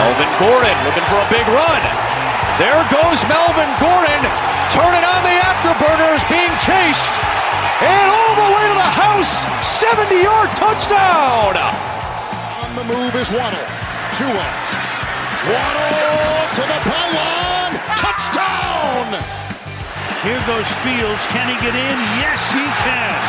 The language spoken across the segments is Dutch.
Melvin Gordon looking for a big run. There goes Melvin Gordon, turning on the afterburners, being chased, and all the way to the house, 70-yard touchdown. On the move is Waddle. Tua. Waddle to the pylon. Touchdown! Here goes Fields. Can he get in? Yes, he can.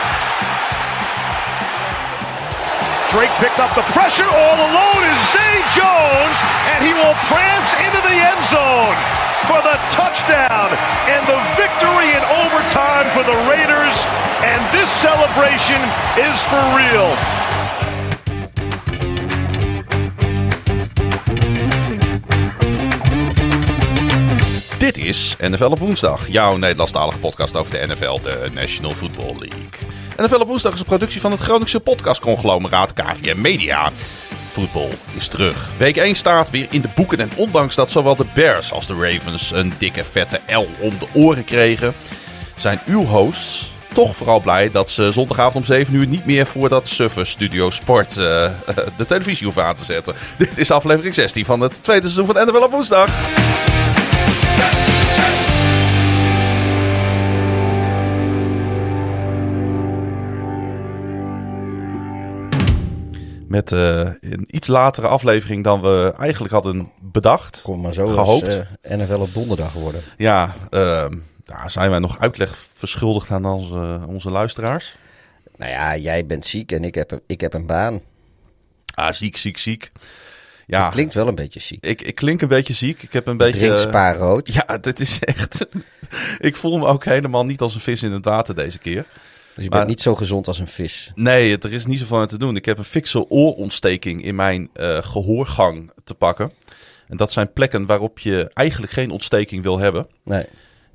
Drake picked up the pressure. All alone is Zay Jones, and he will prance into the end zone for the touchdown and the victory in overtime for the Raiders. And this celebration is for real. NFL op woensdag, jouw Nederlandstalige podcast over de NFL, de National Football League. NFL op woensdag is een productie van het Groningse podcastconglomeraat KVM Media. Voetbal is terug. Week 1 staat weer in de boeken en ondanks dat zowel de Bears als de Ravens een dikke vette L om de oren kregen, zijn uw hosts toch vooral blij dat ze zondagavond om 7 uur niet meer voor dat suffe Studio Sport eh, eh, de televisie hoeven aan te zetten. Dit is aflevering 16 van het tweede seizoen van NFL op woensdag. Met eh, een iets latere aflevering dan we eigenlijk hadden bedacht. Kom maar zo Gehoopt. eens eh, NFL op donderdag worden. Ja, daar zijn wij nog uitleg verschuldigd aan onze, onze luisteraars. Nou ja, jij bent ziek en ik heb, ik heb een baan. Ah, ziek, ziek, ziek. Ja, Klinkt wel een beetje ziek. ik, ik klink een beetje ziek. Ik heb een beetje... Drink spaarrood. Ja, dit is echt... ik voel me ook helemaal niet als een vis in het water deze keer. Dus je maar- bent niet zo gezond als een vis. Nee, er is niet zoveel aan te doen. Ik heb een fikse oorontsteking in mijn eh, gehoorgang te pakken. En dat zijn plekken waarop je eigenlijk geen ontsteking wil hebben. Nee.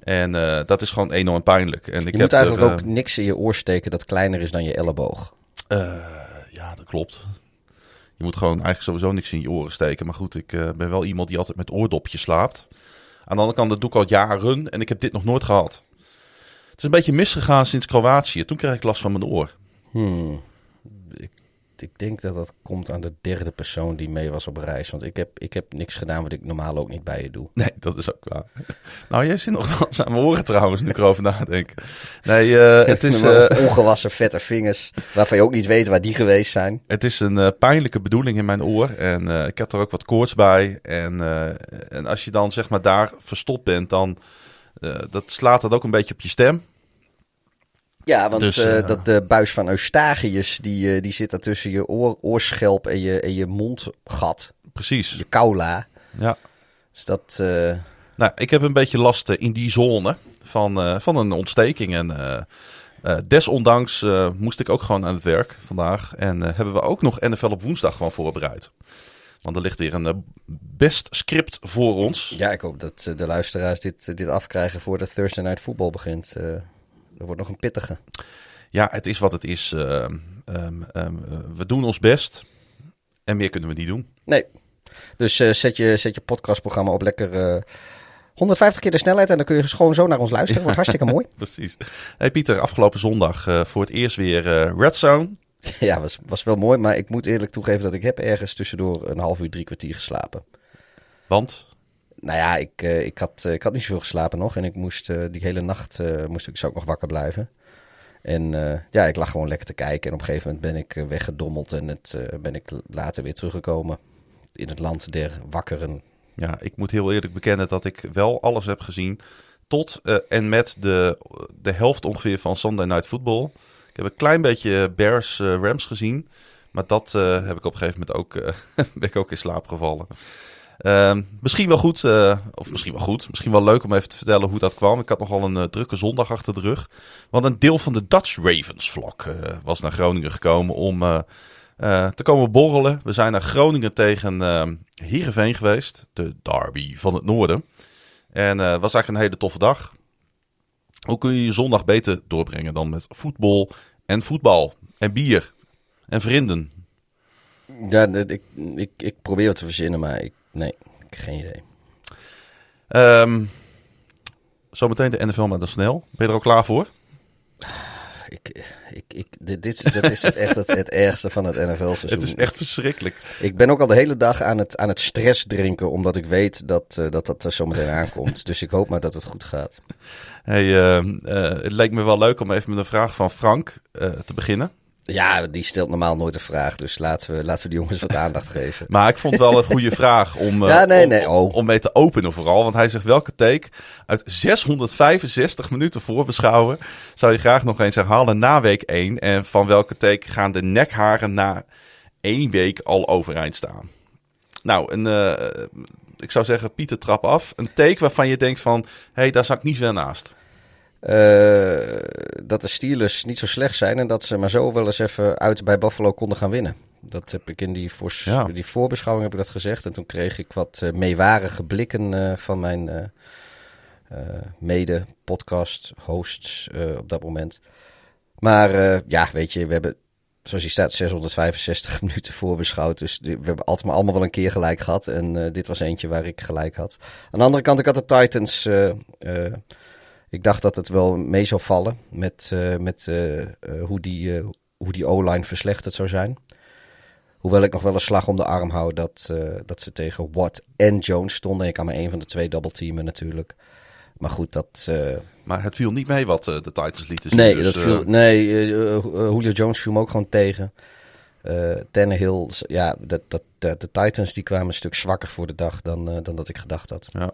En eh, dat is gewoon enorm pijnlijk. En ik Je heb moet eigenlijk er, ook niks in je oor steken dat kleiner is dan je elleboog. eh, ja, dat klopt. Je moet gewoon eigenlijk sowieso niks in je oren steken. Maar goed, ik eh, ben wel iemand die altijd met oordopjes slaapt. Aan de andere kant, dat doe ik al jaren. En ik heb dit nog nooit gehad. Het is een beetje misgegaan sinds Kroatië. Toen kreeg ik last van mijn oor. Hmm. Ik, ik denk dat dat komt aan de derde persoon die mee was op reis. Want ik heb, ik heb niks gedaan wat ik normaal ook niet bij je doe. Nee, dat is ook waar. Nou, jij zit nog wel eens aan mijn oren trouwens, nu ik erover nadenk. Nee, eh, het, is, eh, Ongewassen vette vingers, waarvan je ook niet weet waar die geweest zijn. het is een eh, pijnlijke bedoeling in mijn oor. En ik heb er ook wat koorts bij. En, en als je dan zeg maar daar verstopt bent, dan dat slaat dat ook een beetje op je stem. Ja, want Dus, eh, eh, dat de buis van Eustachius, die, eh, die zit daar tussen je oor, oorschelp en je, en je mondgat. Precies. Je kaula. Ja. Dus dat... eh, Nou, ik heb een beetje last eh, in die zone van, eh, van een ontsteking. En eh, eh, desondanks eh, moest ik ook gewoon aan het werk vandaag. En eh, hebben we ook nog NFL op woensdag gewoon voorbereid. Want er ligt weer een eh, best script voor ons. ja, ik hoop dat eh, de luisteraars dit, eh, dit afkrijgen voordat Thursday Night Football begint. Dat wordt nog een pittige. Ja, het is wat het is. Eh, ehm, ehm, eh, we doen ons best. En meer kunnen we niet doen. Nee. Dus zet, je, zet je podcastprogramma op lekker eh, 150 keer de snelheid en dan kun je gewoon zo naar ons luisteren. Wordt hartstikke mooi. Precies. Hey Pieter, afgelopen zondag voor het eerst weer Red Zone. Ja, was, was wel mooi, maar ik moet eerlijk toegeven dat ik heb ergens tussendoor een half uur, drie kwartier geslapen. Want Nou ja, ik, eh, ik, had, eh, ik had niet zoveel geslapen nog en ik moest eh, die hele nacht moest ik, zou ik nog wakker blijven. En ja, ik lag gewoon lekker te kijken en op een gegeven moment ben ik weggedommeld en het, ben ik later weer teruggekomen in het land der wakkeren. Ja, ik moet heel eerlijk bekennen dat ik wel alles heb gezien. Tot en met de, de helft ongeveer van Sunday Night Football. Ik heb een klein beetje Bears eh, Rams gezien. Maar dat eh, heb ik op een gegeven moment ook, eh, ben ik ook in slaap gevallen. Ehm, misschien wel goed, eh, of misschien wel goed, misschien wel leuk om even te vertellen hoe dat kwam. Ik had nogal een eh, drukke zondag achter de rug. Want een deel van de Dutch Ravens vlog eh, was naar Groningen gekomen om eh, eh, te komen borrelen. We zijn naar Groningen tegen eh Heerenveen geweest, de derby van het noorden. En het was eigenlijk een hele toffe dag. Hoe kun je je zondag beter doorbrengen dan met voetbal en voetbal en bier en vrienden? Ja, ik, ik, ik probeer het te verzinnen, maar ik, nee, ik heb geen idee. Ehm, Zometeen de NFL maar dan snel. Ben je er al klaar voor? Ik, ik, ik, dit, dit, is het echt het, het ergste van het NFL-seizoen. Het is echt verschrikkelijk. Ik ben ook al de hele dag aan het, aan het stress drinken, omdat ik weet dat uh, dat, dat er zometeen aankomt. Dus ik hoop maar dat het goed gaat. Hey, uh, uh, het leek me wel leuk om even met een vraag van Frank te beginnen. Ja, die stelt normaal nooit een vraag. Dus laten we, laten we die jongens wat aandacht geven. Maar ik vond het wel een goede vraag om, ja, nee, om, nee. Oh. om mee te openen vooral. Want hij zegt welke take uit 665 minuten voorbeschouwen zou je graag nog eens herhalen na week 1? En van welke take gaan de nekharen na één week al overeind staan? Nou, een, uh, ik zou zeggen Pieter trap af. Een take waarvan je denkt van, hé, hey, daar zak ik niet ver naast. Uh, dat de Steelers niet zo slecht zijn en dat ze maar zo wel eens even uit bij Buffalo konden gaan winnen. Dat heb ik in die, voor, ja. die voorbeschouwing heb ik dat gezegd. En toen kreeg ik wat uh, meewarige blikken uh, van mijn mede-podcast-hosts op dat moment. Maar ja, weet je, we hebben, zoals je staat, 665 minuten voorbeschouwd. Dus we hebben altijd maar allemaal wel een keer gelijk gehad. En dit was eentje waar ik gelijk had. Aan de andere kant, ik had de Titans... Ik dacht dat het wel mee zou vallen met, uh, met uh, uh, hoe die, hoe die O-line verslechterd zou zijn. Hoewel ik nog wel een slag om de arm hou dat, dat ze tegen Watt en Jones stonden. Ik kan maar één van de twee teamen natuurlijk. Maar goed, dat... Maar het viel niet mee wat de Titans lieten zien. Nee, dus, dat viel, nee Julio Jones viel me ook gewoon tegen. Uh, Tannehill, ja, dat, dat, de, de, Titans die kwamen een stuk zwakker voor de dag dan, uh, dan dat ik gedacht had. Ja.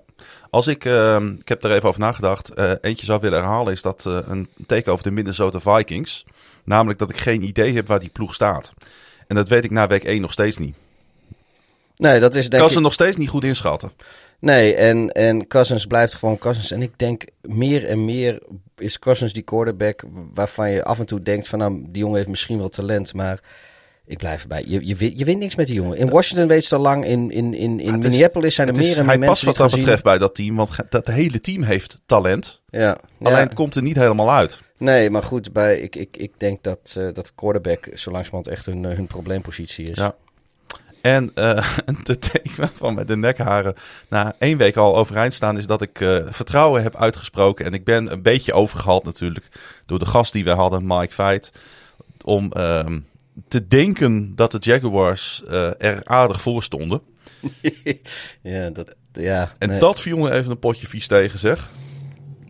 Als ik, uh, ik heb er even over nagedacht, eentje zou willen herhalen, is dat een teken over de Minnesota Vikings. Namelijk dat ik geen idee heb waar die ploeg staat. En dat weet ik na week 1 nog steeds niet. Nee, dat is denk kan ze nog steeds niet goed inschatten. Nee, en, en Cousins blijft gewoon Cousins. En ik denk meer en meer is Cousins die quarterback waarvan je af en toe denkt van nou, die jongen heeft misschien wel talent, maar ik blijf erbij. Je, je, wint, je wint niks met die jongen. In Washington weet ze al lang. In, in, in, in Minneapolis zijn er meer en meer mensen Hij past wat dat betreft bij dat team. Want dat hele team heeft talent. Ja. Alleen ja. het komt er niet helemaal uit. Nee, maar goed. Bij, ik, ik, ik denk dat, uh, dat quarterback zo langzamerhand echt hun, hun probleempositie is. Ja. En uh, de teken van met de nekharen na één week al overeind staan is dat ik uh, vertrouwen heb uitgesproken. En ik ben een beetje overgehaald natuurlijk door de gast die we hadden, Mike Veit. Om uh, te denken dat de Jaguars uh, er aardig voor stonden. ja, dat, ja, en nee. dat viel me even een potje vies tegen, zeg.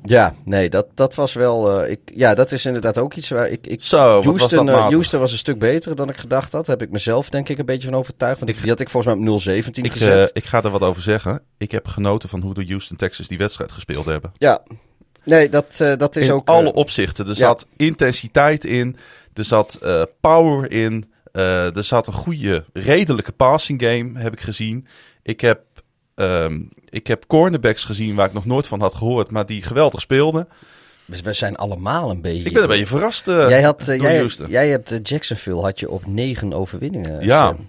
Ja, nee, dat, dat was wel. Uh, ik, ja, dat is inderdaad ook iets waar ik. ik Zo, Houston, was, dat uh, Houston was een stuk beter dan ik gedacht had. Daar heb ik mezelf, denk ik, een beetje van overtuigd. Want ik, die had ik volgens mij op 017 ik, gezet. Uh, ik ga er wat over zeggen. Ik heb genoten van hoe de Houston Texans die wedstrijd gespeeld hebben. Ja, nee, dat, dat is in ook. alle opzichten. Er zat ja. intensiteit in. Er zat uh, power in. Uh, er zat een goede, redelijke passing game, heb ik gezien. Ik heb, um, ik heb cornerbacks gezien waar ik nog nooit van had gehoord, maar die geweldig speelden. Dus we zijn allemaal een beetje... Ik ben een beetje verrast uh, jij, had, uh, jij, hebt Jacksonville had je op negen overwinningen. Ja, Sam.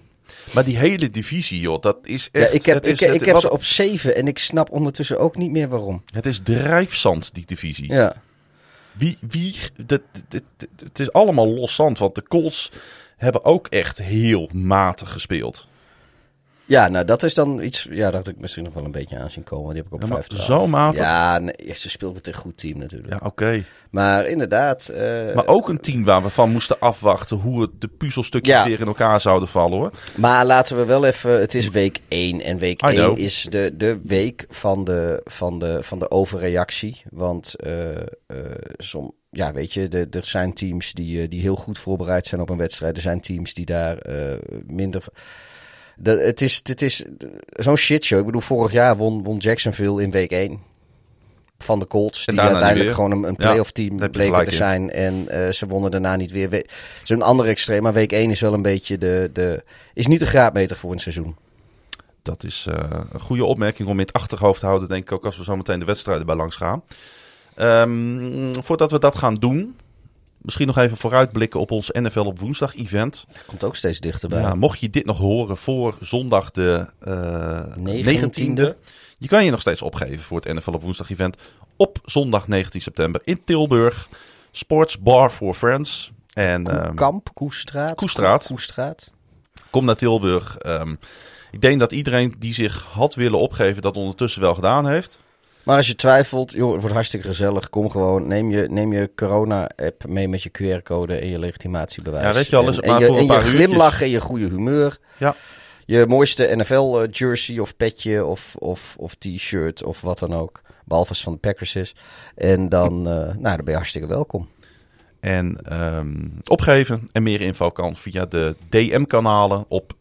maar die hele divisie, joh, dat is echt... Ja, ik heb, is, ik, het, ik heb wat, ze op zeven en ik snap ondertussen ook niet meer waarom. Het is drijfzand, die divisie. Ja. Wie, wie, het is allemaal los zand, want de Colts hebben ook echt heel matig gespeeld. Ja, nou dat is dan iets. Ja, dat ik misschien nog wel een beetje aan zien komen. Die heb ik op ja, vijf. Zo matig. Ja, nee, ze speelt met een goed team natuurlijk. Ja, oké. Okay. Maar inderdaad. Uh, maar ook een team waar we van moesten afwachten hoe het de puzzelstukjes ja. weer in elkaar zouden vallen hoor. Maar laten we wel even. Het is week 1 en week 1 is de, de week van de, van, de, van de overreactie. Want uh, uh, som, ja, weet je, de, er zijn teams die, die heel goed voorbereid zijn op een wedstrijd. Er zijn teams die daar minder. De, het is, het is zo'n shitshow. Ik bedoel, vorig jaar won, won Jacksonville in week 1 van de Colts. Die uiteindelijk gewoon een, een playoff team ja, bleken te in. zijn. En uh, ze wonnen daarna niet weer. Zo'n andere extreem. Maar week 1 is wel een beetje de, de... Is niet de graadmeter voor een seizoen. Dat is uh, een goede opmerking om in het achterhoofd te houden. Denk ik ook als we zo meteen de wedstrijden bij langs gaan. Um, voordat we dat gaan doen, Misschien nog even vooruitblikken op ons NFL op woensdag event. Komt ook steeds dichterbij. Ja, mocht je dit nog horen voor zondag de uh, 19e. Je kan je nog steeds opgeven voor het NFL op woensdag event. Op zondag 19 september in Tilburg. Sports Bar for Friends. En, um, Kamp, Koestraat. Koestraat. Koestraat. Kom naar Tilburg. Um, ik denk dat iedereen die zich had willen opgeven dat ondertussen wel gedaan heeft. Maar als je twijfelt, joh, het wordt hartstikke gezellig. Kom gewoon, neem je, neem je corona-app mee met je QR-code en je legitimatiebewijs. Ja, weet je, alles en, maar en je, voor een en paar je glimlach en je goede humeur. Ja. Je mooiste NFL-jersey of petje of, of, of t-shirt of wat dan ook. Behalve als van de Packers is. En dan, eh, nou, dan ben je hartstikke welkom. En ehm, opgeven en meer info kan via de DM-kanalen op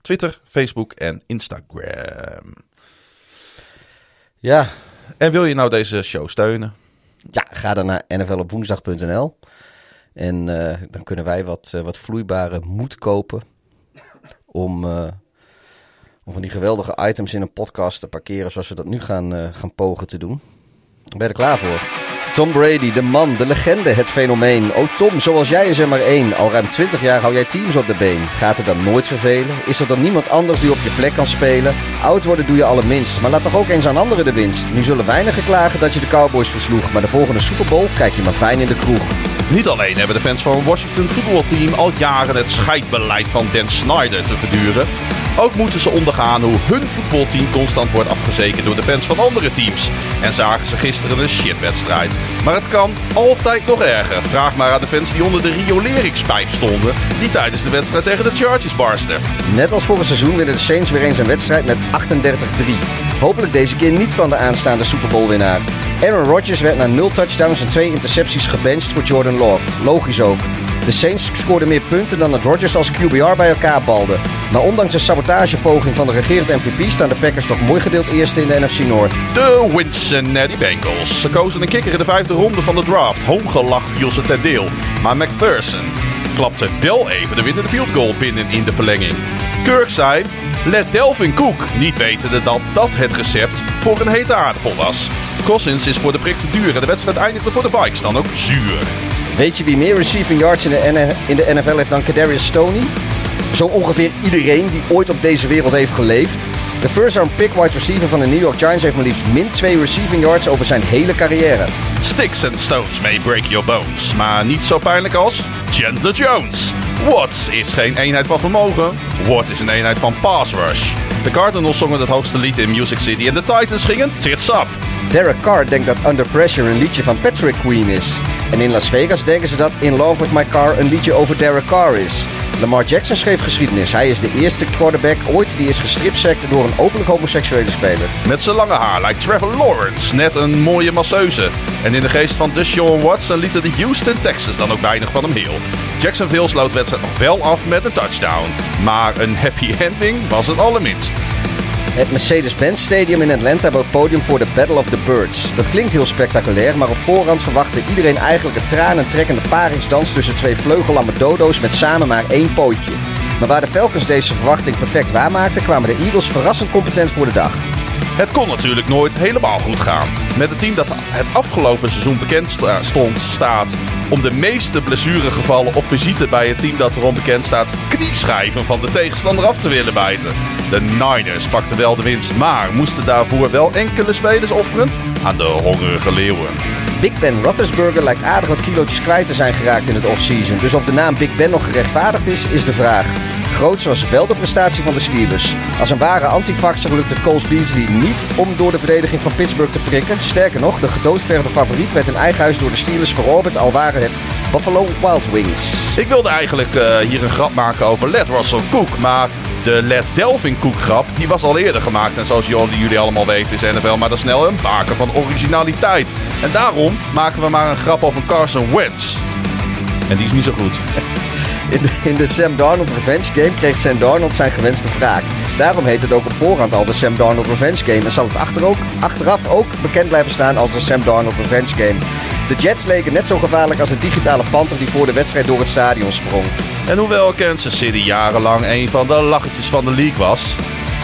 Twitter, Facebook en Instagram. Ja, En wil je nou deze show steunen? ja ga dan naar nflopwoensdag.nl. En eh, dan kunnen wij wat, eh, wat vloeibare moed kopen. Om, eh, om van die geweldige items in een podcast te parkeren. Zoals we dat nu gaan, gaan pogen te doen. Ben je er klaar voor? Tom Brady, de man, de legende, het fenomeen. Oh Tom, zoals jij is er maar één. Al ruim 20 jaar hou jij teams op de been. Gaat het dan nooit vervelen? Is er dan niemand anders die op je plek kan spelen? Oud worden doe je allerminst, maar laat toch ook eens aan anderen de winst. Nu zullen weinigen klagen dat je de Cowboys versloeg. Maar de volgende Super Bowl kijk je maar fijn in de kroeg. Niet alleen hebben de fans van het Washington voetbalteam al jaren het scheidbeleid van Dan Snyder te verduren. Ook moeten ze ondergaan hoe hun voetbalteam constant wordt afgezekerd door de fans van andere teams. En zagen ze gisteren een shitwedstrijd. Maar het kan altijd nog erger. Vraag maar aan de fans die onder de rioleringspijp stonden. Die tijdens de wedstrijd tegen de Chargers barsten. Net als vorig seizoen winnen de Saints weer eens een wedstrijd met 38-3. Hopelijk deze keer niet van de aanstaande Super Bowl winnaar. Aaron Rodgers werd na 0 touchdowns en 2 intercepties gebenched voor Jordan Love. Logisch ook. De Saints scoorden meer punten dan dat Rodgers als QBR bij elkaar balde. Maar ondanks een sabotagepoging van de regerend MVP staan de Packers toch mooi gedeeld eerste in de NFC North. De Cincinnati Bengals. Ze kozen een kikker in de vijfde ronde van de draft. Hoongelach viel ze ten deel. Maar McPherson klapte wel even de winnende field goal binnen in de verlenging. Kirk zei, let Delvin Cook, niet wetende dat dat het recept voor een hete aardappel was. Cousins is voor de prik te duur en de wedstrijd eindigde voor de Vikes dan ook zuur. Weet je wie meer receiving yards in de, N- in de NFL heeft dan Kadarius Stoney? Zo ongeveer iedereen die ooit op deze wereld heeft geleefd. De first round pick wide receiver van de New York Giants heeft maar liefst min 2 receiving yards over zijn hele carrière. Sticks and stones may break your bones, maar niet zo pijnlijk als Chandler Jones. What is geen eenheid van vermogen? What is een eenheid van pass rush? De Cardinals zongen het hoogste lied in Music City en de Titans gingen tits up. Derek Carr denkt dat Under Pressure een liedje van Patrick Queen is. En in Las Vegas denken ze dat In Love With My Car een liedje over Derek Carr is. Lamar Jackson schreef geschiedenis. Hij is de eerste quarterback ooit die is gestripsect door een openlijk homoseksuele speler. Met zijn lange haar lijkt Trevor Lawrence net een mooie masseuse. En in de geest van Deshaun Watson lieten de Houston Texans dan ook weinig van hem heel. Jacksonville sloot wedstrijd nog wel af met een touchdown. Maar een happy ending was het allerminst. Het Mercedes-Benz Stadium in Atlanta bood podium voor de Battle of the Birds. Dat klinkt heel spectaculair, maar op voorhand verwachtte iedereen eigenlijk een tranentrekkende paringsdans tussen twee vleugellamme dodo's met samen maar één pootje. Maar waar de Falcons deze verwachting perfect waarmaakten, kwamen de Eagles verrassend competent voor de dag. Het kon natuurlijk nooit helemaal goed gaan. Met het team dat het afgelopen seizoen bekend stond, staat om de meeste blessuregevallen op visite bij het team dat erom bekend staat knieschijven van de tegenstander af te willen bijten. De Niners pakten wel de winst, maar moesten daarvoor wel enkele spelers offeren aan de hongerige leeuwen. Big Ben Roethlisberger lijkt aardig wat kilootjes kwijt te zijn geraakt in het offseason. Dus of de naam Big Ben nog gerechtvaardigd is, is de vraag. Groots was wel de prestatie van de Steelers. Als een ware antivaxer lukt het Coles Beasley niet om door de verdediging van Pittsburgh te prikken. Sterker nog, de gedoodverde favoriet werd in eigen huis door de Steelers verorberd, al waren het Buffalo Wild Wings. Ik wilde eigenlijk eh, hier een grap maken over Let Russell Cook, maar de Let Delvin Cook grap die was al eerder gemaakt. En zoals jullie allemaal weten is NFL maar dan snel een baken van originaliteit. En daarom maken we maar een grap over Carson Wentz. En die is niet zo goed. In de, Sam Darnold Revenge Game kreeg Sam Darnold zijn gewenste wraak. Daarom heet het ook op voorhand al de Sam Darnold Revenge Game. En zal het achter ook, achteraf ook bekend blijven staan als de Sam Darnold Revenge Game. De Jets leken net zo gevaarlijk als de digitale panter die voor de wedstrijd door het stadion sprong. En hoewel Kansas City jarenlang een van de lachetjes van de league was,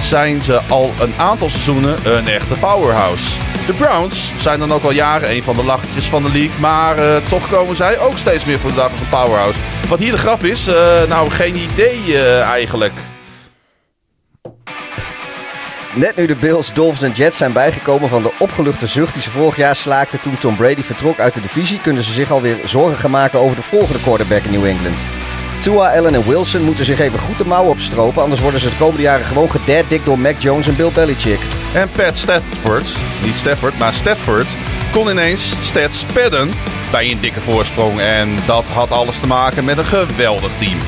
zijn ze al een aantal seizoenen een echte powerhouse. De Browns zijn dan ook al jaren een van de lachetjes van de league, maar eh, toch komen zij ook steeds meer voor de dag als een powerhouse. Wat hier de grap is, eh, nou geen idee eh, eigenlijk. Net nu de Bills, Dolphins en Jets zijn bijgekomen van de opgeluchte zucht die ze vorig jaar slaakten toen Tom Brady vertrok uit de divisie, kunnen ze zich alweer zorgen gaan maken over de volgende quarterback in New England. Tua, Allen en Wilson moeten zich even goed de mouwen opstropen, anders worden ze de komende jaren gewoon gedaddikt door Mac Jones en Bill Belichick. En Pat Stafford, niet Stafford, maar Stafford, kon ineens stats padden bij een dikke voorsprong. En dat had alles te maken met een geweldig team.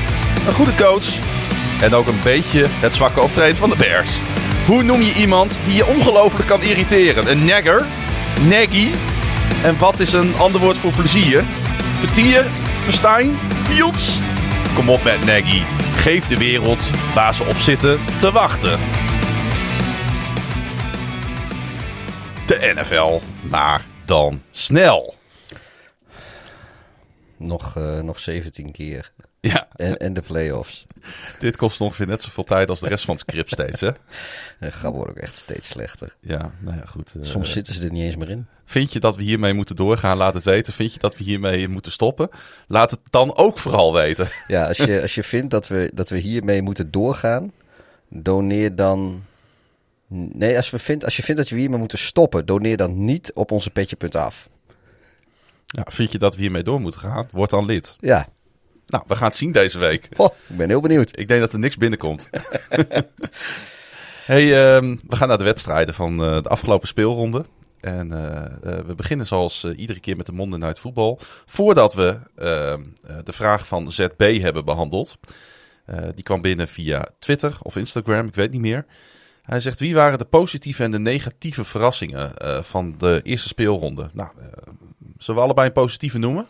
Een goede coach en ook een beetje het zwakke optreden van de Bears. Hoe noem je iemand die je ongelooflijk kan irriteren? Een nagger? Naggy? En wat is een ander woord voor plezier? Vertier? Verstijn? Fields? Kom op met Nagy. Geef de wereld waar ze op zitten te wachten. De NFL, maar dan snel. Nog, eh, nog 17 keer. Ja, En, en de playoffs. dit kost ongeveer net zoveel tijd als de rest van het script steeds, hè? Grap wordt ook echt steeds slechter. Ja, nou ja, goed. eh, Soms zitten ze er niet eens meer in. Vind je dat we hiermee moeten doorgaan? Laat het weten. Vind je dat we hiermee moeten stoppen? Laat het dan ook vooral weten. Ja, als je, als je vindt dat we, dat we hiermee moeten doorgaan, doneer dan. Nee, als, we vindt, als je vindt dat we hiermee moeten stoppen, doneer dan niet op onze petje.af. Ja, vind je dat we hiermee door moeten gaan? Word dan lid. Ja, Nou, we gaan het zien deze week. oh, ik ben heel benieuwd. Ik denk dat er niks binnenkomt. hey, ehm, we gaan naar de wedstrijden van eh, de afgelopen speelronde. En eh, eh, we beginnen zoals iedere keer met de Monday Night Football. Voordat we ehm, eh, de vraag van ZB hebben behandeld. Eh, die kwam binnen via Twitter of Instagram, ik weet niet meer. Hij zegt, wie waren de positieve en de negatieve verrassingen van de eerste speelronde? Nou, zullen we allebei een positieve noemen?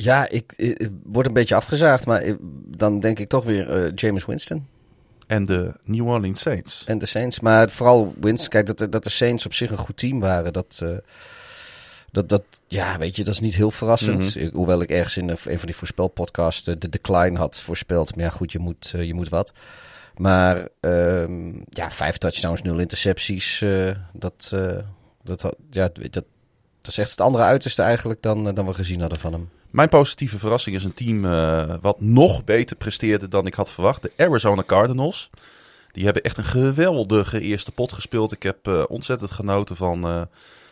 Ja, ik, ik, ik word een beetje afgezaagd, maar ik- dan denk ik toch weer eh, James Winston En de New Orleans Saints. en de Saints. Maar vooral Winston, kijk, dat, de- dat de Saints op zich een goed team waren, dat, eh, dat, dat ja, weet je, dat is niet heel verrassend. Ik- hoewel ik ergens in een, een van die voorspelpodcasts eh, de decline had voorspeld. Maar ja, goed, je moet, eh, je moet wat. Maar ehm, ja, vijf touchdowns, nul intercepties, dat, dat, ja, dat, dat is echt het andere uiterste eigenlijk dan, dan we gezien hadden van hem. Mijn positieve verrassing is een team eh, wat nog beter presteerde dan ik had verwacht. De Arizona Cardinals. Die hebben echt een geweldige eerste pot gespeeld. Ik heb eh, ontzettend genoten van, eh,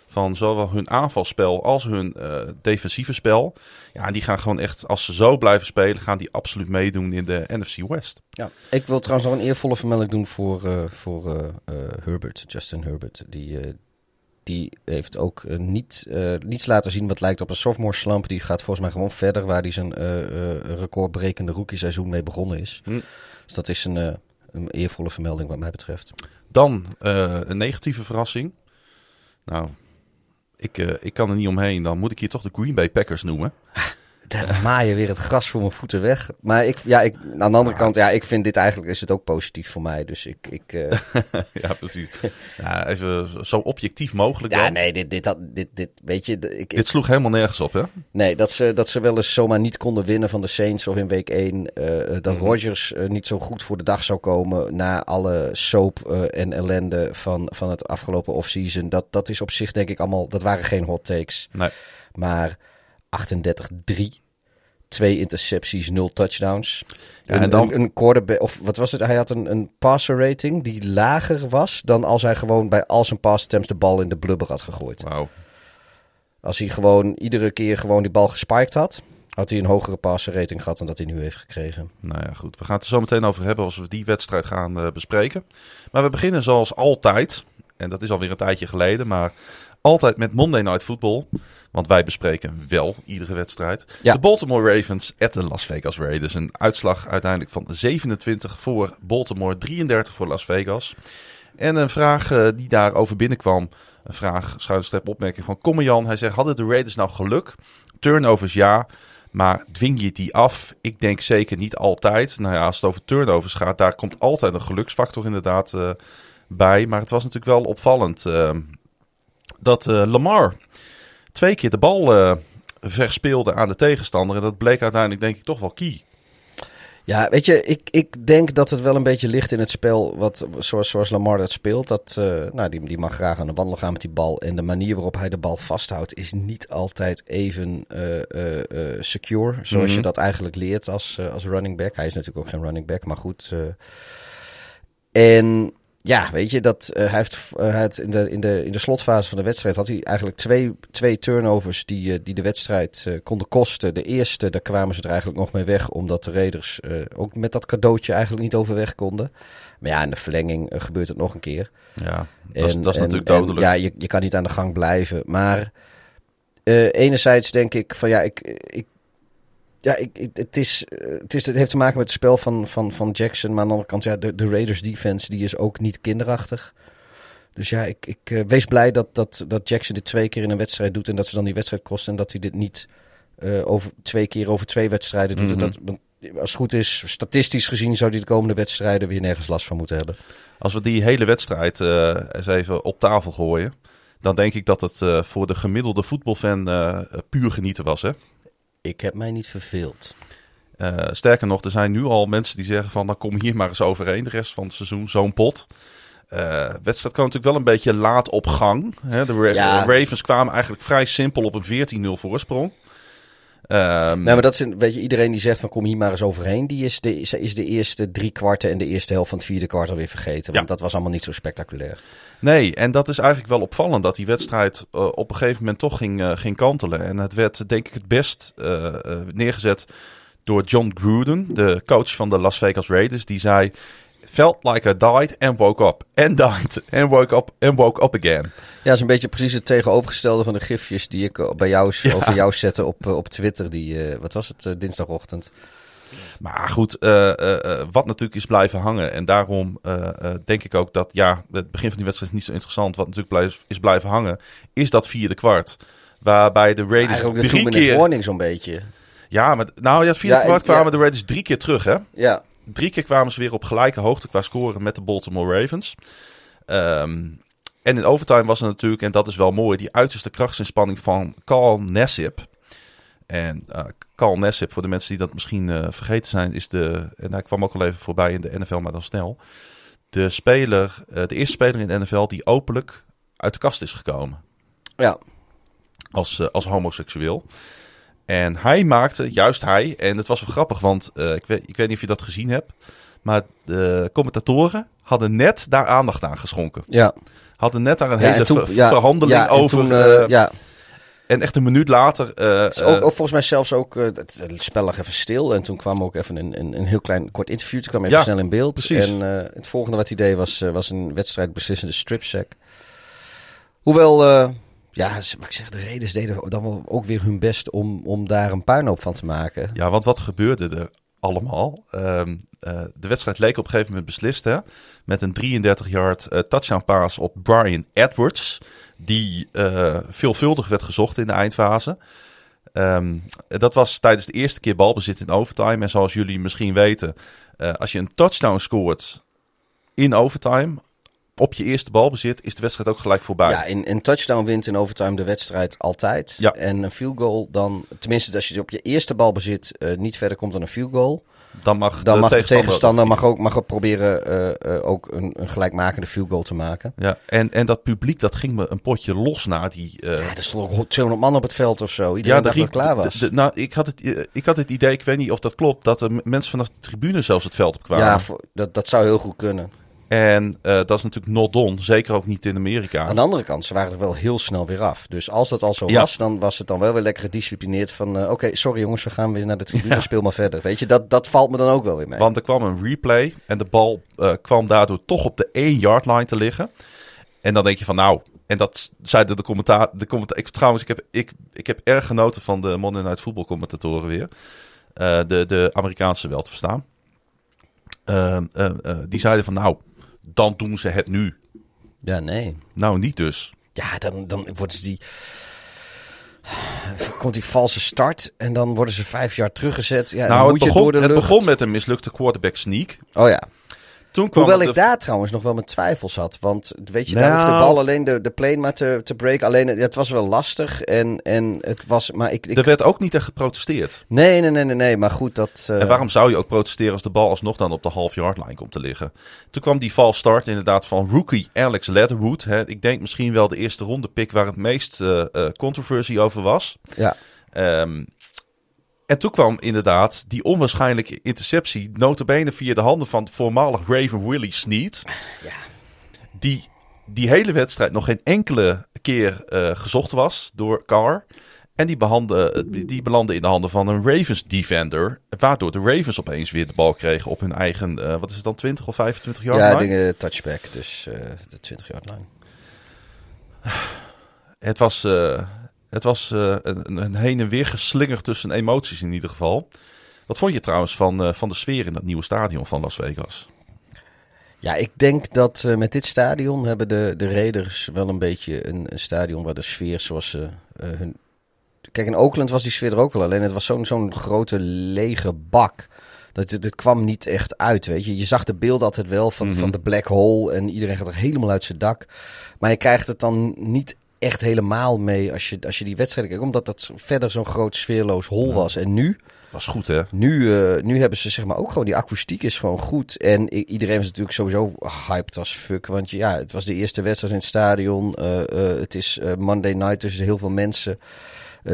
van zowel hun aanvalspel als hun defensieve spel. Ja, en die gaan gewoon echt, als ze zo blijven spelen, gaan die absoluut meedoen in de NFC West. Ja. Ik wil trouwens nog een eervolle vermelding doen voor, voor Herbert, Justin Herbert. Die, die heeft ook eh, niet, eh, niets laten zien wat lijkt op een sophomore slump. Die gaat volgens mij gewoon verder waar hij zijn eh, recordbrekende rookie seizoen mee begonnen is. Hm. Dus dat is een, een eervolle vermelding wat mij betreft. Dan een negatieve verrassing. Nou, ik, ik kan er niet omheen. Dan moet ik hier toch de Green Bay Packers noemen. Daar maaien weer het gras voor mijn voeten weg. Maar ik, ja, ik, aan de andere kant, ja, ik vind dit eigenlijk is het ook positief voor mij. Dus ik, ik eh, ja, precies. Ja, even zo objectief mogelijk ja, dan. nee, dit, dit, had- dit, dit, weet je, ik, Dit sloeg helemaal nergens op, hè? Nee, dat ze, dat ze wel eens zomaar niet konden winnen van de Saints of in week 1. eh, dat Mhm. Rodgers eh, niet zo goed voor de dag zou komen na alle soap eh, en ellende van, van het afgelopen offseason. Dat, dat is op zich denk ik allemaal, dat waren geen hot takes. Nee. Maar 38-3, twee intercepties, nul touchdowns. Ja, een, en dan- een, quarterback, of wat was het? Hij had een, een passer rating die lager was dan als hij gewoon bij al zijn pass attempts de bal in de blubber had gegooid. Wauw. Als hij gewoon iedere keer gewoon die bal gespiked had, had hij een hogere passer rating gehad dan dat hij nu heeft gekregen. Nou ja, goed. We gaan het er zo meteen over hebben als we die wedstrijd gaan eh, bespreken. Maar we beginnen zoals altijd. En dat is alweer een tijdje geleden. Maar altijd met Monday Night Football. Want wij bespreken wel iedere wedstrijd. Ja. De Baltimore Ravens at de Las Vegas Raiders. Een uitslag uiteindelijk van 27 voor Baltimore, 33 voor Las Vegas. En een vraag eh, die daarover binnenkwam. Een vraag, schuinstep opmerking van Kommerjan. Hij zegt, hadden de Raiders nou geluk? Turnovers ja, maar dwing je die af? Ik denk zeker niet altijd. Nou ja, als het over turnovers gaat, daar komt altijd een geluksfactor inderdaad eh, bij. Maar het was natuurlijk wel opvallend eh, dat eh, Lamar twee keer de bal eh, verspeelde aan de tegenstander. En dat bleek uiteindelijk denk ik toch wel key. Ja, weet je, ik, ik denk dat het wel een beetje ligt in het spel wat, zoals, zoals Lamar dat speelt. Dat, eh, nou, die, die mag graag aan de wandel gaan met die bal. En de manier waarop hij de bal vasthoudt is niet altijd even secure. Zoals Mhm. je dat eigenlijk leert als, als running back. Hij is natuurlijk ook geen running back, maar goed. en ja, weet je, dat, eh, hij heeft eh, hij had in, de, in, de, in de slotfase van de wedstrijd had hij eigenlijk twee, twee turnovers die, eh, die de wedstrijd eh, konden kosten. De eerste, daar kwamen ze er eigenlijk nog mee weg, omdat de Raiders eh, ook met dat cadeautje eigenlijk niet overweg konden. Maar ja, in de verlenging eh, gebeurt het nog een keer. Ja, dat is, En- dat is en- natuurlijk en dodelijk. ja, je, je kan niet aan de gang blijven. Maar eh, enerzijds denk ik van ja, ik, ik, ja ik, ik- het, is, eh, het, is, het heeft te maken met het spel van, van, van Jackson. Maar aan de andere kant, ja, de, de Raiders defense die is ook niet kinderachtig. Dus ja, ik, ik eh, wees blij dat, dat, dat Jackson dit twee keer in een wedstrijd doet. En dat ze dan die wedstrijd kosten. En dat hij dit niet eh, over twee keer over twee wedstrijden doet. En Mhm. dat, als het goed is, statistisch gezien zou hij de komende wedstrijden weer nergens last van moeten hebben. Als we die hele wedstrijd eens even op tafel gooien, dan denk ik dat het voor de gemiddelde voetbalfan puur genieten was. Hè? Ik heb mij niet verveeld. Eh, sterker nog, er zijn nu al mensen die zeggen van, dan kom hier maar eens overheen de rest van het seizoen, zo'n pot. Eh wedstrijd kwam natuurlijk wel een beetje laat op gang. Hè? De Ra- Ja. Ravens kwamen eigenlijk vrij simpel op een 14-0 voorsprong. Nee, maar dat is, een- weet je, iedereen die zegt van kom hier maar eens overheen, die is de, is, de eerste drie kwarten en de eerste helft van het vierde kwart alweer vergeten. Want Ja. dat was allemaal niet zo spectaculair. Nee, en dat is eigenlijk wel opvallend dat die wedstrijd eh, op een gegeven moment toch ging, eh, ging kantelen. En het werd denk ik het best eh, neergezet door John Gruden, de coach van de Las Vegas Raiders. Die zei, felt like I died and woke up. And died and woke up and woke up again. Ja, dat is een beetje precies het tegenovergestelde van de gifjes die ik eh, bij jou, over jou zette op, eh, op Twitter. Die, eh, wat was het, dinsdagochtend. Maar goed, wat natuurlijk is blijven hangen. En daarom denk ik ook dat, ja, het begin van die wedstrijd is niet zo interessant. Wat natuurlijk blijf, is blijven hangen, is dat vierde kwart. Waarbij de Raiders Eigenlijk drie keer... warning zo'n beetje. Ja, maar nou ja, het vierde Ja, kwart en- kwamen ja. de Raiders drie keer terug, hè? Ja, Drie keer kwamen ze weer op gelijke hoogte qua scoren met de Baltimore Ravens. Ehm, en in overtime was er natuurlijk, en dat is wel mooi, die uiterste krachtsinspanning van Carl Nassib. En eh Carl Nassib, voor de mensen die dat misschien eh, vergeten zijn, is de, en hij kwam ook al even voorbij in de NFL, maar dan snel. De speler, eh, de eerste speler in de NFL die openlijk uit de kast is gekomen ja. als, als homoseksueel. En hij maakte, juist hij, en het was wel grappig, want eh, ik, weet, ik weet niet of je dat gezien hebt, maar de commentatoren hadden net daar aandacht aan geschonken. ja. Hadden net daar een ja, hele en toen- ver- ja, verhandeling ja, over. toen, eh, eh, ja, En echt een minuut later. ook, ook volgens mij zelfs ook, het, spel lag even stil. En toen kwam ook even een, een, een heel klein kort interview. Toen kwam even snel in beeld. precies. En het volgende wat hij deed was, was een wedstrijd beslissende stripsack. Hoewel, ja, wat ik zeg, de Raiders deden dan wel ook weer hun best om, om daar een puinhoop van te maken. Ja, want wat gebeurde er allemaal? Ehm, eh, de wedstrijd leek op een gegeven moment beslist, hè? Met een 33-yard eh, touchdown pass op Brian Edwards. Die eh, veelvuldig werd gezocht in de eindfase. Ehm, dat was tijdens de eerste keer balbezit in overtime. En zoals jullie misschien weten, als je een touchdown scoort in overtime, op je eerste balbezit, is de wedstrijd ook gelijk voorbij. Ja, in een touchdown wint in overtime de wedstrijd altijd. Ja. En een field goal dan, tenminste als je op je eerste bal bezit eh, niet verder komt dan een field goal. dan mag Dan de mag de tegenstander, mag ook, mag ook proberen eh, eh, ook een, een gelijkmakende field goal te maken. Ja, en, en dat publiek dat ging me een potje los na die. Ja, er stond ook 200 man op het veld of zo. Iedereen Ja, dacht dat het klaar was. de- de- nou, ik had, het, ik had het idee, ik weet niet of dat klopt, dat er mensen vanaf de tribune zelfs het veld op kwamen. ja, dat, dat zou heel goed kunnen. En eh, dat is natuurlijk not done, zeker ook niet in Amerika. Aan de andere kant, ze waren er wel heel snel weer af. Dus als dat al zo Ja. was, dan was het dan wel weer lekker gedisciplineerd van... eh, Oké, sorry jongens, we gaan weer naar de tribune, speel maar verder. Weet je, dat, dat valt me dan ook wel weer mee. Want er kwam een replay en de bal eh, kwam daardoor toch op de 1 yard line te liggen. En dan denk je van nou, en dat zeiden de commentaar. De commentaar ik, trouwens, ik heb, ik, ik heb erg genoten van de Monday Night Football commentatoren weer. De, de Amerikaanse wel te verstaan. Ehm, eh, eh, die zeiden van nou, dan doen ze het nu. Ja, nee. Nou, niet dus. Ja, dan, dan wordt ze die... Komt die valse start en dan worden ze vijf jaar teruggezet. Ja, nou, het begon, het begon met een mislukte quarterback sneak. Oh ja. Toen kwam Hoewel de- ik daar trouwens nog wel mijn twijfels had. Want weet je, daar Nou. hoeft de bal alleen de, de plane maar te, te breken. Alleen het, het was wel lastig. En, en het was. Maar ik. ik Er werd ook niet echt geprotesteerd. nee, nee, nee, nee, nee. Maar goed, dat. eh, En waarom zou je ook protesteren als de bal alsnog dan op de half-yard line komt te liggen? Toen kwam die false start inderdaad van rookie Alex Leatherwood. Hè. Ik denk misschien wel de eerste ronde pick waar het meest eh eh, controversie over was. Ja. Ehm, en toen kwam inderdaad die onwaarschijnlijke interceptie, notabene via de handen van voormalig Raven Willie Snead. Ja. die die hele wedstrijd nog geen enkele keer eh, gezocht was door Carr. En die, behande, die belandde in de handen van een Ravens defender. Waardoor de Ravens opeens weer de bal kregen op hun eigen, eh, wat is het dan, 20 of 25 jaar? Ja, dingen touchback, dus eh, de 20 yard line. Het was, eh, het was eh, een, een heen en weer geslingerd tussen emoties in ieder geval. Wat vond je trouwens van, eh, van de sfeer in dat nieuwe stadion van Las Vegas? Ja, ik denk dat eh, met dit stadion hebben de, de Raiders wel een beetje een, een stadion waar de sfeer zoals ze hun... Kijk, in Oakland was die sfeer er ook wel. Alleen het was zo'n zo'n grote lege bak. Dat, het, het kwam niet echt uit, weet je. Je zag de beelden altijd wel van, van de black hole en iedereen gaat er helemaal uit zijn dak. Maar je krijgt het dan niet echt helemaal mee als je, als je die wedstrijd kijkt. Omdat dat verder zo'n groot sfeerloos hol was. En nu... Was goed hè? Nu, eh, nu hebben ze zeg maar ook gewoon, die akoestiek is gewoon goed. En iedereen was natuurlijk sowieso hyped als fuck. Want ja, het was de eerste wedstrijd in het stadion. Eh, eh, het is Monday night, dus heel veel mensen.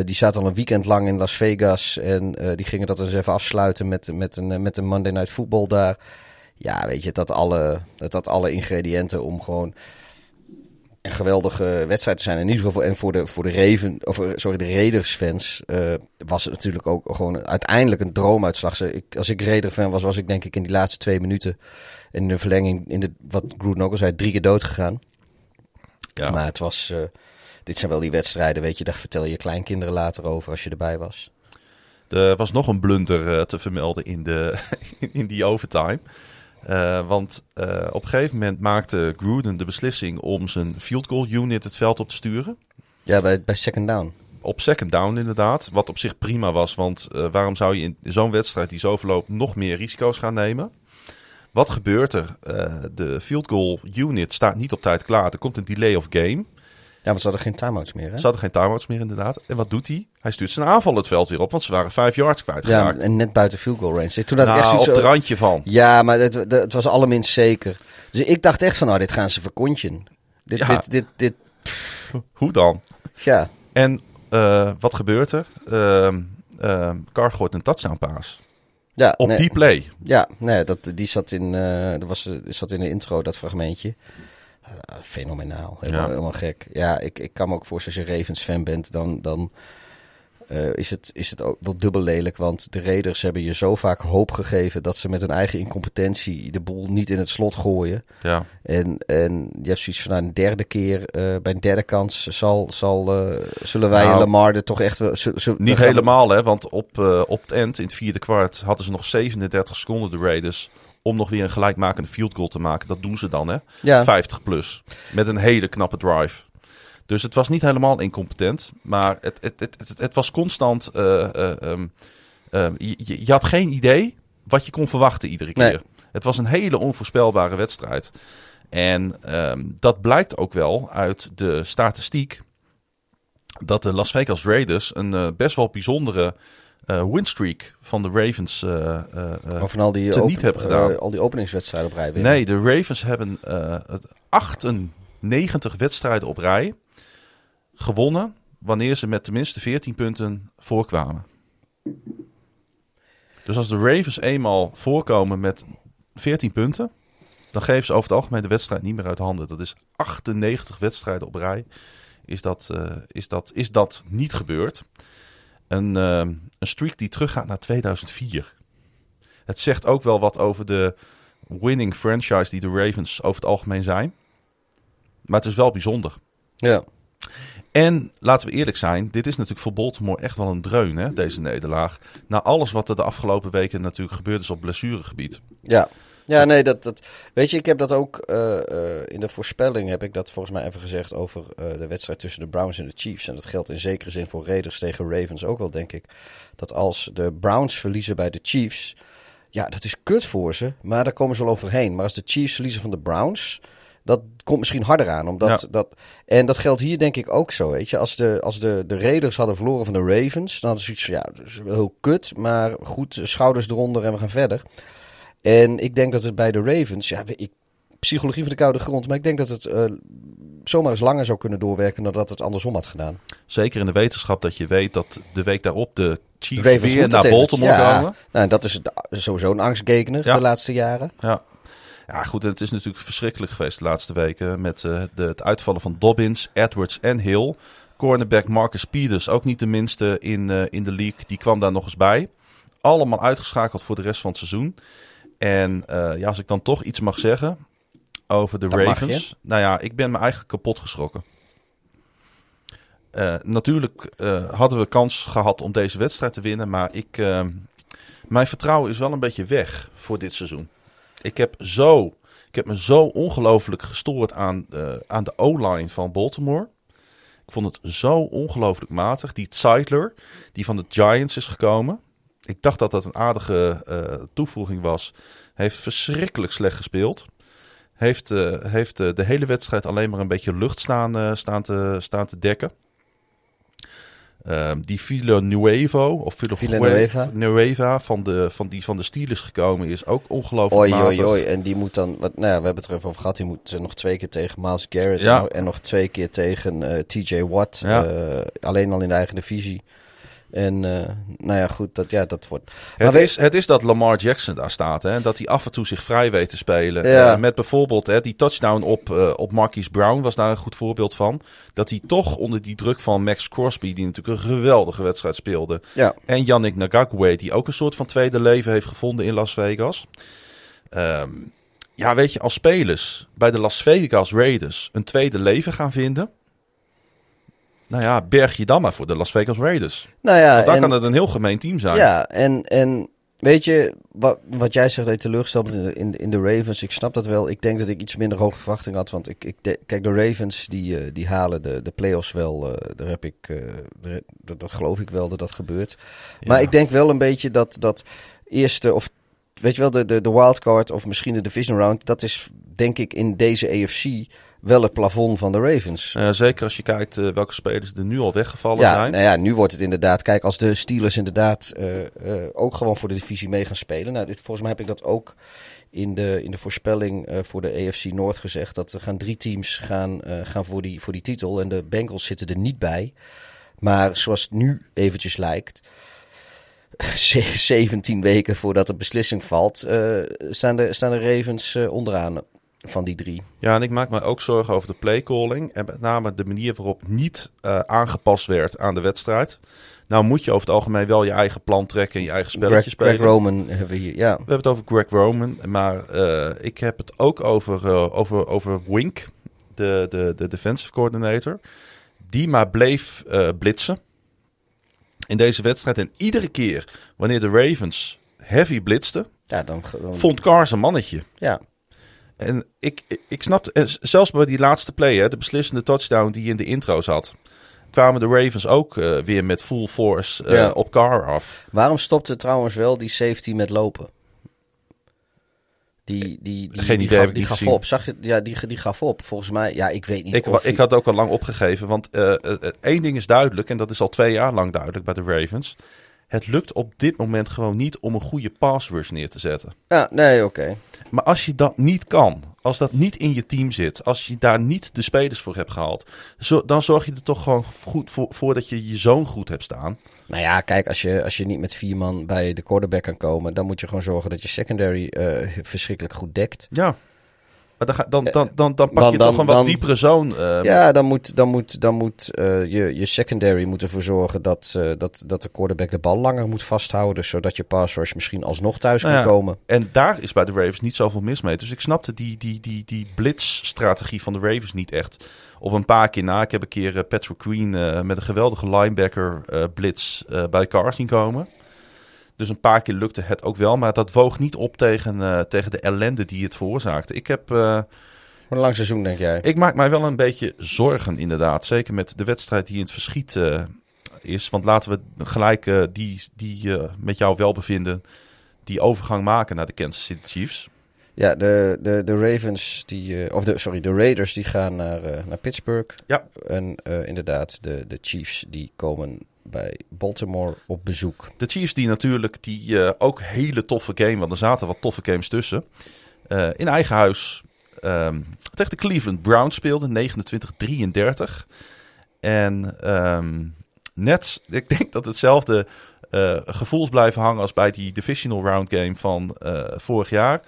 die zaten al een weekend lang in Las Vegas. En die gingen dat eens even afsluiten met, met, een, met een Monday night voetbal daar. Ja, weet je, dat alle, dat had alle ingrediënten om gewoon een geweldige wedstrijd te zijn. In ieder geval en voor de, voor de Raven, of eh, sorry, de Raiders fans eh, was het natuurlijk ook gewoon uiteindelijk een droomuitslag. Ik, als ik Raider fan was, was ik denk ik in die laatste twee minuten in de verlenging, in de, wat Gruden ook al zei, drie keer dood gegaan. Ja. Maar het was, eh, dit zijn wel die wedstrijden, weet je, daar vertel je kleinkinderen later over als je erbij was. Er was nog een blunder te vermelden in, de, in die overtime. Eh, want eh, op een gegeven moment maakte Gruden de beslissing om zijn field goal unit het veld op te sturen. Ja, bij, bij second down. Op second down inderdaad. Wat op zich prima was. Want eh, waarom zou je in zo'n wedstrijd die zo verloopt nog meer risico's gaan nemen? Wat gebeurt er? De field goal unit staat niet op tijd klaar. Er komt een delay of game. Ja, want ze hadden geen timeouts meer, hè? Ze hadden geen timeouts meer inderdaad. En wat doet hij? Hij stuurt zijn aanval het veld weer op. Want ze waren vijf yards Ja, kwijtgeraakt. en net buiten field goal range. Toen had ik nou, echt op zo- het randje van. Ja, maar het, het was allerminst zeker. Dus ik dacht echt van, nou, dit gaan ze verkontjen. Dit, Ja. dit, dit, dit, Hoe dan? ja. En eh, wat gebeurt er? Carr gooit een touchdown paas. Ja, Op nee, die play. Ja, nee, dat, die zat in, eh dat was, zat in de intro, dat fragmentje. Eh, fenomenaal, helemaal, Ja. helemaal gek. Ja, ik, ik kan me ook voorstellen, als je Ravens-fan bent, dan, dan eh, is, het, is het ook wel dubbel lelijk. Want de Raiders hebben je zo vaak hoop gegeven dat ze met hun eigen incompetentie de boel niet in het slot gooien. Ja. En, en je hebt zoiets van, nou, een derde keer, eh, bij een derde kans, zal, zal, zullen wij Nou, en Lamar er toch echt wel... Niet helemaal, hè? Want op, op het eind, in het vierde kwart, hadden ze nog 37 seconden, de Raiders, om nog weer een gelijkmakende field goal te maken. Dat doen ze dan, hè? Ja. 50 plus. Met een hele knappe drive. Dus het was niet helemaal incompetent. Maar het, het, het, het, was constant. eh, eh, ehm, ehm, je, had geen idee wat je kon verwachten iedere keer. Nee. Het was een hele onvoorspelbare wedstrijd. En ehm, dat blijkt ook wel uit de statistiek. Dat de Las Vegas Raiders een eh, best wel bijzondere eh, winstreak van de Ravens. Maar van al die, niet hebben gedaan. al die openingswedstrijden op rij winnen. Nee, de Ravens hebben eh, het 98 wedstrijden op rij gewonnen wanneer ze met tenminste 14 punten voorkwamen. Dus als de Ravens eenmaal voorkomen met 14 punten, dan geven ze over het algemeen de wedstrijd niet meer uit handen. Dat is 98 wedstrijden op rij. Is dat, is dat, is dat niet gebeurd? Een, eh, een streak die teruggaat naar 2004. Het zegt ook wel wat over de winning franchise die de Ravens over het algemeen zijn. Maar het is wel bijzonder. Ja. En laten we eerlijk zijn, dit is natuurlijk voor Baltimore echt wel een dreun, hè, deze nederlaag. Na alles wat er de afgelopen weken natuurlijk gebeurd is op blessuregebied. Ja. Ja, nee, dat, dat, weet je, ik heb dat ook eh, eh, in de voorspelling heb ik dat volgens mij even gezegd over eh, de wedstrijd tussen de Browns en de Chiefs. En dat geldt in zekere zin voor Raiders tegen Ravens ook wel, denk ik. Dat als de Browns verliezen bij de Chiefs, ja, dat is kut voor ze, maar daar komen ze wel overheen. Maar als de Chiefs verliezen van de Browns, dat komt misschien harder aan. Omdat Ja. dat, en dat geldt hier denk ik ook zo, weet je. Als de, als de, de Raiders hadden verloren van de Ravens, dan hadden ze iets van, ja, dat is wel heel kut, maar goed, schouders eronder en we gaan verder. En ik denk dat het bij de Ravens, ja, ik, psychologie van de koude grond, maar ik denk dat het eh, zomaar eens langer zou kunnen doorwerken dan dat het andersom had gedaan. Zeker in de wetenschap dat je weet dat de week daarop de Chiefs De weer naar Baltimore ja, komen. Nou, dat is sowieso een angstgekener Ja. de laatste jaren. Ja. Ja, goed, en het is natuurlijk verschrikkelijk geweest de laatste weken met eh, de, het uitvallen van Dobbins, Edwards en Hill. Cornerback Marcus Peters, ook niet de minste in, eh, in de league, die kwam daar nog eens bij. Allemaal uitgeschakeld voor de rest van het seizoen. En eh, ja, als ik dan toch iets mag zeggen over de Dat Ravens. Nou ja, ik ben me eigenlijk kapot geschrokken. Eh, natuurlijk eh, hadden we kans gehad om deze wedstrijd te winnen, maar ik, eh, mijn vertrouwen is wel een beetje weg voor dit seizoen. Ik heb, zo, ik heb me zo ongelooflijk gestoord aan, aan de O-line van Baltimore. Ik vond het zo ongelooflijk matig. Die Zeidler, die van de Giants is gekomen. Ik dacht dat dat een aardige eh, toevoeging was. Heeft verschrikkelijk slecht gespeeld. Heeft, eh, heeft eh, de hele wedstrijd alleen maar een beetje lucht staan, staan, te, staan te dekken. Ehm, die Villanuevo, of Villanueva. Nueva van de, van die van de Steelers gekomen is ook ongelooflijk oi, oi. En die moet dan, wat, nou ja, we hebben het er even over gehad. Die moet nog twee keer tegen Miles Garrett Ja. en, nog, en nog twee keer tegen TJ Watt. Ja. alleen al in de eigen divisie. En eh, nou ja, goed, dat, ja, dat wordt... Het, is, het is dat Lamar Jackson daar staat. Hè? Dat hij af en toe zich vrij weet te spelen. Ja. Eh, met bijvoorbeeld hè, die touchdown op, eh op Marquise Brown was daar een goed voorbeeld van. Dat hij toch onder die druk van Max Crosby, die natuurlijk een geweldige wedstrijd speelde. Ja, En Yannick Ngakwe, die ook een soort van tweede leven heeft gevonden in Las Vegas. Ehm, ja, weet je, als spelers bij de Las Vegas Raiders een tweede leven gaan vinden. Nou ja, berg je dan maar voor de Las Vegas Raiders. nou ja, Want dan en- kan het een heel gemeen team zijn. Ja, en, en weet je, wat, wat jij zegt, dat je teleurgesteld in de, in, de- in de Ravens. Ik snap dat wel. Ik denk dat ik iets minder hoge verwachting had. Want ik, ik de- kijk, de Ravens die, eh, die halen de, de playoffs wel. eh, daar heb ik, eh, dat, dat geloof ik wel dat dat gebeurt. Maar ik denk wel een beetje dat dat eerste, of weet je wel, de, de, de wildcard of misschien de division round. Dat is denk ik in deze AFC wel het plafond van de Ravens. Eh, zeker als je kijkt eh, welke spelers er nu al weggevallen Ja, zijn. nou ja, nu wordt het inderdaad. Kijk, als de Steelers inderdaad eh, eh, ook gewoon voor de divisie mee gaan spelen. Nou, dit, volgens mij heb ik dat ook in de, in de voorspelling voor de AFC Noord gezegd. Dat er gaan drie teams gaan, gaan voor, die, voor die titel. En de Bengals zitten er niet bij. Maar zoals het nu eventjes lijkt. ze- 17 weken voordat de beslissing valt, staan, de, staan de Ravens onderaan van die drie. Ja, en ik maak me ook zorgen over de playcalling. En met name de manier waarop niet eh, aangepast werd aan de wedstrijd. Nou moet je over het algemeen wel je eigen plan trekken en je eigen spelletje Greg, spelen. Greg Roman hebben we hier. Ja, We hebben het over Greg Roman, maar eh, ik heb het ook over, eh, over, over Wink, de, de, de defensive coordinator. Die maar bleef blitsen in deze wedstrijd. En iedere keer wanneer de Ravens heavy blitzten, ja dan vond Carr zijn mannetje. Ja, En ik, ik, snap, zelfs bij die laatste play, hè, de beslissende touchdown die je in de intro zat, kwamen de Ravens ook eh, weer met full force eh, Ja. op Carr af. Waarom stopte trouwens wel die safety met lopen? Die, die, die, Geen die idee, gaf, die gaf op. Zag je, ja, die, die gaf op. Volgens mij, ja, ik weet niet. Ik, of ik had ook al lang opgegeven, want eh, één ding is duidelijk, en dat is al twee jaar lang duidelijk bij de Ravens. Het lukt op dit moment gewoon niet om een goede pass rush neer te zetten. Ja, nee, oké. Maar als je dat niet kan, als dat niet in je team zit, als je daar niet de spelers voor hebt gehaald, zo, dan zorg je er toch gewoon goed voor, voor dat je je zoon goed hebt staan. Nou ja, kijk, als je, als je niet met vier man bij de quarterback kan komen, dan moet je gewoon zorgen dat je secondary eh, verschrikkelijk goed dekt. Ja. Maar dan, ga- dan, dan, dan, pak je dan- toch een wat diepere zoon. eh, Ja, dan moet, dan moet, dan moet eh, je, je secondary moet ervoor zorgen dat, eh, dat, dat de quarterback de bal langer moet vasthouden, zodat je pass rush misschien alsnog thuis Nou kan ja, komen. En daar is bij de Ravens niet zoveel mis mee. Dus ik snapte die, die, die, die blitz-strategie van de Ravens niet echt. Op een paar keer na. Ik heb een keer eh, Patrick Queen eh, met een geweldige linebacker eh, blitz eh, bij Carr zien komen. Dus een paar keer lukte het ook wel. Maar dat woog niet op tegen, eh, tegen de ellende die het veroorzaakte. Ik, heb, eh, een lang seizoen, denk jij? ik maak mij wel een beetje zorgen inderdaad. Zeker met de wedstrijd die in het verschiet eh, is. Want laten we gelijk die, die met jou welbevinden... die overgang maken naar de Kansas City Chiefs. Ja, de, de, de Ravens, die, of de, sorry, de Raiders, die gaan naar, naar Pittsburgh. Ja. En inderdaad, de, de Chiefs, die komen bij Baltimore op bezoek. De Chiefs die natuurlijk die eh, ook hele toffe game, want er zaten wat toffe games tussen. eh, in eigen huis ehm, tegen de Cleveland Browns speelden, 29-33. En ehm, net, ik denk dat hetzelfde eh gevoels blijven hangen als bij die divisional round game van vorig jaar.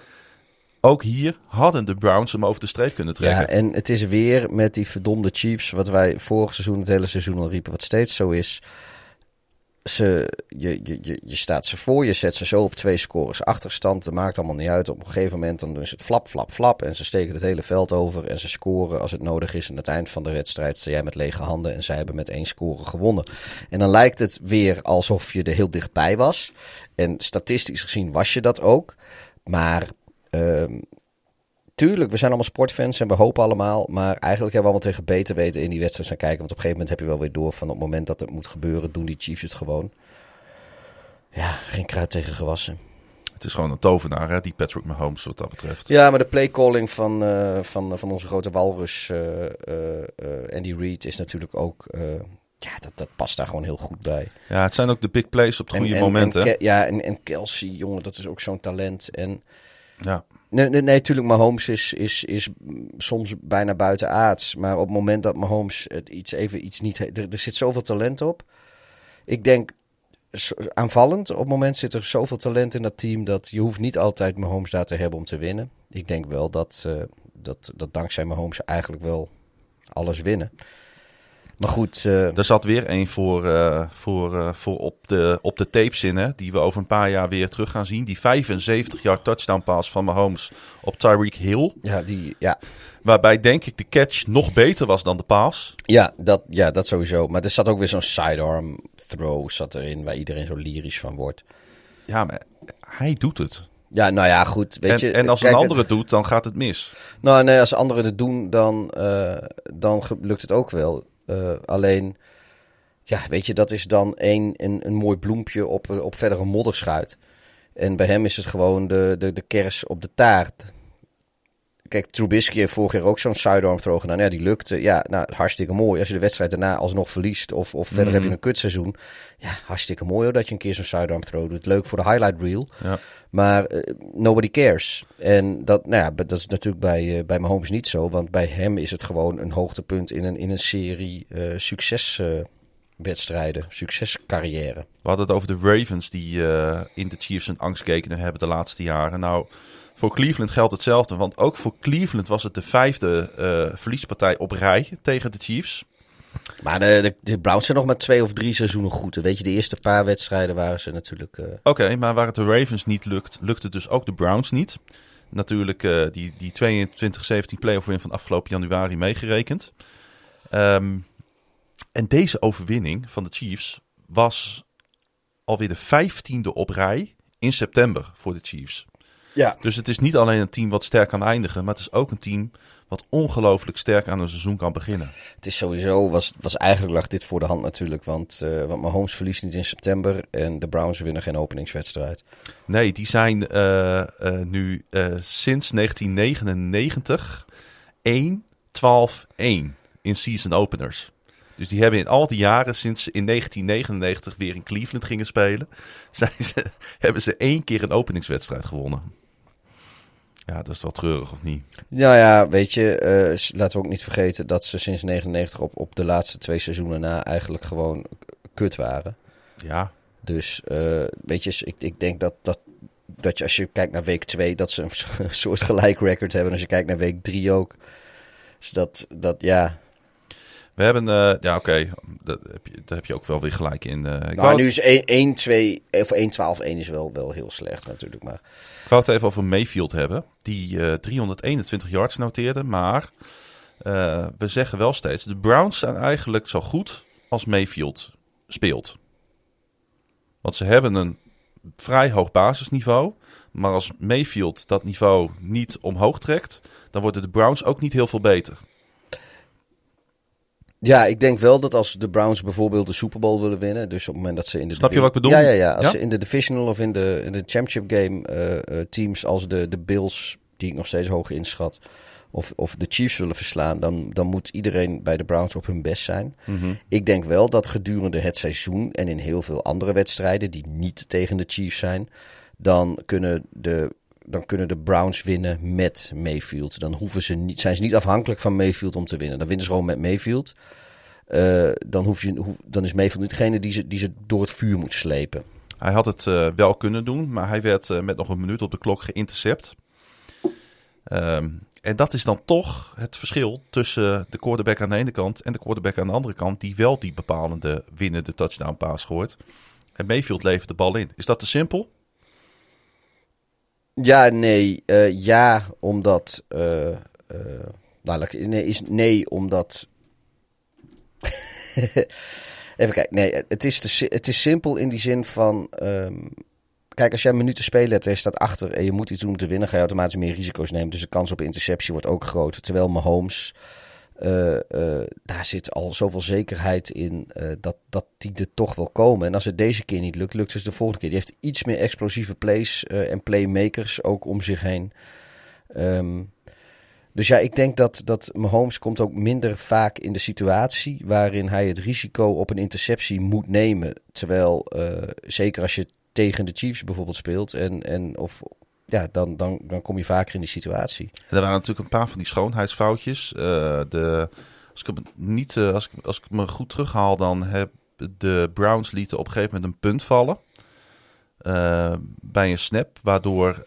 Ook hier hadden de Browns hem over de streep kunnen trekken. Ja, en het is weer met die verdomde Chiefs, wat wij vorig seizoen, het hele seizoen al riepen, wat steeds zo is. Ze, je, je, je, je staat ze voor, je zet ze zo op twee scores achterstand. Dat maakt allemaal niet uit. Op een gegeven moment dan is het flap, flap, flap. En ze steken het hele veld over en ze scoren als het nodig is. En aan het eind van de wedstrijd sta jij met lege handen en zij hebben met één score gewonnen. En dan lijkt het weer alsof je er heel dichtbij was. En statistisch gezien was je dat ook. Maar tuurlijk, we zijn allemaal sportfans en we hopen allemaal. Maar eigenlijk hebben we allemaal tegen beter weten in die wedstrijd gaan kijken. Want op een gegeven moment heb je wel weer door van op het moment dat het moet gebeuren, doen die Chiefs het gewoon. Ja, geen kruid tegen gewassen. Het is gewoon een tovenaar, hè, die Patrick Mahomes, wat dat betreft. Ja, maar de playcalling van, eh, van, van onze grote walrus uh, uh, Andy Reid is natuurlijk ook... ja, dat, dat past daar gewoon heel goed bij. Ja, het zijn ook de big plays op de goede en, momenten. En, ja, en, en Kelsey, jongen, dat is ook zo'n talent. En ja. Nee, nee, natuurlijk, Mahomes is, is, is soms bijna buiten aards. Maar op het moment dat Mahomes het iets even iets niet... Er, er zit zoveel talent op. Ik denk, aanvallend, op het moment zit er zoveel talent in dat team... dat je hoeft niet altijd Mahomes daar te hebben om te winnen. Ik denk wel dat, uh, dat, dat dankzij Mahomes eigenlijk wel alles winnen. Maar goed. Uh... Er zat weer een voor, uh, voor, uh, voor op, de, op de tapes in, hè, die we over een paar jaar weer terug gaan zien. Die 75 yard touchdown pass van Mahomes op Tyreek Hill. Ja, die, ja. Waarbij denk ik de catch nog beter was dan de pass. Ja, dat, ja, dat sowieso. Maar er zat ook weer zo'n sidearm throw zat erin waar iedereen zo lyrisch van wordt. Ja, maar hij doet het. Ja, nou ja, goed. Weet en, je, en als kijk, een andere het doet, dan gaat het mis. Nou, nee, als anderen het doen, dan, dan lukt het ook wel. Uh, alleen, ja, weet je, dat is dan een, een, een mooi bloempje op, op verdere modderschuit. En bij hem is het gewoon de, de, de kers op de taart. Kijk, Trubisky heeft vorig jaar ook zo'n sidearm throw gedaan. Ja, die lukte. Ja, nou, hartstikke mooi. Als je de wedstrijd daarna alsnog verliest of, of verder Mhm. heb je een kutseizoen. Ja, hartstikke mooi hoor, dat je een keer zo'n sidearm throw doet. Leuk voor de highlight reel. Ja. Maar uh, nobody cares. En dat, nou ja, dat is natuurlijk bij, uh, bij Mahomes niet zo. Want bij hem is het gewoon een hoogtepunt in een, in een serie uh, succeswedstrijden, succescarrière. We hadden het over de Ravens die in de Chiefs een angstgekenen hebben de laatste jaren. Nou, voor Cleveland geldt hetzelfde. Want ook voor Cleveland was het de vijfde verliespartij op rij tegen de Chiefs. Maar de, de, de, Browns zijn nog maar twee of drie seizoenen goed. Weet je, de eerste paar wedstrijden waren ze natuurlijk... Uh... Oké, okay, maar waar het de Ravens niet lukt, lukt het dus ook de Browns niet. Natuurlijk uh, die, die 22-17 playoff win van afgelopen januari meegerekend. Um, en deze overwinning van de Chiefs was alweer de vijftiende op rij in september voor de Chiefs. Ja. Dus het is niet alleen een team wat sterk kan eindigen, maar het is ook een team wat ongelooflijk sterk aan een seizoen kan beginnen. Het is sowieso, was, was eigenlijk lag dit voor de hand natuurlijk, want, uh, want Mahomes verliest niet in september en de Browns winnen geen openingswedstrijd. Nee, die zijn uh, uh, nu sinds 1999 1-12-1 in season openers. Dus die hebben in al die jaren sinds ze in 1999 weer in Cleveland gingen spelen, zijn ze, hebben ze één keer een openingswedstrijd gewonnen. Ja, dat is wel treurig, of niet? Nou ja, weet je, uh, laten we ook niet vergeten dat ze sinds 99 op, op de laatste twee seizoenen na eigenlijk gewoon kut waren. Ja. Dus, uh, weet je, ik, ik denk dat, dat, dat je als je kijkt naar week 2, dat ze een soort gelijk record hebben. Als je kijkt naar week 3 ook. Dus dat, dat ja, we hebben, uh, ja oké, okay. daar, daar heb je ook wel weer gelijk in. Uh, ik nou, nu is 1, 2, of 1, 12, 1 is wel, wel heel slecht natuurlijk. Maar... Ik wou het even over Mayfield hebben, die uh, 321 yards noteerde. Maar uh, we zeggen wel steeds, de Browns zijn eigenlijk zo goed als Mayfield speelt. Want ze hebben een vrij hoog basisniveau. Maar als Mayfield dat niveau niet omhoog trekt, dan worden de Browns ook niet heel veel beter. Ja, ik denk wel dat als de Browns bijvoorbeeld de Super Bowl willen winnen, dus op het moment dat ze in de snap je wat ik bedoel? Ja, ja, ja. Als ja? ze in de divisional of in de, in de championship game uh, uh, teams als de, de Bills, die ik nog steeds hoog inschat, of, of de Chiefs willen verslaan, dan, dan moet iedereen bij de Browns op hun best zijn. Mm -hmm. Ik denk wel dat gedurende het seizoen en in heel veel andere wedstrijden die niet tegen de Chiefs zijn, dan kunnen de dan kunnen de Browns winnen met Mayfield. Dan hoeven ze niet, zijn ze niet afhankelijk van Mayfield om te winnen. Dan winnen ze gewoon met Mayfield. Uh, dan, hoef je, dan is Mayfield niet degene die ze, die ze door het vuur moet slepen. Hij had het uh, wel kunnen doen, maar hij werd uh, met nog een minuut op de klok geïntercept. Ehm, en dat is dan toch het verschil tussen de quarterback aan de ene kant en de quarterback aan de andere kant, die wel die bepalende winnende touchdown pass gooit. En Mayfield levert de bal in. Is dat te simpel? Ja, nee. eh, ja, omdat. eh, nou, nee, is nee, omdat. Even kijken. Nee, het is, het is simpel in die zin van. ehm, kijk, als jij te spelen hebt en je staat achter en je moet iets doen om te winnen, ga je automatisch meer risico's nemen. Dus de kans op interceptie wordt ook groter. Terwijl Mahomes. Eh, eh, daar zit al zoveel zekerheid in eh, dat, dat die er toch wil komen. En als het deze keer niet lukt, lukt het de volgende keer. Die heeft iets meer explosieve plays en playmakers ook om zich heen. Ehm, dus ja, ik denk dat, dat Mahomes komt ook minder vaak in de situatie waarin hij het risico op een interceptie moet nemen. Terwijl, zeker als je tegen de Chiefs bijvoorbeeld speelt, en, en of, ja, dan, dan, dan kom je vaker in die situatie. En er waren natuurlijk een paar van die schoonheidsfoutjes. Eh, de, als, ik het niet, eh, als, ik, als ik me goed terughaal, dan heb de Browns lieten op een gegeven moment een punt vallen. eh, bij een snap, waardoor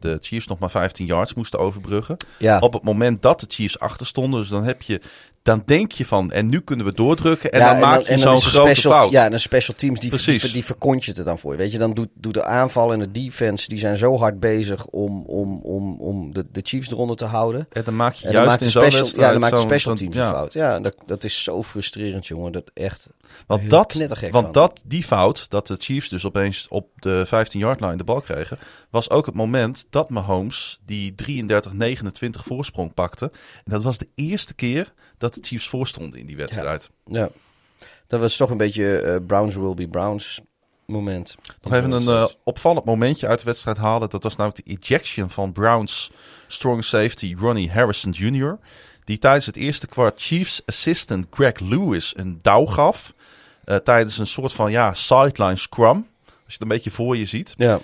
de Chiefs nog maar 15 yards moesten overbruggen. Ja, Op het moment dat de Chiefs achter stonden, dus dan heb je, dan denk je van, en nu kunnen we doordrukken, en Ja, dan maak je zo'n grote special, fout. Ja, en de special teams die, Precies. die, die verkontje het er dan voor je. Weet je, dan doet, doet de aanval en de defense, die zijn zo hard bezig om, om, om, om de, de Chiefs eronder te houden. En dan maak je En juist in zo'n special, ja, dan maakt de special teams ja. een fout. Ja, dat, dat is zo frustrerend, jongen. Dat echt. Want, dat, want van. dat, die fout, dat de Chiefs dus opeens op de 15-yard line de bal kregen, was ook het moment dat Mahomes die 33-29 voorsprong pakte. En dat was de eerste keer dat de Chiefs voorstonden in die wedstrijd. Ja, dat was toch een beetje eh, Browns will be Browns moment. Nog even een eh, opvallend momentje uit de wedstrijd halen. Dat was namelijk de ejection van Browns strong safety Ronnie Harrison Jr. Die tijdens het eerste kwart Chiefs assistant Greg Lewis een douw gaf. eh, tijdens een soort van ja, sideline scrum. Als je het een beetje voor je ziet. Ja,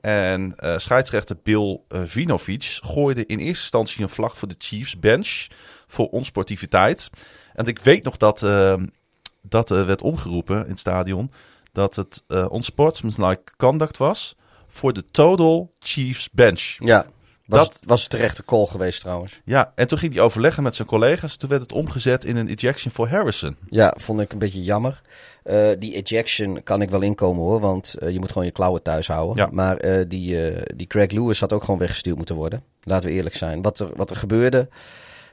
en scheidsrechter Bill Vinovic gooide in eerste instantie een vlag voor de Chiefs bench voor onsportiviteit. En ik weet nog dat eh, dat eh, werd omgeroepen in het stadion dat het eh unsportsmanlike conduct was voor de total Chiefs bench. ja. Was, Dat- was terecht de call geweest trouwens. Ja, en toen ging hij overleggen met zijn collega's. Toen werd het omgezet in een ejection voor Harrison. Ja, vond ik een beetje jammer. Die ejection kan ik wel inkomen hoor, want je moet gewoon je klauwen thuis houden. Ja. Maar die, die Greg Lewis had ook gewoon weggestuurd moeten worden. Laten we eerlijk zijn. Wat er, wat er gebeurde.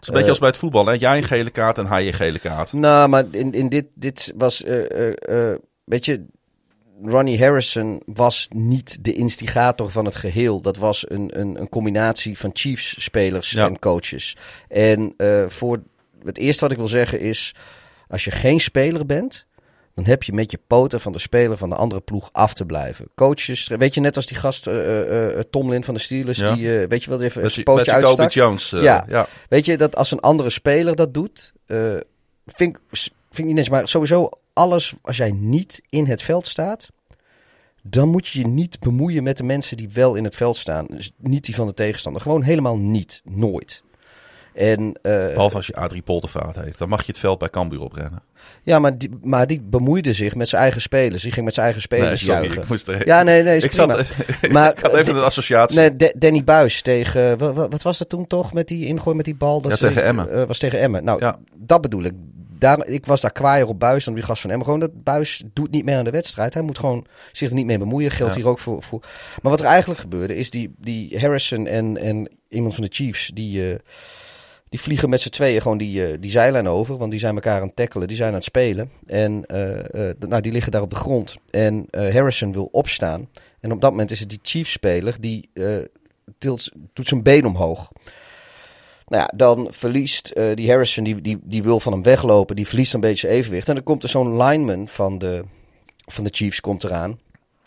Het is een beetje Eh, als bij het voetbal. Hè? Jij een gele kaart en hij een gele kaart. Nou, maar in, in dit, dit was. eh, eh, weet je, Ronnie Harrison was niet de instigator van het geheel. Dat was een, een, een combinatie van Chiefs-spelers Ja. en coaches. En voor het eerste wat ik wil zeggen is: als je geen speler bent. Dan heb je met je poten van de speler van de andere ploeg af te blijven. Coaches, weet je, net als die gast eh, eh, eh, Tomlin van de Steelers, Ja. die, eh, weet je wel, even met pootje uitstak. Jones. Ja. ja. Weet je, dat als een andere speler dat doet, vind, ik- vind ik niet eens. Maar sowieso, alles, als jij niet in het veld staat, dan moet je je niet bemoeien met de mensen die wel in het veld staan. Dus niet die van de tegenstander. Gewoon helemaal niet. Nooit. En, eh, Behalve als je Adrie Poltervaart heet. Dan mag je het veld bij Cambuur oprennen. Ja, maar die, maar die bemoeide zich met zijn eigen spelers. Die ging met zijn eigen spelers Nee, sorry, juichen. ik moest er- Ja, nee, nee, is ik, prima. zat, Maar, ik had even eh, een associatie. Nee, Da- Danny Buis tegen. Wat, wat was dat toen toch met die ingooi met die bal? Dat Ja, ze- tegen Emmen. eh, was tegen Emmen. Nou, Ja. dat bedoel ik. Daar, ik was daar kwaaier op Buis dan die gast van Emmen. Gewoon dat Buis doet niet meer aan de wedstrijd. Hij moet gewoon zich er niet mee bemoeien. Geldt Ja. hier ook voor, voor. Maar wat er eigenlijk gebeurde is die, die Harrison en, en iemand van de Chiefs die. eh, die vliegen met z'n tweeën gewoon die, eh, die zijlijn over. Want die zijn elkaar aan het tackelen. Die zijn aan het spelen. En eh, eh, nou, die liggen daar op de grond. En Harrison wil opstaan. En op dat moment is het die Chiefs-speler die tilt, doet zijn been omhoog. Nou ja, dan verliest die Harrison, die, die, die wil van hem weglopen. Die verliest een beetje evenwicht. En dan komt er zo'n lineman van de, van de Chiefs komt eraan.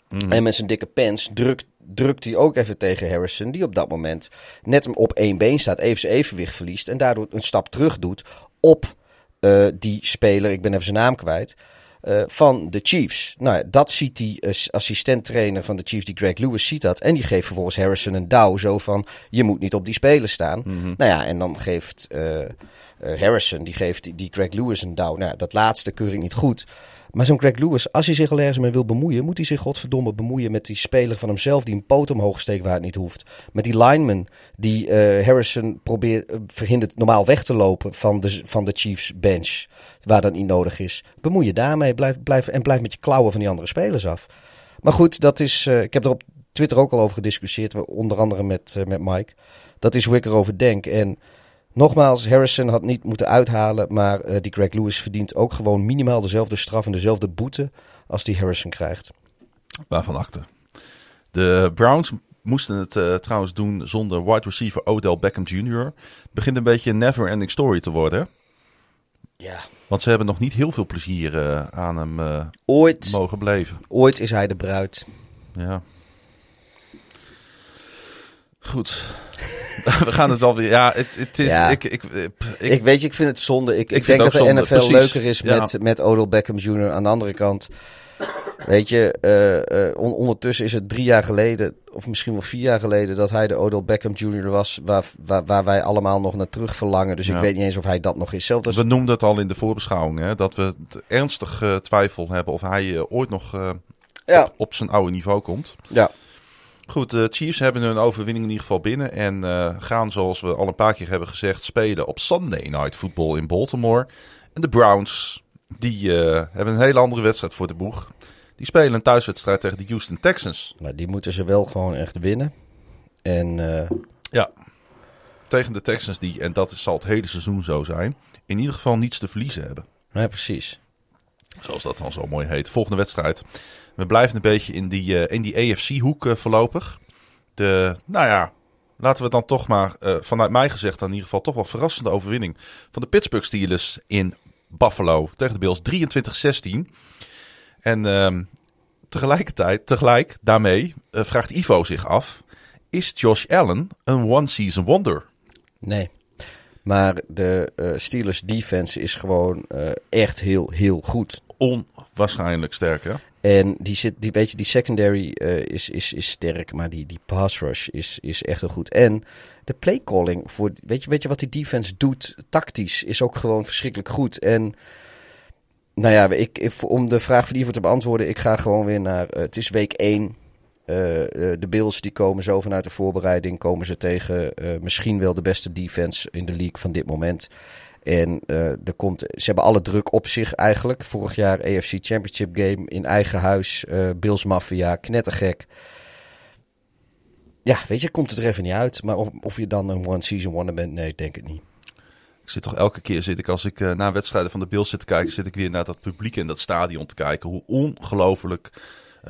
Mm. En met zijn dikke pens drukt, drukt hij ook even tegen Harrison. Die op dat moment net op één been staat. Even zijn evenwicht verliest. En daardoor een stap terug doet op eh, die speler. Ik ben even zijn naam kwijt. eh, van de Chiefs. Nou, ja, dat ziet die eh, assistent-trainer van de Chiefs, die Greg Lewis, ziet dat. En die geeft vervolgens Harrison een douw. Zo van, je moet niet op die speler staan. Mhm. Nou ja, en dan geeft Harrison, die geeft die, die Greg Lewis een douw. Nou, dat laatste keur ik niet goed. Maar zo'n Greg Lewis, als hij zich al ergens mee wil bemoeien, moet hij zich godverdomme bemoeien met die speler van hemzelf die een poot omhoog steekt waar het niet hoeft. Met die lineman die eh, Harrison probeert, eh, verhindert normaal weg te lopen van de, van de Chiefs bench, waar dat niet nodig is. Bemoei je daarmee blijf, blijf, en blijf met je klauwen van die andere spelers af. Maar goed, dat is, eh, ik heb er op Twitter ook al over gediscussieerd, onder andere met, met Mike. Dat is hoe ik erover denk. En Nogmaals, Harrison had niet moeten uithalen, maar uh, die Greg Lewis verdient ook gewoon minimaal dezelfde straf en dezelfde boete als die Harrison krijgt. Waarvan achter. De Browns moesten het uh, trouwens doen zonder wide receiver Odell Beckham Jr. Het begint een beetje een never-ending story te worden. Ja. Want ze hebben nog niet heel veel plezier uh, aan hem ooit, mogen beleven. Ooit is hij de bruid. Ja. Goed. we gaan het alweer. Ja, het, het is. Ja. Ik, ik, ik, ik, weet je, ik vind het zonde. Ik, ik, denk dat de zonde, NFL precies. leuker is Ja. met, met Odell Beckham Jr. Aan de andere kant, weet je, eh, eh, on- ondertussen is het drie jaar geleden, of misschien wel vier jaar geleden, dat hij de Odell Beckham Jr. was, waar, waar, waar wij allemaal nog naar terug verlangen. Dus Ja. ik weet niet eens of hij dat nog is. Zelfs als We noemden het al in de voorbeschouwing, hè, dat we ernstig eh, twijfel hebben of hij ooit nog op, op zijn oude niveau komt. Ja. Goed, de Chiefs hebben hun overwinning in ieder geval binnen en eh, gaan, zoals we al een paar keer hebben gezegd, spelen op Sunday Night Football in Baltimore. En de Browns, die eh, hebben een hele andere wedstrijd voor de boeg. Die spelen een thuiswedstrijd tegen de Houston Texans. Maar die moeten ze wel gewoon echt winnen. En eh, Ja, tegen de Texans die, en dat zal het hele seizoen zo zijn, in ieder geval niets te verliezen hebben. nee, precies. Zoals dat dan zo mooi heet. Volgende wedstrijd. We blijven een beetje in die, eh, in die AFC-hoek eh, voorlopig. De, nou ja, laten we dan toch maar, eh, vanuit mij gezegd, dan in ieder geval toch wel verrassende overwinning van de Pittsburgh Steelers in Buffalo tegen de Bills 23-16. En ehm, tegelijkertijd, tegelijk daarmee vraagt Ivo zich af: is Josh Allen een one-season wonder? Nee. Maar de Steelers defense is gewoon echt heel, heel goed. Onwaarschijnlijk sterk, hè? En die, zit, die, weet je, die secondary eh, is, is, is sterk, maar die, die pass rush is, is echt heel goed. En de play calling, voor, weet, je, weet je wat die defense doet tactisch, is ook gewoon verschrikkelijk goed. En nou ja, ik, om de vraag van Ivo te beantwoorden, ik ga gewoon weer naar, eh, het is week 1. Eh, de Bills die komen zo vanuit de voorbereiding, komen ze tegen misschien wel de beste defense in de league van dit moment. En er komt, ze hebben alle druk op zich eigenlijk. Vorig jaar AFC Championship game in eigen huis. eh Bills Mafia, knettergek. Ja, weet je, komt het er even niet uit. Maar of, of je dan een one-season wonder bent, nee, ik denk het niet. Ik zit toch elke keer zit ik als ik eh, naar wedstrijden van de Bills zit te kijken, zit ik weer naar dat publiek in dat stadion te kijken. Hoe ongelooflijk,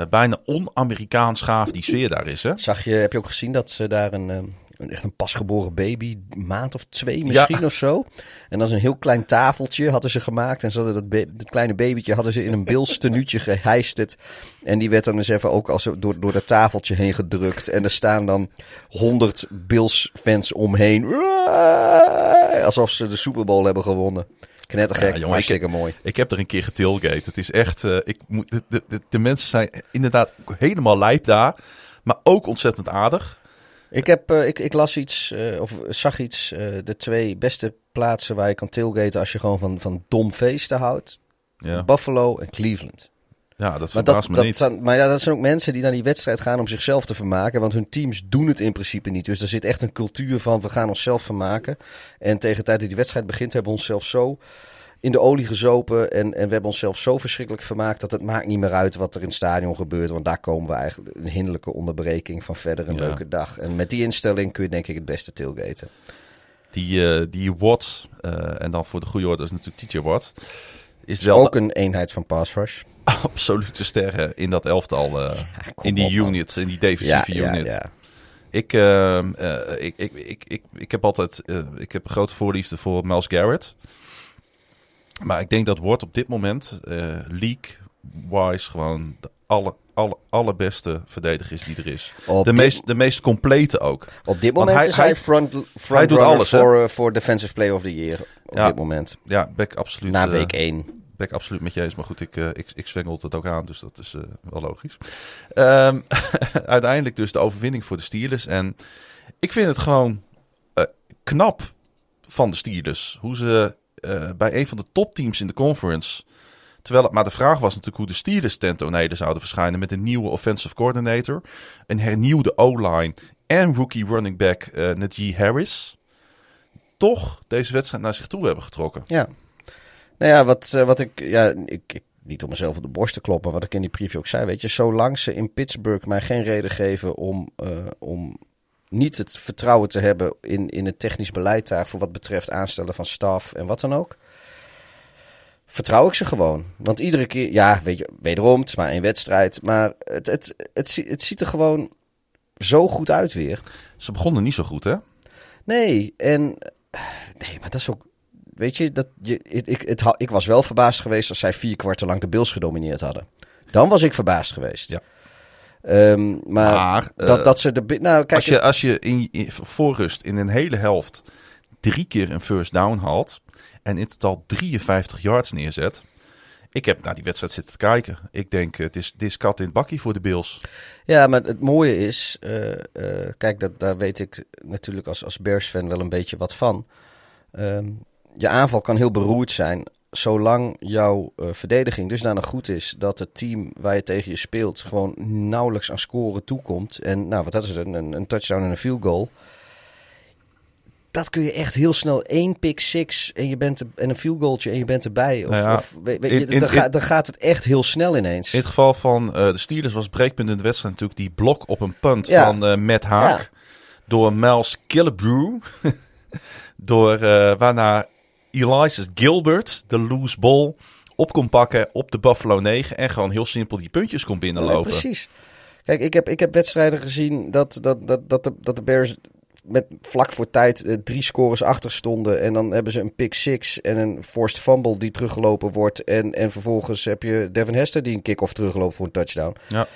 bijna on-Amerikaans gaaf die sfeer daar is. Hè? Zag je, heb je ook gezien dat ze daar een, eh, een echt een pasgeboren baby, maand of twee misschien of zo. En is een heel klein tafeltje hadden ze gemaakt. En ze hadden dat, be- dat kleine babytje hadden ze in een Bills tenuutje geheisterd. En die werd dan eens even ook als door, door dat tafeltje heen gedrukt. En er staan dan honderd Bills fans omheen. Alsof ze de Super Bowl hebben gewonnen. Knettergek, Ja, jongen, hartstikke mooi. Ik heb er een keer getailgate. Het is echt, eh, ik moet, de, de, de, de mensen zijn inderdaad helemaal lijp daar, maar ook ontzettend aardig. Ik, heb, eh, ik, ik las iets, eh, of zag iets, eh, de twee beste plaatsen waar je kan tailgaten als je gewoon van, van dom feesten houdt. Ja, Buffalo en Cleveland. ja dat verbaast me dat niet. zijn, maar ja, dat zijn ook mensen die naar die wedstrijd gaan om zichzelf te vermaken. Want hun teams doen het in principe niet. Dus er zit echt een cultuur van we gaan onszelf vermaken. En tegen de tijd dat die wedstrijd begint hebben we onszelf zo in de olie gezopen. En, en we hebben onszelf zo verschrikkelijk vermaakt dat het maakt niet meer uit wat er in het stadion gebeurt. Want daar komen we eigenlijk een hinderlijke onderbreking van verder een Ja. leuke dag. En met die instelling kun je denk ik het beste tailgaten. Die, eh die Watt, eh, en dan voor de goede orde is natuurlijk TJ Watt, is wel Ook een eenheid van pass rush. absolute sterren in dat elftal, eh, in die op, unit, in die defensieve ja, unit. ja. Ik, ehm, eh, ik, ik, ik, ik, ik heb altijd ik heb een grote voorliefde voor Miles Garrett. Maar ik denk dat Ward op dit moment, eh league-wise, gewoon de alle, alle, allerbeste verdediger is die er is. Op De dit- meest, de meest complete ook. Op dit moment hij- is hij front, hij front doet alles, voor, eh, voor Defensive Player of the Year. Op Ja. dit moment. Ja, ik absoluut, Na eh, week 1. ben ik absoluut met je eens. Maar goed, ik, ik, ik zwengel het ook aan, dus dat is wel logisch. Ehm, uiteindelijk dus de overwinning voor de Steelers. En ik vind het gewoon knap van de Steelers. Hoe ze eh, bij een van de topteams in de conference. Terwijl het maar de vraag was natuurlijk hoe de Steelers ten zouden verschijnen. Met een nieuwe offensive coordinator. Een hernieuwde O-line. En rookie running back eh Najee Harris. Toch deze wedstrijd naar zich toe hebben getrokken. Ja. Nou ja, wat, eh, wat ik, ja, ik, niet om mezelf op de borst te kloppen, wat ik in die preview ook zei, weet je, zolang ze in Pittsburgh mij geen reden geven om, om niet het vertrouwen te hebben in, in het technisch beleid daar voor wat betreft aanstellen van staf en wat dan ook, vertrouw ik ze gewoon. Want iedere keer, ja, weet je, wederom, het is maar één wedstrijd, maar het, het, het, het ziet er gewoon zo goed uit weer. Ze begonnen niet zo goed, hè? Nee, en nee, maar dat is ook. Weet je, dat je, ik, ik, het, ik was wel verbaasd geweest als zij vier kwarten lang de Bills gedomineerd hadden. Dan was ik verbaasd geweest. Ja. Ehm, maar Maar, eh, dat, dat ze de. Nou, kijk, als je, als je in, in voorrust in een hele helft drie keer een first down haalt en in totaal 53 yards neerzet. Ik heb naar die wedstrijd zitten kijken. Ik denk, het is, het is kat in het bakkie voor de Bills. Ja, maar het mooie is, eh, eh, kijk, dat, daar weet ik natuurlijk als, als Bears-fan wel een beetje wat van. Ehm, je aanval kan heel beroerd zijn, zolang jouw eh, verdediging dusdanig goed is dat het team waar je tegen je speelt gewoon nauwelijks aan scoren toekomt. En nou, wat dat is het, een, een touchdown en een field goal. Dat kun je echt heel snel één pick six en, je bent er, en een field goaltje en je bent erbij. Of, Nou ja, of, weet, weet in- je, in- dan, in- gaat- dan gaat het echt heel snel ineens. In het geval van eh, de Steelers was breekpunt in de wedstrijd natuurlijk die blok op een punt Ja. van eh Matt Haag. Ja. Door Miles Killebrew. door waarna Elias Gilbert de loose ball op kon pakken op de Buffalo 9. En gewoon heel simpel die puntjes kon Nee, binnenlopen. precies. Kijk, ik heb, ik heb wedstrijden gezien dat, dat, dat, dat, de, dat de Bears met vlak voor tijd eh, drie scores achter stonden. En dan hebben ze een pick six en een forced fumble die teruggelopen wordt. En, en vervolgens heb je Devin Hester die een kick-off terugloopt voor een touchdown. Ja.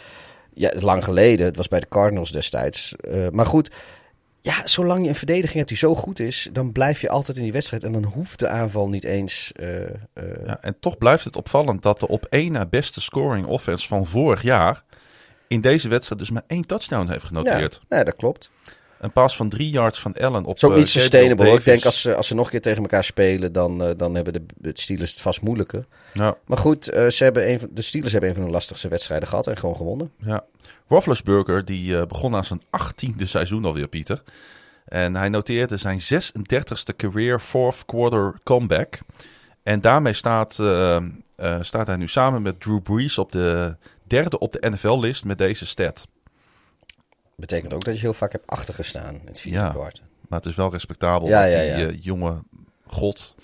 Ja, lang geleden. Het was bij de Cardinals destijds. Eh, maar goed, ja, zolang je een verdediging hebt die zo goed is, dan blijf je altijd in die wedstrijd. En dan hoeft de aanval niet eens... eh, eh, Ja, en toch blijft het opvallend dat de op één na beste scoring offense van vorig jaar in deze wedstrijd dus maar één touchdown heeft ja, genoteerd. nee, dat klopt. Een paas van drie yards van Allen op ook eh, niet Gabriel sustainable. Ik denk als ze, als ze nog een keer tegen elkaar spelen, dan, dan hebben de, de Steelers het vast moeilijker. Ja, Maar goed, ze hebben een van, de Steelers hebben een van de lastigste wedstrijden gehad en gewoon gewonnen. ja. Roethlisberger die eh, begon aan zijn achttiende seizoen alweer, Pieter. En hij noteerde zijn 36e career fourth quarter comeback. En daarmee staat, eh, eh, staat hij nu samen met Drew Brees op de derde op de NFL-list met deze stat. Betekent ook dat je heel vaak hebt achtergestaan in het vierde Ja. kwart. Maar het is wel respectabel Ja, dat ja, die jonge god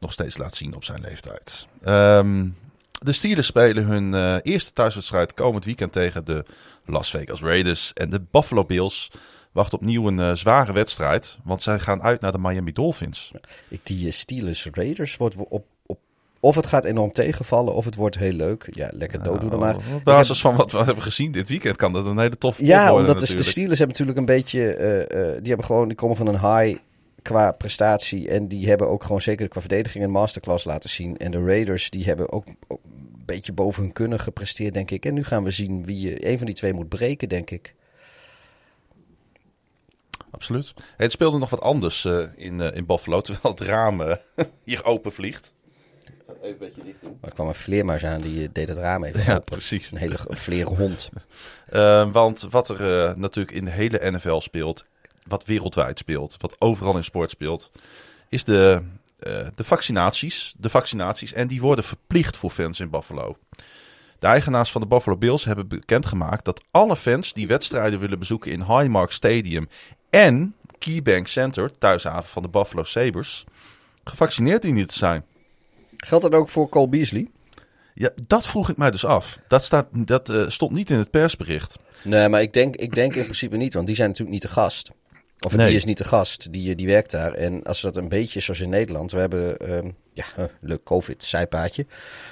nog steeds laat zien op zijn leeftijd. Ehm, de Steelers spelen hun eerste thuiswedstrijd komend weekend tegen de Las Vegas Raiders. En de Buffalo Bills wacht opnieuw een eh, zware wedstrijd, want zij gaan uit naar de Miami Dolphins. Ik, die eh, Steelers Raiders wordt op, op, of het gaat enorm tegenvallen of het wordt heel leuk. Ja, lekker dooddoen maar. Nou, op basis van wat we hebben gezien dit weekend kan dat een hele toffe Ja, worden omdat de. Steelers hebben natuurlijk een beetje, eh, die hebben gewoon, die komen van een high qua prestatie en die hebben ook gewoon zeker qua verdediging een masterclass laten zien. En de Raiders die hebben ook, beetje boven hun kunnen gepresteerd, denk ik. En nu gaan we zien wie een van die twee moet breken, denk ik. Absoluut. Het speelde nog wat anders eh, in, eh, in Buffalo, terwijl het raam eh, hier open vliegt. Even een beetje dicht doen. Maar er kwam een vleermuis aan, die deed het raam even Ja, open. precies. Een hele een vleren hond. Uh, want wat er uh, natuurlijk in de hele NFL speelt, wat wereldwijd speelt, wat overal in sport speelt, is de, de vaccinaties. De vaccinaties. En die worden verplicht voor fans in Buffalo. De eigenaars van de Buffalo Bills hebben bekendgemaakt dat alle fans die wedstrijden willen bezoeken in Highmark Stadium en KeyBank Center, thuishaven van de Buffalo Sabres, gevaccineerd dienen te zijn. Geldt dat ook voor Cole Beasley? Ja, dat vroeg ik mij dus af. Dat, staat, dat uh, stond niet in het persbericht. Nee, maar ik denk, ik denk in principe niet, want die zijn natuurlijk niet de gast. Of Nee. die is niet de gast, die, die werkt daar. En als dat een beetje zoals in Nederland, we hebben, ehm, ja, uh, leuk COVID, zijpaadje.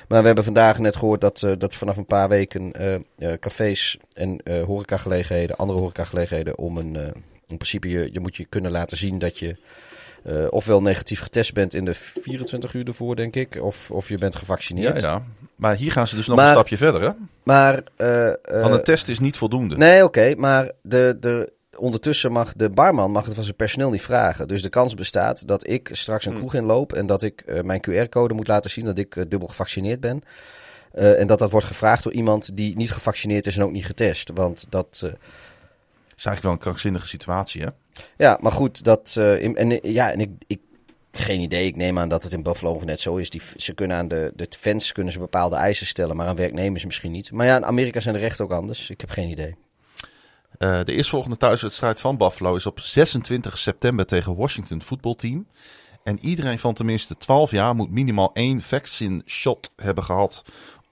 Maar we hebben vandaag net gehoord dat, uh, dat vanaf een paar weken uh, cafés en horecagelegenheden, andere horecagelegenheden, om een, eh, in principe, je, je moet je kunnen laten zien dat je uh, ofwel negatief getest bent in de 24 uur ervoor, denk ik, of, of je bent gevaccineerd. Ja, ja. Maar hier gaan ze dus nog Maar- een stapje verder, hè? Maar, uh, Want een test is niet voldoende. Nee, oké, maar de, de, ondertussen mag de barman mag het van zijn personeel niet vragen. Dus de kans bestaat dat ik straks een kroeg inloop en dat ik eh, mijn QR-code moet laten zien dat ik eh, dubbel gevaccineerd ben. Eh, en dat dat wordt gevraagd door iemand die niet gevaccineerd is en ook niet getest. Want dat. is eigenlijk wel een krankzinnige situatie, hè? ja, maar goed, dat. in- en, ja, en ik, ik. Geen idee. Ik neem aan dat het in Buffalo net zo is. Die, ze kunnen aan de, de fans kunnen ze bepaalde eisen stellen, maar aan werknemers misschien niet. Maar ja, in Amerika zijn de rechten ook anders. Ik heb geen idee. Eh, de eerstvolgende thuiswedstrijd van Buffalo is op 26 september tegen Washington voetbalteam. En iedereen van tenminste 12 jaar moet minimaal één vaccine shot hebben gehad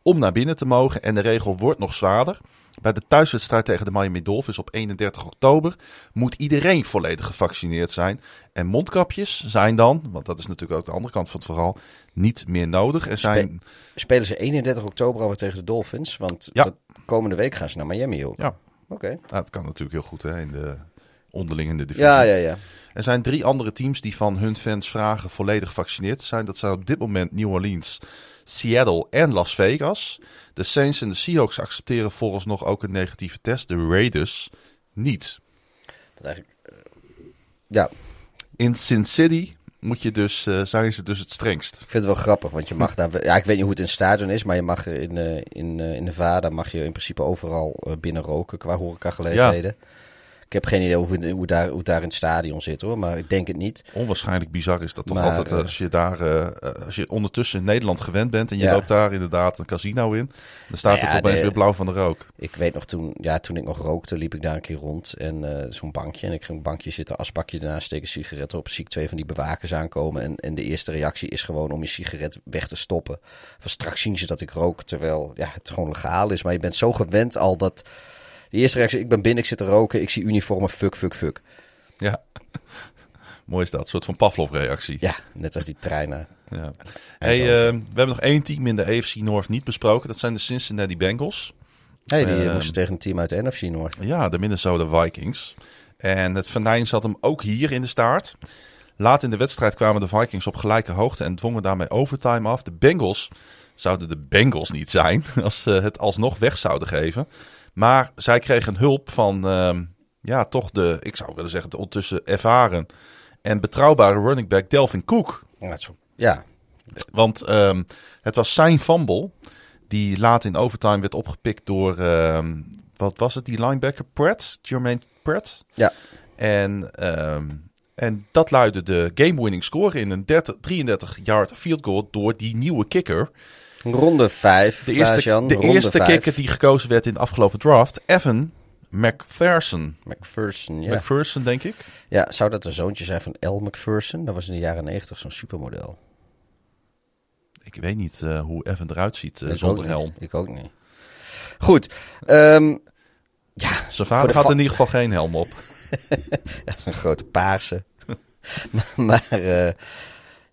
om naar binnen te mogen. En de regel wordt nog zwaarder. Bij de thuiswedstrijd tegen de Miami Dolphins op 31 oktober moet iedereen volledig gevaccineerd zijn. En mondkapjes zijn dan, want dat is natuurlijk ook de andere kant van het verhaal, niet meer nodig. Er zijn, Spelen ze 31 oktober alweer tegen de Dolphins? Want Ja. dat, komende week gaan ze naar Miami ook. ja, Oké. nou, dat kan natuurlijk heel goed hè, in de onderling in de divisie. Ja, ja, ja. Er zijn drie andere teams die van hun fans vragen volledig gevaccineerd te zijn. Dat zijn op dit moment New Orleans, Seattle en Las Vegas. De Saints en de Seahawks accepteren volgens nog ook een negatieve test. De Raiders niet. Dat eigenlijk, eh, ja, In Sin City moet je dus, eh, zijn ze dus het strengst. ik vind het wel grappig, want je mag daar... Ja, ik weet niet hoe het in het stadion is, maar je mag in, eh, in, eh, in Nevada mag je in principe overal binnen roken qua horecagelegenheden. Ik heb geen idee hoe, hoe, daar, hoe het daar in het stadion zit hoor, maar ik denk het niet. Onwaarschijnlijk bizar is dat toch Maar, altijd eh, als je daar, eh, eh, als je ondertussen in Nederland gewend bent en je Ja. loopt daar inderdaad een casino in, dan staat Nou ja, het opeens de- weer blauw van de rook. Ik weet nog toen, ja, toen ik nog rookte, liep ik daar een keer rond en eh, zo'n bankje. En ik ging een bankje zitten, asbakje ernaast, steken sigaretten op. Zie ik twee van die bewakers aankomen. En, en de eerste reactie is gewoon om je sigaret weg te stoppen. Van straks zien ze dat ik rook, terwijl ja, het gewoon legaal is. Maar je bent zo gewend al dat... De eerste reactie, ik ben binnen, ik zit te roken, ik zie uniformen, fuck, fuck, fuck. Ja, mooi is dat. Een soort van Pavlov-reactie. Ja, net als die treinen. Ja. Hey, eh, we hebben nog één team in de AFC North niet besproken. Dat zijn de Cincinnati Bengals. Hey, die Ehm. moesten tegen een team uit de NFC North. Ja, de Minnesota Vikings. En het venijn zat hem ook hier in de staart. Laat in de wedstrijd kwamen de Vikings op gelijke hoogte en dwongen daarmee overtime af. De Bengals zouden de Bengals niet zijn als ze het alsnog weg zouden geven. Maar zij kregen hulp van, ehm, ja, toch de, ik zou willen zeggen, de ondertussen ervaren en betrouwbare running back Delvin Cook. Ja, Want ehm, het was zijn fumble die laat in overtime werd opgepikt door, ehm, wat was het, die linebacker Pratt, Jermaine Pratt. ja. En, en dat luidde de game-winning score in een 30 33-yard field goal door die nieuwe kicker. Ronde 5, De eerste, de eerste kicker die gekozen werd in de afgelopen draft, Evan McPherson. McPherson, ja. McPherson, denk ik. Ja, zou dat een zoontje zijn van L. McPherson? Dat was in de jaren 90 zo'n supermodel. Ik weet niet eh, hoe Evan eruit ziet eh, zonder helm. Ik ook niet. Goed. ehm, ja, Zijn vader de had va- in ieder geval geen helm op. een grote paarse. maar maar, eh,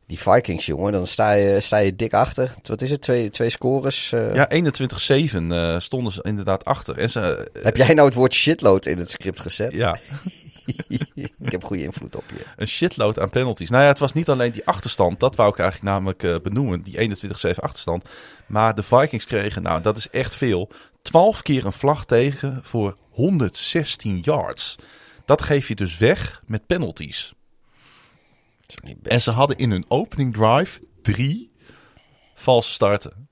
die Vikings, jongen, dan sta je, sta je dik achter. Wat is het? Twee, twee scores. eh. Ja, 21-7 eh, stonden ze inderdaad achter. En ze, eh, Heb jij nou het woord shitload in het script gezet? ja, ik heb goede invloed op je. een shitload aan penalties. Nou ja, het was niet alleen die achterstand. Dat wou ik eigenlijk namelijk benoemen. Die 21-7 achterstand. Maar de Vikings kregen, nou dat is echt veel. 12 keer een vlag tegen voor 116 yards. Dat geef je dus weg met penalties. Dat is niet best. En ze hadden in hun opening drive drie valse starten.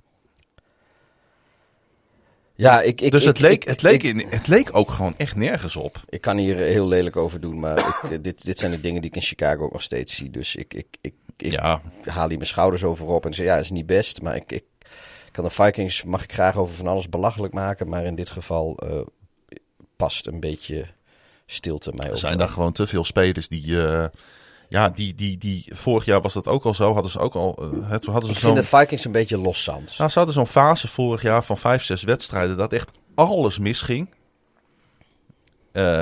Ja, ik, ik, Dus ik- het, leek, het, leek in, het leek ook gewoon echt nergens op. Ik kan hier heel lelijk over doen, maar eh, dit, dit zijn de dingen die ik in Chicago ook nog steeds zie. Dus ik, ik, ik, Ja, haal hier mijn schouders over op en zeg ja, het is niet best. Maar ik, ik kan de Vikings mag ik graag over van alles belachelijk maken. Maar in dit geval eh, past een beetje stilte mij Er ook. zijn daar gewoon te veel spelers die, eh, ja, die, die, die, vorig jaar was dat ook al zo, hadden ze ook al, het, hadden ze Ik vind de Vikings een beetje loszand. nou, ze hadden zo'n fase vorig jaar van vijf, zes wedstrijden, dat echt alles misging. Eh,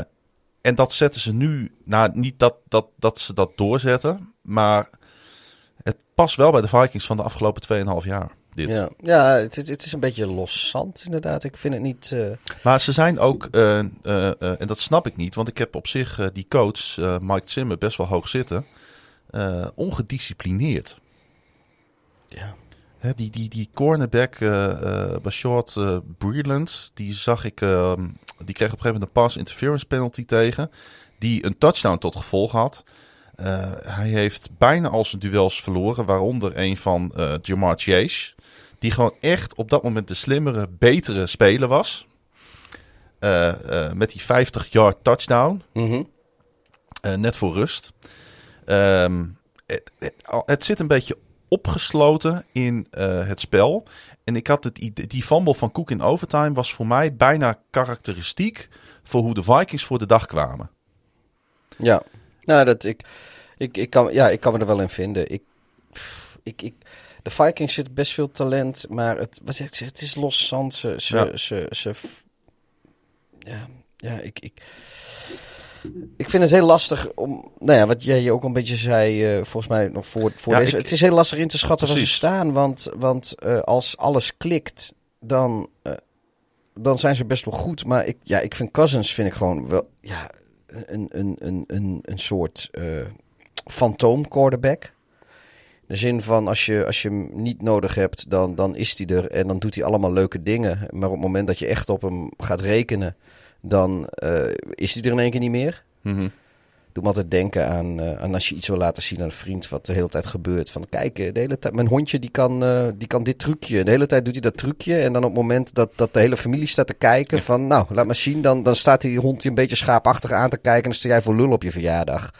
en dat zetten ze nu, nou, niet dat, dat, dat ze dat doorzetten, maar het past wel bij de Vikings van de afgelopen 2,5 jaar, dit. Ja, ja het, is- het is een beetje loszand inderdaad. Ik vind het niet... eh, Maar ze zijn ook, eh, eh, en dat snap ik niet, want ik heb op zich die coach, Mike Zimmer, best wel hoog zitten, ongedisciplineerd. ja. Hè, die, die, die cornerback, uh, Breland, die zag ik, uh, die kreeg op een gegeven moment een pass interference penalty tegen, die een touchdown tot gevolg had. Uh, hij heeft bijna al zijn duels verloren, waaronder een van uh, Jamar Chase, die gewoon echt op dat moment de slimmere, betere speler was. Uh, met die 50-yard touchdown, Mhm. -hmm. net voor rust. Um, het, het, het zit een beetje opgesloten in het spel. En ik had het idee, die fumble van Cook in overtime was voor mij bijna karakteristiek voor hoe de Vikings voor de dag kwamen. Ja, nou dat ik, ik, ik, kan, ja, ik kan me er wel in vinden. Ik, ik, ik, de Vikings zit best veel talent, maar het, wat zeg ik, het is loszand. Ze, ze, ja. ze, ze, ja, ja, ik, ik, ik vind het heel lastig om, nou ja, wat jij ook een beetje zei, uh, volgens mij nog voor, voor Ja, deze. ik- het is heel lastig in te schatten waar ze Precies. staan, want, want eh, als alles klikt, dan, eh, dan zijn ze best wel goed. Maar ik, ja, ik vind Cousins vind ik gewoon wel, ja, een, een, een, een, een soort eh fantoom quarterback. De zin van als je, als je hem niet nodig hebt, dan, dan is hij er en dan doet hij allemaal leuke dingen. Maar op het moment dat je echt op hem gaat rekenen, dan eh, is hij er in één keer niet meer. Mhm. Doe me altijd denken aan, eh, aan als je iets wil laten zien aan een vriend, wat de hele tijd gebeurt. Van kijk, eh, de hele tijd, mijn hondje die kan, die kan dit trucje. De hele tijd doet hij dat trucje. En dan op het moment dat, dat de hele familie staat te kijken, van nou, laat maar zien. Dan, dan staat die hond je een beetje schaapachtig aan te kijken. En dan sta jij voor lul op je verjaardag.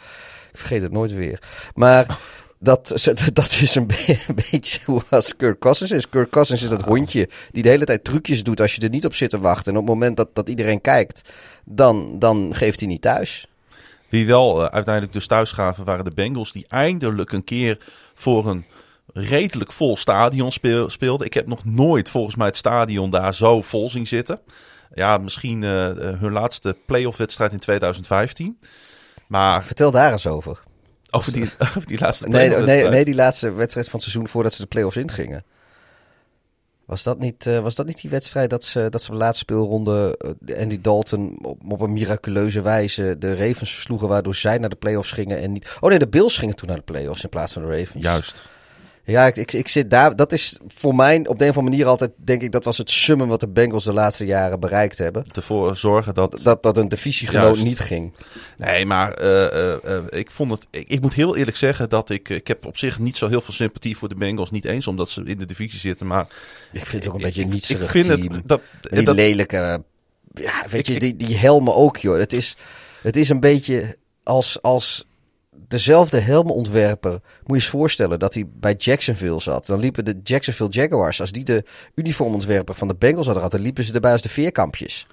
Ik vergeet het nooit weer. Maar dat, dat is een, be- een beetje hoe als Kirk Cousins is. Kirk Cousins is dat hondje die de hele tijd trucjes doet als je er niet op zit te wachten. En op het moment dat, dat iedereen kijkt, dan, dan geeft hij niet thuis. Wie wel eh, uiteindelijk dus thuis gaven waren de Bengals. Die eindelijk een keer voor een redelijk vol stadion speel, speelden. Ik heb nog nooit volgens mij het stadion daar zo vol zien zitten. Ja, misschien eh, eh, hun laatste playoff wedstrijd in 2015. Maar Vertel daar eens over. Over die, over die laatste Nee, nee, nee, die laatste wedstrijd van het seizoen voordat ze de play-offs ingingen. Was dat niet, eh, was dat niet die wedstrijd dat ze, dat ze de laatste speelronde eh, Andy Dalton op, op een miraculeuze wijze de Ravens versloegen, waardoor zij naar de play-offs gingen en niet... Oh nee, de Bills gingen toen naar de play-offs in plaats van de Ravens. Juist. Ja, ik, ik, ik zit daar. Dat is voor mij op de een of andere manier altijd, denk ik, dat was het summum wat de Bengals de laatste jaren bereikt hebben. Ervoor zorgen dat... Dat, dat een divisiegenoot niet ging. Nee, maar eh, eh, eh, ik vond het. Ik, ik moet heel eerlijk zeggen dat ik. Ik heb op zich niet zo heel veel sympathie voor de Bengals. Niet eens omdat ze in de divisie zitten. Maar Ik vind het ook een beetje ik, een ik, vind team. het. Dat, Die dat, lelijke. Ja, weet Ik- je, die, die helmen ook, joh. Het is, het is een beetje als, als dezelfde helmontwerper. Moet je eens voorstellen dat hij bij Jacksonville zat. Dan liepen de Jacksonville Jaguars. Als die de uniformontwerper van de Bengals hadden gehad, dan liepen ze erbij als de veerkampjes.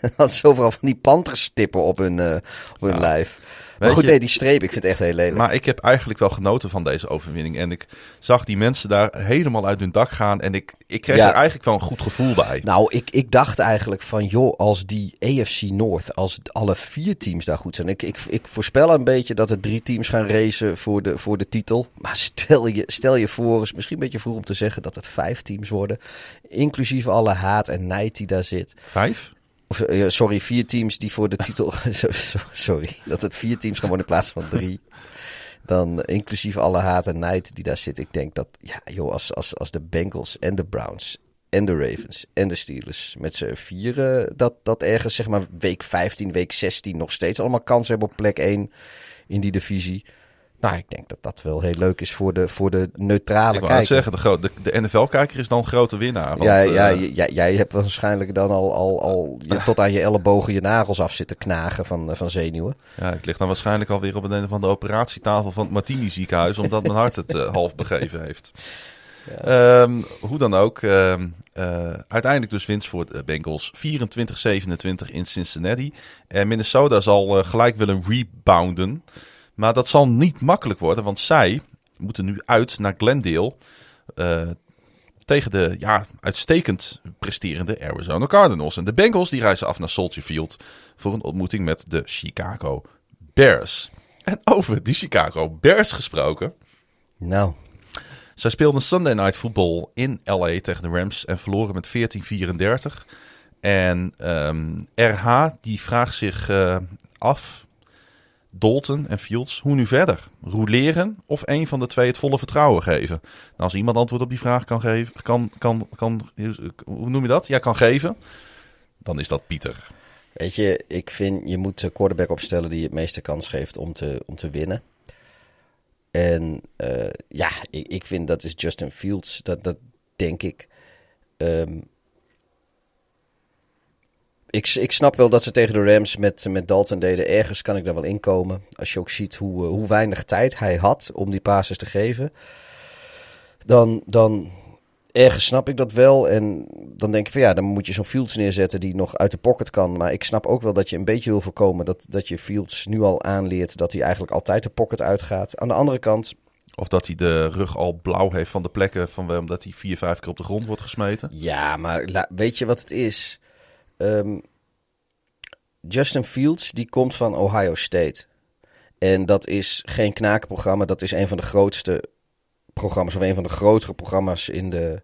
Had ze overal van die panterstippen op hun, eh, op hun Ja. lijf. Maar goed, je- nee, die streep, ik vind het echt heel lelijk. maar ik heb eigenlijk wel genoten van deze overwinning. En ik zag die mensen daar helemaal uit hun dak gaan. En ik, ik kreeg Ja. er eigenlijk wel een goed gevoel bij. Nou, ik, ik dacht eigenlijk van, joh, als die AFC North, als alle vier teams daar goed zijn. Ik, ik, ik voorspel een beetje dat er drie teams gaan racen voor de, voor de titel. Maar stel je, stel je voor, is misschien een beetje vroeg om te zeggen dat het vijf teams worden. Inclusief alle haat en nijd die daar zit. Vijf? Eh, sorry, vier teams die voor de titel. so- so- sorry, dat het vier teams worden in plaats van drie. Dan eh, inclusief alle haat en nijd die daar zit. Ik denk dat, ja, joh, als, als, als de Bengals en de Browns en de Ravens en de Steelers met z'n vieren dat, dat ergens, zeg maar, week 15, week 16 nog steeds allemaal kans hebben op plek 1 in die divisie. Nou, ik denk dat dat wel heel leuk is voor de, voor de neutrale Ik wil kijker. zeggen, de, de, de NFL-kijker is dan grote winnaar. Want, ja, ja, eh, jij, jij hebt waarschijnlijk dan al, al, al je, tot aan je ellebogen je nagels af zitten knagen van, eh, van zenuwen. Ja, ik lig dan waarschijnlijk alweer op een van de operatietafel van het Martini ziekenhuis, omdat mijn hart het eh, half begeven heeft. Ehm, hoe dan ook, ehm, eh, uiteindelijk dus winst voor de Bengals 24-27 in Cincinnati. En Minnesota zal gelijk willen rebounden, maar dat zal niet makkelijk worden, want zij moeten nu uit naar Glendale eh, tegen de ja, uitstekend presterende Arizona Cardinals. En de Bengals die reizen af naar Soldier Field voor een ontmoeting met de Chicago Bears. En over die Chicago Bears gesproken. Nou, Zij speelden Sunday Night Football in LA tegen de Rams en verloren met 14-34. En ehm, RH die vraagt zich eh, af, Dalton en Fields, hoe nu verder? Roleren of een van de twee het volle vertrouwen geven? Nou, als iemand antwoord op die vraag kan geven, kan, kan, kan, hoe noem je dat? Ja, kan geven, dan is dat Pieter. Weet je, ik vind je moet de quarterback opstellen die het meeste kans geeft om te, om te winnen. En eh, ja, ik, ik vind dat is Justin Fields. Dat, dat denk ik. Ehm, ik, ik snap wel dat ze tegen de Rams met, met Dalton deden. Ergens kan ik daar wel inkomen. Als je ook ziet hoe, eh, hoe weinig tijd hij had om die passes te geven. Dan, dan ergens snap ik dat wel. En dan denk ik van ja, dan moet je zo'n Fields neerzetten die nog uit de pocket kan. Maar ik snap ook wel dat je een beetje wil voorkomen dat, dat je Fields nu al aanleert dat hij eigenlijk altijd de pocket uitgaat. Aan de andere kant. Of dat hij de rug al blauw heeft van de plekken van omdat hij vier, vijf keer op de grond wordt gesmeten. Ja, maar weet je wat het is? Ehm, Justin Fields die komt van Ohio State. En dat is geen knakenprogramma. Dat is een van de grootste programma's, of een van de grotere programma's in, de,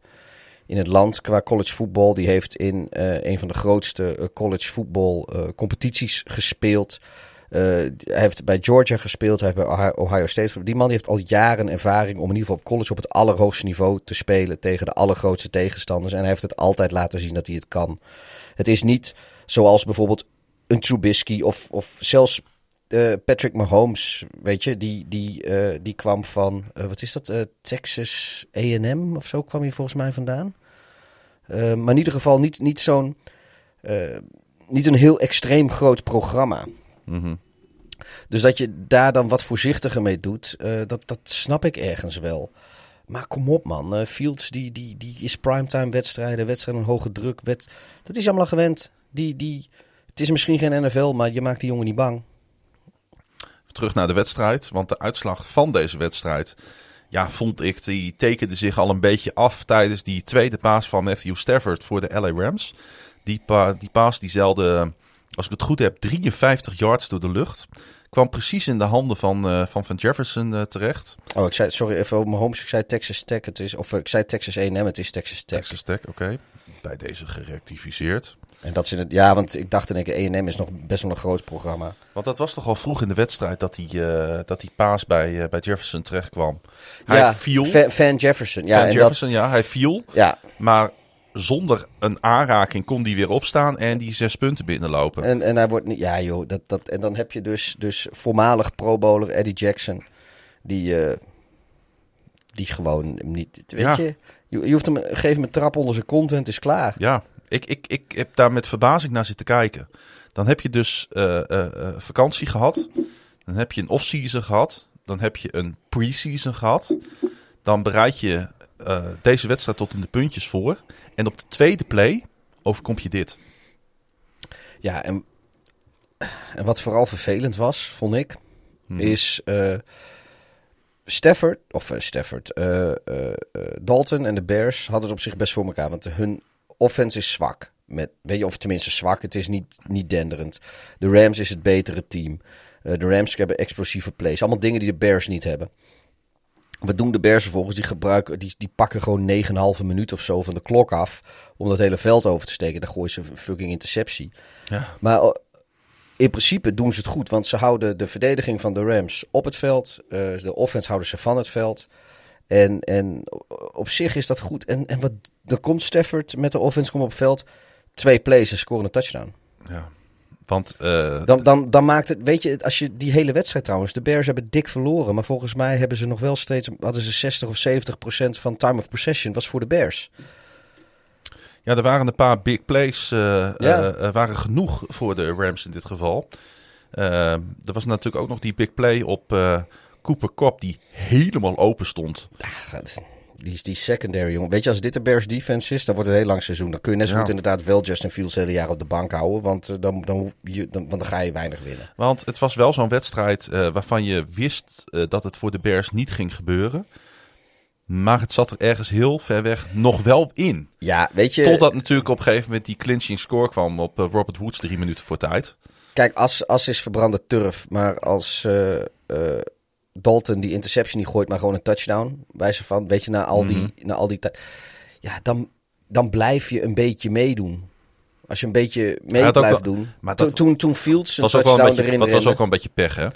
in het land qua college voetbal. Die heeft in uh, een van de grootste uh, college voetbal uh, competities gespeeld. hij heeft bij Georgia gespeeld, hij heeft bij Ohio State. Die man heeft al jaren ervaring om in ieder geval op college op het allerhoogste niveau te spelen tegen de allergrootste tegenstanders. En hij heeft het altijd laten zien dat hij het kan. Het is niet zoals bijvoorbeeld een Trubisky of, of zelfs uh, Patrick Mahomes, weet je, die, die, uh, die kwam van, uh, wat is dat, Texas A&M of zo kwam hij volgens mij vandaan. maar in ieder geval niet, niet zo'n, niet een heel extreem groot programma. Mm -hmm. Dus dat je daar dan wat voorzichtiger mee doet, dat, dat snap ik ergens wel. Maar kom op man, Fields die, die, die is primetime wedstrijden, wedstrijden hoge druk. Dat is allemaal gewend. Die, die, het is misschien geen NFL, maar je maakt die jongen niet bang terug naar de wedstrijd. Want de uitslag van deze wedstrijd, ja, vond ik, die tekende zich al een beetje af tijdens die tweede paas van Matthew Stafford voor de LA Rams. Die, pa die paas die zelde, als ik het goed heb, 53 yards door de lucht. Kwam precies in de handen van uh, van, van Jefferson uh, terecht. Oh, ik zei, sorry, even op mijn homes. Ik zei Texas Tech, het is, of ik zei Texas A&M, het is Texas Tech. Texas Tech, oké. Okay. Bij deze gerectificeerd. En dat is in het, ja, want ik dacht in één keer, E&M is nog best wel een groot programma. Want dat was toch al vroeg in de wedstrijd dat die, uh, dat die paas bij, uh, bij Jefferson terecht kwam. Hij ja, viel. Van, Jefferson. Ja, Van en Jefferson, ja, hij viel. Ja. Maar zonder een aanraking kon die weer opstaan en die zes punten binnenlopen. En, en hij wordt niet, ja joh, dat, dat, en dan heb je dus, dus voormalig pro-bowler Eddie Jackson, die, uh, die gewoon niet, weet Ja. je, je, je hoeft hem, geef hem een trap onder zijn kont en het is klaar. Ja, ik, ik, ik heb daar met verbazing naar zitten kijken. Dan heb je dus eh, eh, eh, vakantie gehad. Dan heb je een off-season gehad. Dan heb je een pre-season gehad. Dan bereid je eh, deze wedstrijd tot in de puntjes voor. En op de tweede play overkomt je dit. Ja, en, en wat vooral vervelend was, vond ik, Hmm. is eh Stafford, of eh, Stafford, eh, Dalton en de Bears hadden het op zich best voor elkaar. Want hun offense is zwak. Met, weet je, of tenminste zwak, het is niet, niet denderend. De Rams is het betere team. De Rams hebben explosieve plays. Allemaal dingen die de Bears niet hebben. Wat doen de Bears vervolgens? Die, gebruiken, die, die pakken gewoon 9,5 minuut of zo van de klok af. om dat hele veld over te steken. Dan gooien ze een fucking interceptie. Ja. Maar eh, in principe doen ze het goed. Want ze houden de verdediging van de Rams op het veld. Eh, de offense houden ze van het veld. En, en op zich is dat goed. En, en wat, dan komt Stafford met de offense komt op het veld. Twee plays en scoren een touchdown. ja. Want eh, Dan, dan, dan maakt het, weet je, als je die hele wedstrijd trouwens, de Bears hebben dik verloren. Maar volgens mij hebben ze nog wel steeds, hadden ze 60 of 70 procent van time of possession was voor de Bears. ja, er waren een paar big plays. Ja. eh, waren genoeg voor de Rams in dit geval. Er was natuurlijk ook nog die big play op Cooper Cup die helemaal open stond. Ja, die, is die secondary, jongen. Weet je, als dit de Bears defense is, dan wordt het een heel lang seizoen. Dan kun je net zo Ja. goed inderdaad wel Justin Fields hele jaar op de bank houden. Want eh, dan, dan, je, dan, dan ga je weinig winnen. Want het was wel zo'n wedstrijd eh, waarvan je wist eh, dat het voor de Bears niet ging gebeuren. Maar het zat er ergens heel ver weg nog wel in. Ja, weet je, Totdat natuurlijk op een gegeven moment die clinching score kwam op Robert Woods drie minuten voor tijd. kijk, as, as is verbrande turf. Maar als Dalton die interception niet gooit, maar gewoon een touchdown. Wijze van, weet je, na al die, na al die tijd. Ja, dan, dan blijf je een beetje meedoen. Als je een beetje mee blijft wel- doen. maar dat- toen, toen Fields een Dat was ook wel een touchdown beetje, erin dat was ook wel een beetje pech, hè?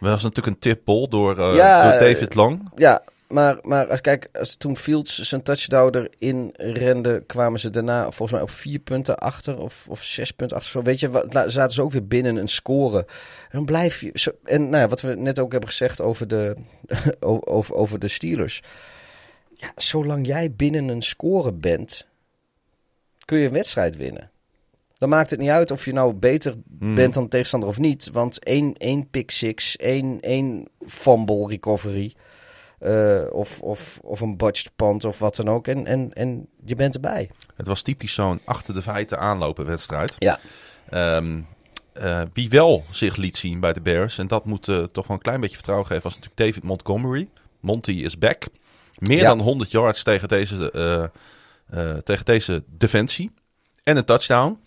Dat was natuurlijk een tipball door, eh, Ja, door David Lang. Ja, maar, maar als, kijk, als toen Fields zijn touchdown erin rende, kwamen ze daarna volgens mij op vier punten achter of, of zes punten achter. Zo, Weet je, wat, zaten ze ook weer binnen een score. Dan blijf je. Zo, en nou ja, wat we net ook hebben gezegd over de, over, over de Steelers. Ja, zolang jij binnen een score bent, kun je een wedstrijd winnen. Dan maakt het niet uit of je nou beter bent dan de tegenstander of niet. Want één, één pick six, één, één fumble recovery. Eh, of, of, of een botched punt of wat dan ook. En, en, en je bent erbij. Het was typisch zo'n achter de feiten aanlopen wedstrijd. Ja. Ehm, eh, wie wel zich liet zien bij de Bears, en dat moet eh, toch wel een klein beetje vertrouwen geven, was natuurlijk David Montgomery. Monty is back. Meer Ja. dan 100 yards tegen deze, tegen deze defensie. En een touchdown.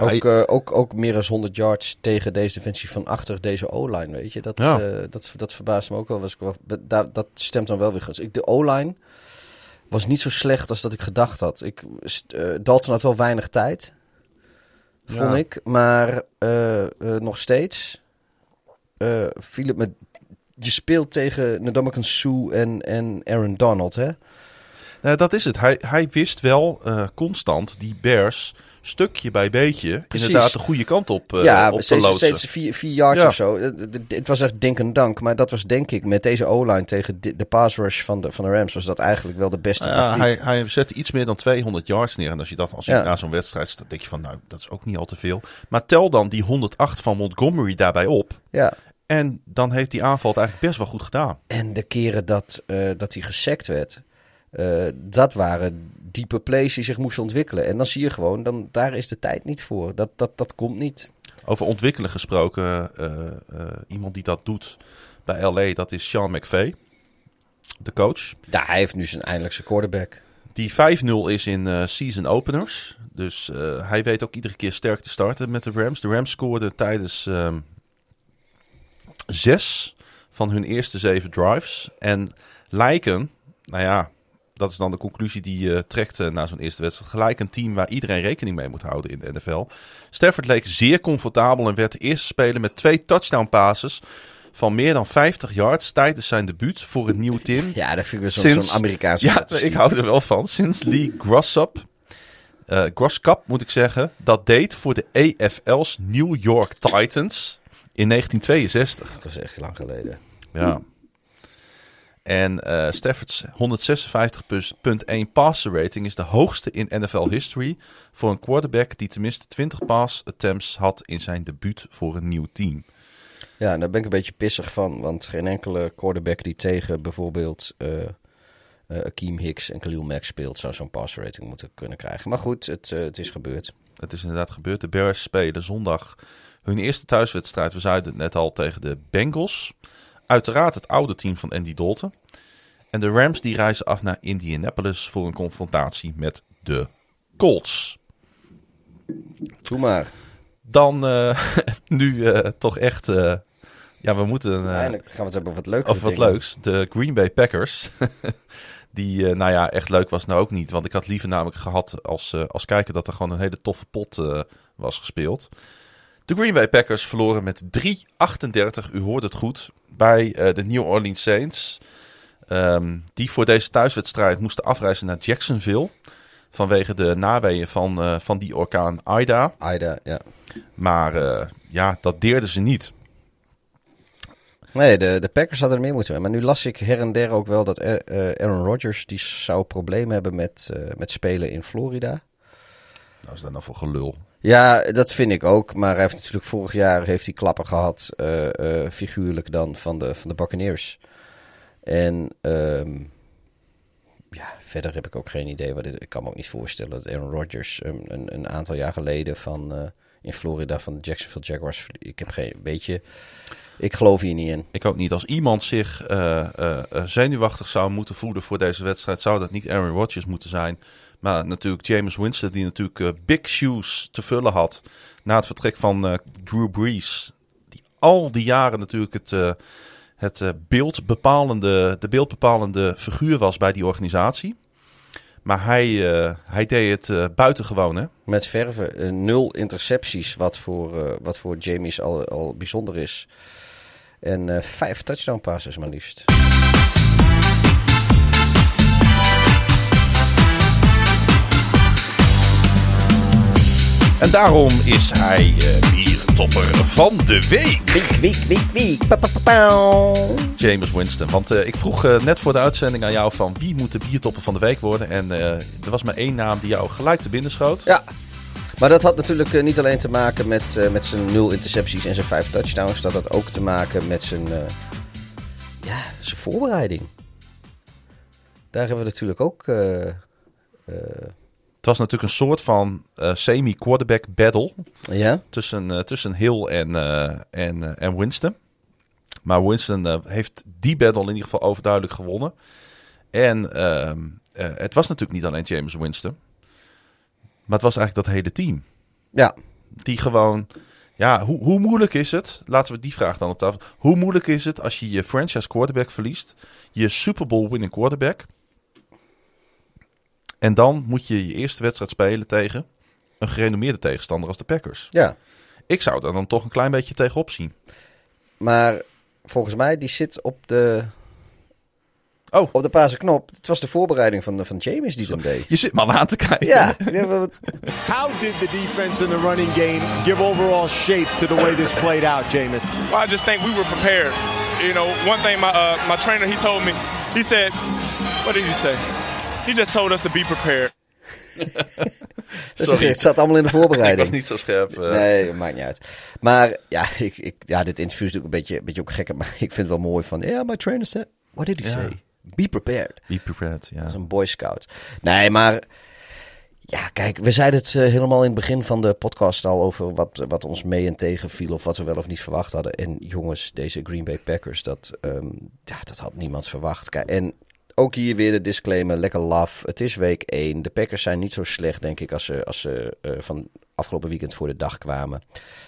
Ook, Hij- eh, ook, ook meer dan 100 yards tegen deze defensie van achter deze O-line, weet je. Dat, Ja. eh, dat, dat verbaast me ook wel. Was ik wel dat, dat stemt dan wel weer goed. Ik, de O-line was niet zo slecht als dat ik gedacht had. Ik, eh, Dalton had wel weinig tijd, vond Ja. ik. Maar nog steeds viel het me... Je speelt tegen Ndamukong en, en Aaron Donald, hè? Nou, dat is het. Hij, hij wist wel constant die Bears stukje bij beetje Precies. inderdaad de goede kant op, eh, ja, op te steeds, loodsen. steeds vier, vier yards Ja. of zo. Het- het- was echt denk en dank. Maar dat was denk ik met deze O-line tegen de, de pass rush van de, van de Rams... was dat eigenlijk wel de beste ja, tactiek. hij, hij zette iets meer dan 200 yards neer. En als je dat als je Ja. na zo'n wedstrijd staat, denk je van, nou, dat is ook niet al te veel. Maar tel dan die 108 van Montgomery daarbij op. Ja. En dan heeft die aanval het eigenlijk best wel goed gedaan. En de keren dat, eh, dat hij gesekt werd... eh, dat waren diepe plays die zich moesten ontwikkelen. En dan zie je gewoon, dan, daar is de tijd niet voor. Dat, dat, dat komt niet. Over ontwikkelen gesproken, eh, eh, iemand die dat doet bij LA, dat is Sean McVay, de coach. Ja, hij heeft nu zijn eindelijk zijn quarterback. Die 5-0 is in eh, season openers. Dus hij weet ook iedere keer sterk te starten met de Rams. De Rams scoorden tijdens ehm, zes van hun eerste zeven drives. En lijken, nou ja, dat is dan de conclusie die je trekt eh, na zo'n eerste wedstrijd. Gelijk een team waar iedereen rekening mee moet houden in de NFL. Stafford leek zeer comfortabel en werd de eerste speler met twee touchdown passes van meer dan 50 yards tijdens zijn debuut voor een nieuw team. Ja, dat vind ik zo'n Amerikaanse Ja, statistiek. ik hou er wel van. Sinds Lee Grossop, eh Grosskap moet ik zeggen, dat deed voor de AFL's New York Titans in 1962. Dat is echt lang geleden. Ja. En eh Stafford's 156.1 passer rating is de hoogste in NFL history voor een quarterback die tenminste 20 pass attempts had in zijn debuut voor een nieuw team. Ja, en daar ben ik een beetje pissig van. Want geen enkele quarterback die tegen bijvoorbeeld eh, Akeem Hicks en Khalil Mack speelt... zou zo'n pass rating moeten kunnen krijgen. Maar goed, het, het is gebeurd. Het is inderdaad gebeurd. De Bears spelen zondag hun eerste thuiswedstrijd. We zeiden het net al tegen de Bengals. Uiteraard het oude team van Andy Dalton. En de Rams die reizen af naar Indianapolis voor een confrontatie met de Colts. Doe maar. Dan eh, nu eh, toch echt... eh, ja, we moeten... Eindelijk gaan we het hebben over wat leuks. Of wat leuks. De Green Bay Packers. Die, nou ja, echt leuk was nou ook niet. Want ik had liever namelijk gehad als, als kijker dat er gewoon een hele toffe pot was gespeeld. De Green Bay Packers verloren met 3-38. U hoort het goed. Bij eh, de New Orleans Saints. Ehm, die voor deze thuiswedstrijd moesten afreizen naar Jacksonville. Vanwege de naweeën van, eh, van die orkaan Ida. Aida, ja. Maar eh, ja, dat deerden ze niet. Nee, de, de Packers hadden er meer moeten mee. Maar nu las ik her en der ook wel dat Aaron Rodgers... die zou problemen hebben met, met spelen in Florida. Nou is dat nou voor gelul. Ja, dat vind ik ook. Maar hij heeft natuurlijk vorig jaar heeft hij klappen gehad, eh, eh, figuurlijk dan, van de, van de Buccaneers. En ehm, ja, verder heb ik ook geen idee. Wat dit, ik kan me ook niet voorstellen dat Aaron Rodgers een, een, aantal jaar geleden van, eh, in Florida van de Jacksonville Jaguars... Ik heb geen, weet je, ik geloof hier niet in. Ik ook niet. Als iemand zich zenuwachtig zou moeten voelen voor deze wedstrijd, zou dat niet Aaron Rodgers moeten zijn. Maar natuurlijk James Winston, die natuurlijk eh, big shoes te vullen had na het vertrek van eh, Drew Brees. Die al die jaren natuurlijk het, eh, het beeldbepalende, de beeldbepalende figuur was bij die organisatie. Maar hij, hij deed het buitengewoon, hè? Met verven. nul intercepties, wat voor, wat voor Jamies al, al bijzonder is. En vijf touchdown passes maar liefst. En daarom is hij eh biertopper van de week. Week, week, week, week. Pa, pa, pa. James Winston. Want eh, ik vroeg eh, net voor de uitzending aan jou van wie moet de biertopper van de week worden. En er was maar één naam die jou gelijk te binnen schoot. Ja. Maar dat had natuurlijk niet alleen te maken met, met zijn nul intercepties en zijn vijf touchdowns. Dat had ook te maken met zijn, ja, zijn voorbereiding. Daar hebben we natuurlijk ook... Het was natuurlijk een soort van eh, semi-quarterback battle ja, tussen, eh, tussen Hill en, eh, en, en Winston. Maar Winston heeft die battle in ieder geval overduidelijk gewonnen. En ehm, eh, het was natuurlijk niet alleen James Winston. Maar het was eigenlijk dat hele team. ja, Die gewoon... Ja, hoe, hoe moeilijk is het? Laten we die vraag dan op tafel. Hoe moeilijk is het als je je franchise quarterback verliest? Je Super Bowl winning quarterback. En dan moet je je eerste wedstrijd spelen tegen een gerenommeerde tegenstander als de Packers. ja. Ik zou daar dan toch een klein beetje tegenop zien. Maar volgens mij, die zit op de, Oh, op de paarse knop. Het was de voorbereiding van, van James die hem deed. je zit me al aan te kijken. Ja, How did the defense in the running game give overall shape to the way this played out, Jameis? Well, I just think we were prepared. You know, one thing my uh, my trainer he told me, he said, what did he say? He just told us to be prepared. Sorry. is- het zat allemaal in de Ik voorbereiding. was niet zo scherp. eh. Nee, maakt niet uit. Maar ja, ik, ik, ja dit interview is natuurlijk een beetje, een beetje ook gek. Maar ik vind het wel mooi van... Ja, yeah, my trainer said... What did he say? Be prepared. Be prepared, ja. Dat is een boy scout. Nee, maar... Ja, kijk, we zeiden het eh, helemaal in het begin van de podcast al over wat, wat ons mee en tegen viel. Of wat we wel of niet verwacht hadden. En jongens, deze Green Bay Packers, dat, ehm, ja, dat had niemand verwacht. Kijk, en ook hier weer de disclaimer, lekker laf. Het is week 1. De Packers zijn niet zo slecht, denk ik, als ze, als ze eh, van afgelopen weekend voor de dag kwamen.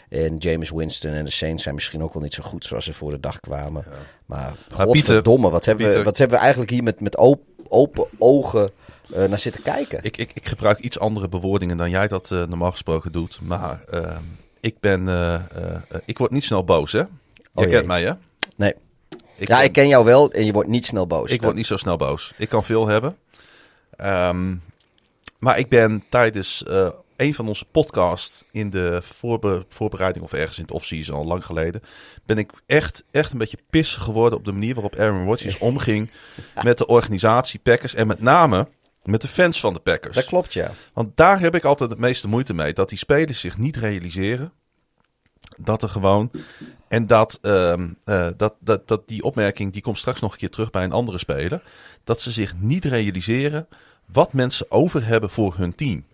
En James Winston en de Saints zijn misschien ook wel niet zo goed zoals ze voor de dag kwamen. Maar Pieter, godverdomme, wat hebben, we, wat hebben we eigenlijk hier met, met op- open ogen eh, naar zitten kijken? Ik, ik, ik gebruik iets andere bewoordingen dan jij dat eh, normaal gesproken doet. Maar eh, ik ben... ik word niet snel boos, hè? Je Oh, kent mij, hè? Nee. Ik ja, ben- ik ken jou wel en je wordt niet snel boos. Ik word niet zo snel boos. Ik kan veel hebben. Ehm, maar ik ben tijdens eh, een van onze podcasts in de voorbe- voorbereiding of ergens in het offseason al lang geleden, ben ik echt, echt een beetje pissig geworden op de manier waarop Aaron Rodgers omging met de organisatie Packers en met name met de fans van de Packers. Dat klopt, ja. Want daar heb ik altijd het meeste moeite mee. Dat die spelers zich niet realiseren. Dat er gewoon. En dat, ehm, eh, dat, dat, dat die opmerking. die komt straks nog een keer terug bij een andere speler. Dat ze zich niet realiseren. wat mensen over hebben voor hun team.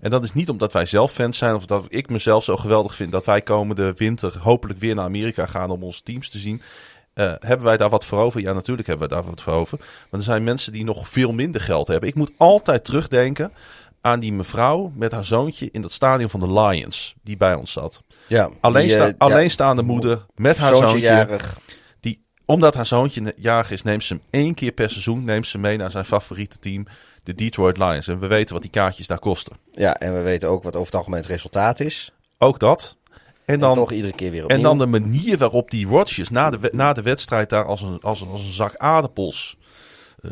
En dat is niet omdat wij zelf fans zijn. of dat ik mezelf zo geweldig vind. dat wij komende winter. hopelijk weer naar Amerika gaan om onze teams te zien. Eh, hebben wij daar wat voor over? Ja, natuurlijk hebben we daar wat voor over. Maar er zijn mensen die nog veel minder geld hebben. Ik moet altijd terugdenken aan die mevrouw met haar zoontje in dat stadion van de Lions, die bij ons zat. ja. Alleen Die, eh, sta- ja, alleenstaande moeder met haar zoontje. jarig. Die, omdat haar zoontje jarig is, neemt ze hem één keer per seizoen neemt ze mee naar zijn favoriete team, de Detroit Lions. En we weten wat die kaartjes daar kosten. Ja, en we weten ook wat over het algemeen het resultaat is. Ook dat. En En dan, toch iedere keer weer opnieuw. en dan de manier waarop die Rodgers na de, na de wedstrijd daar als een, als een, als een zak aardappels. Eh,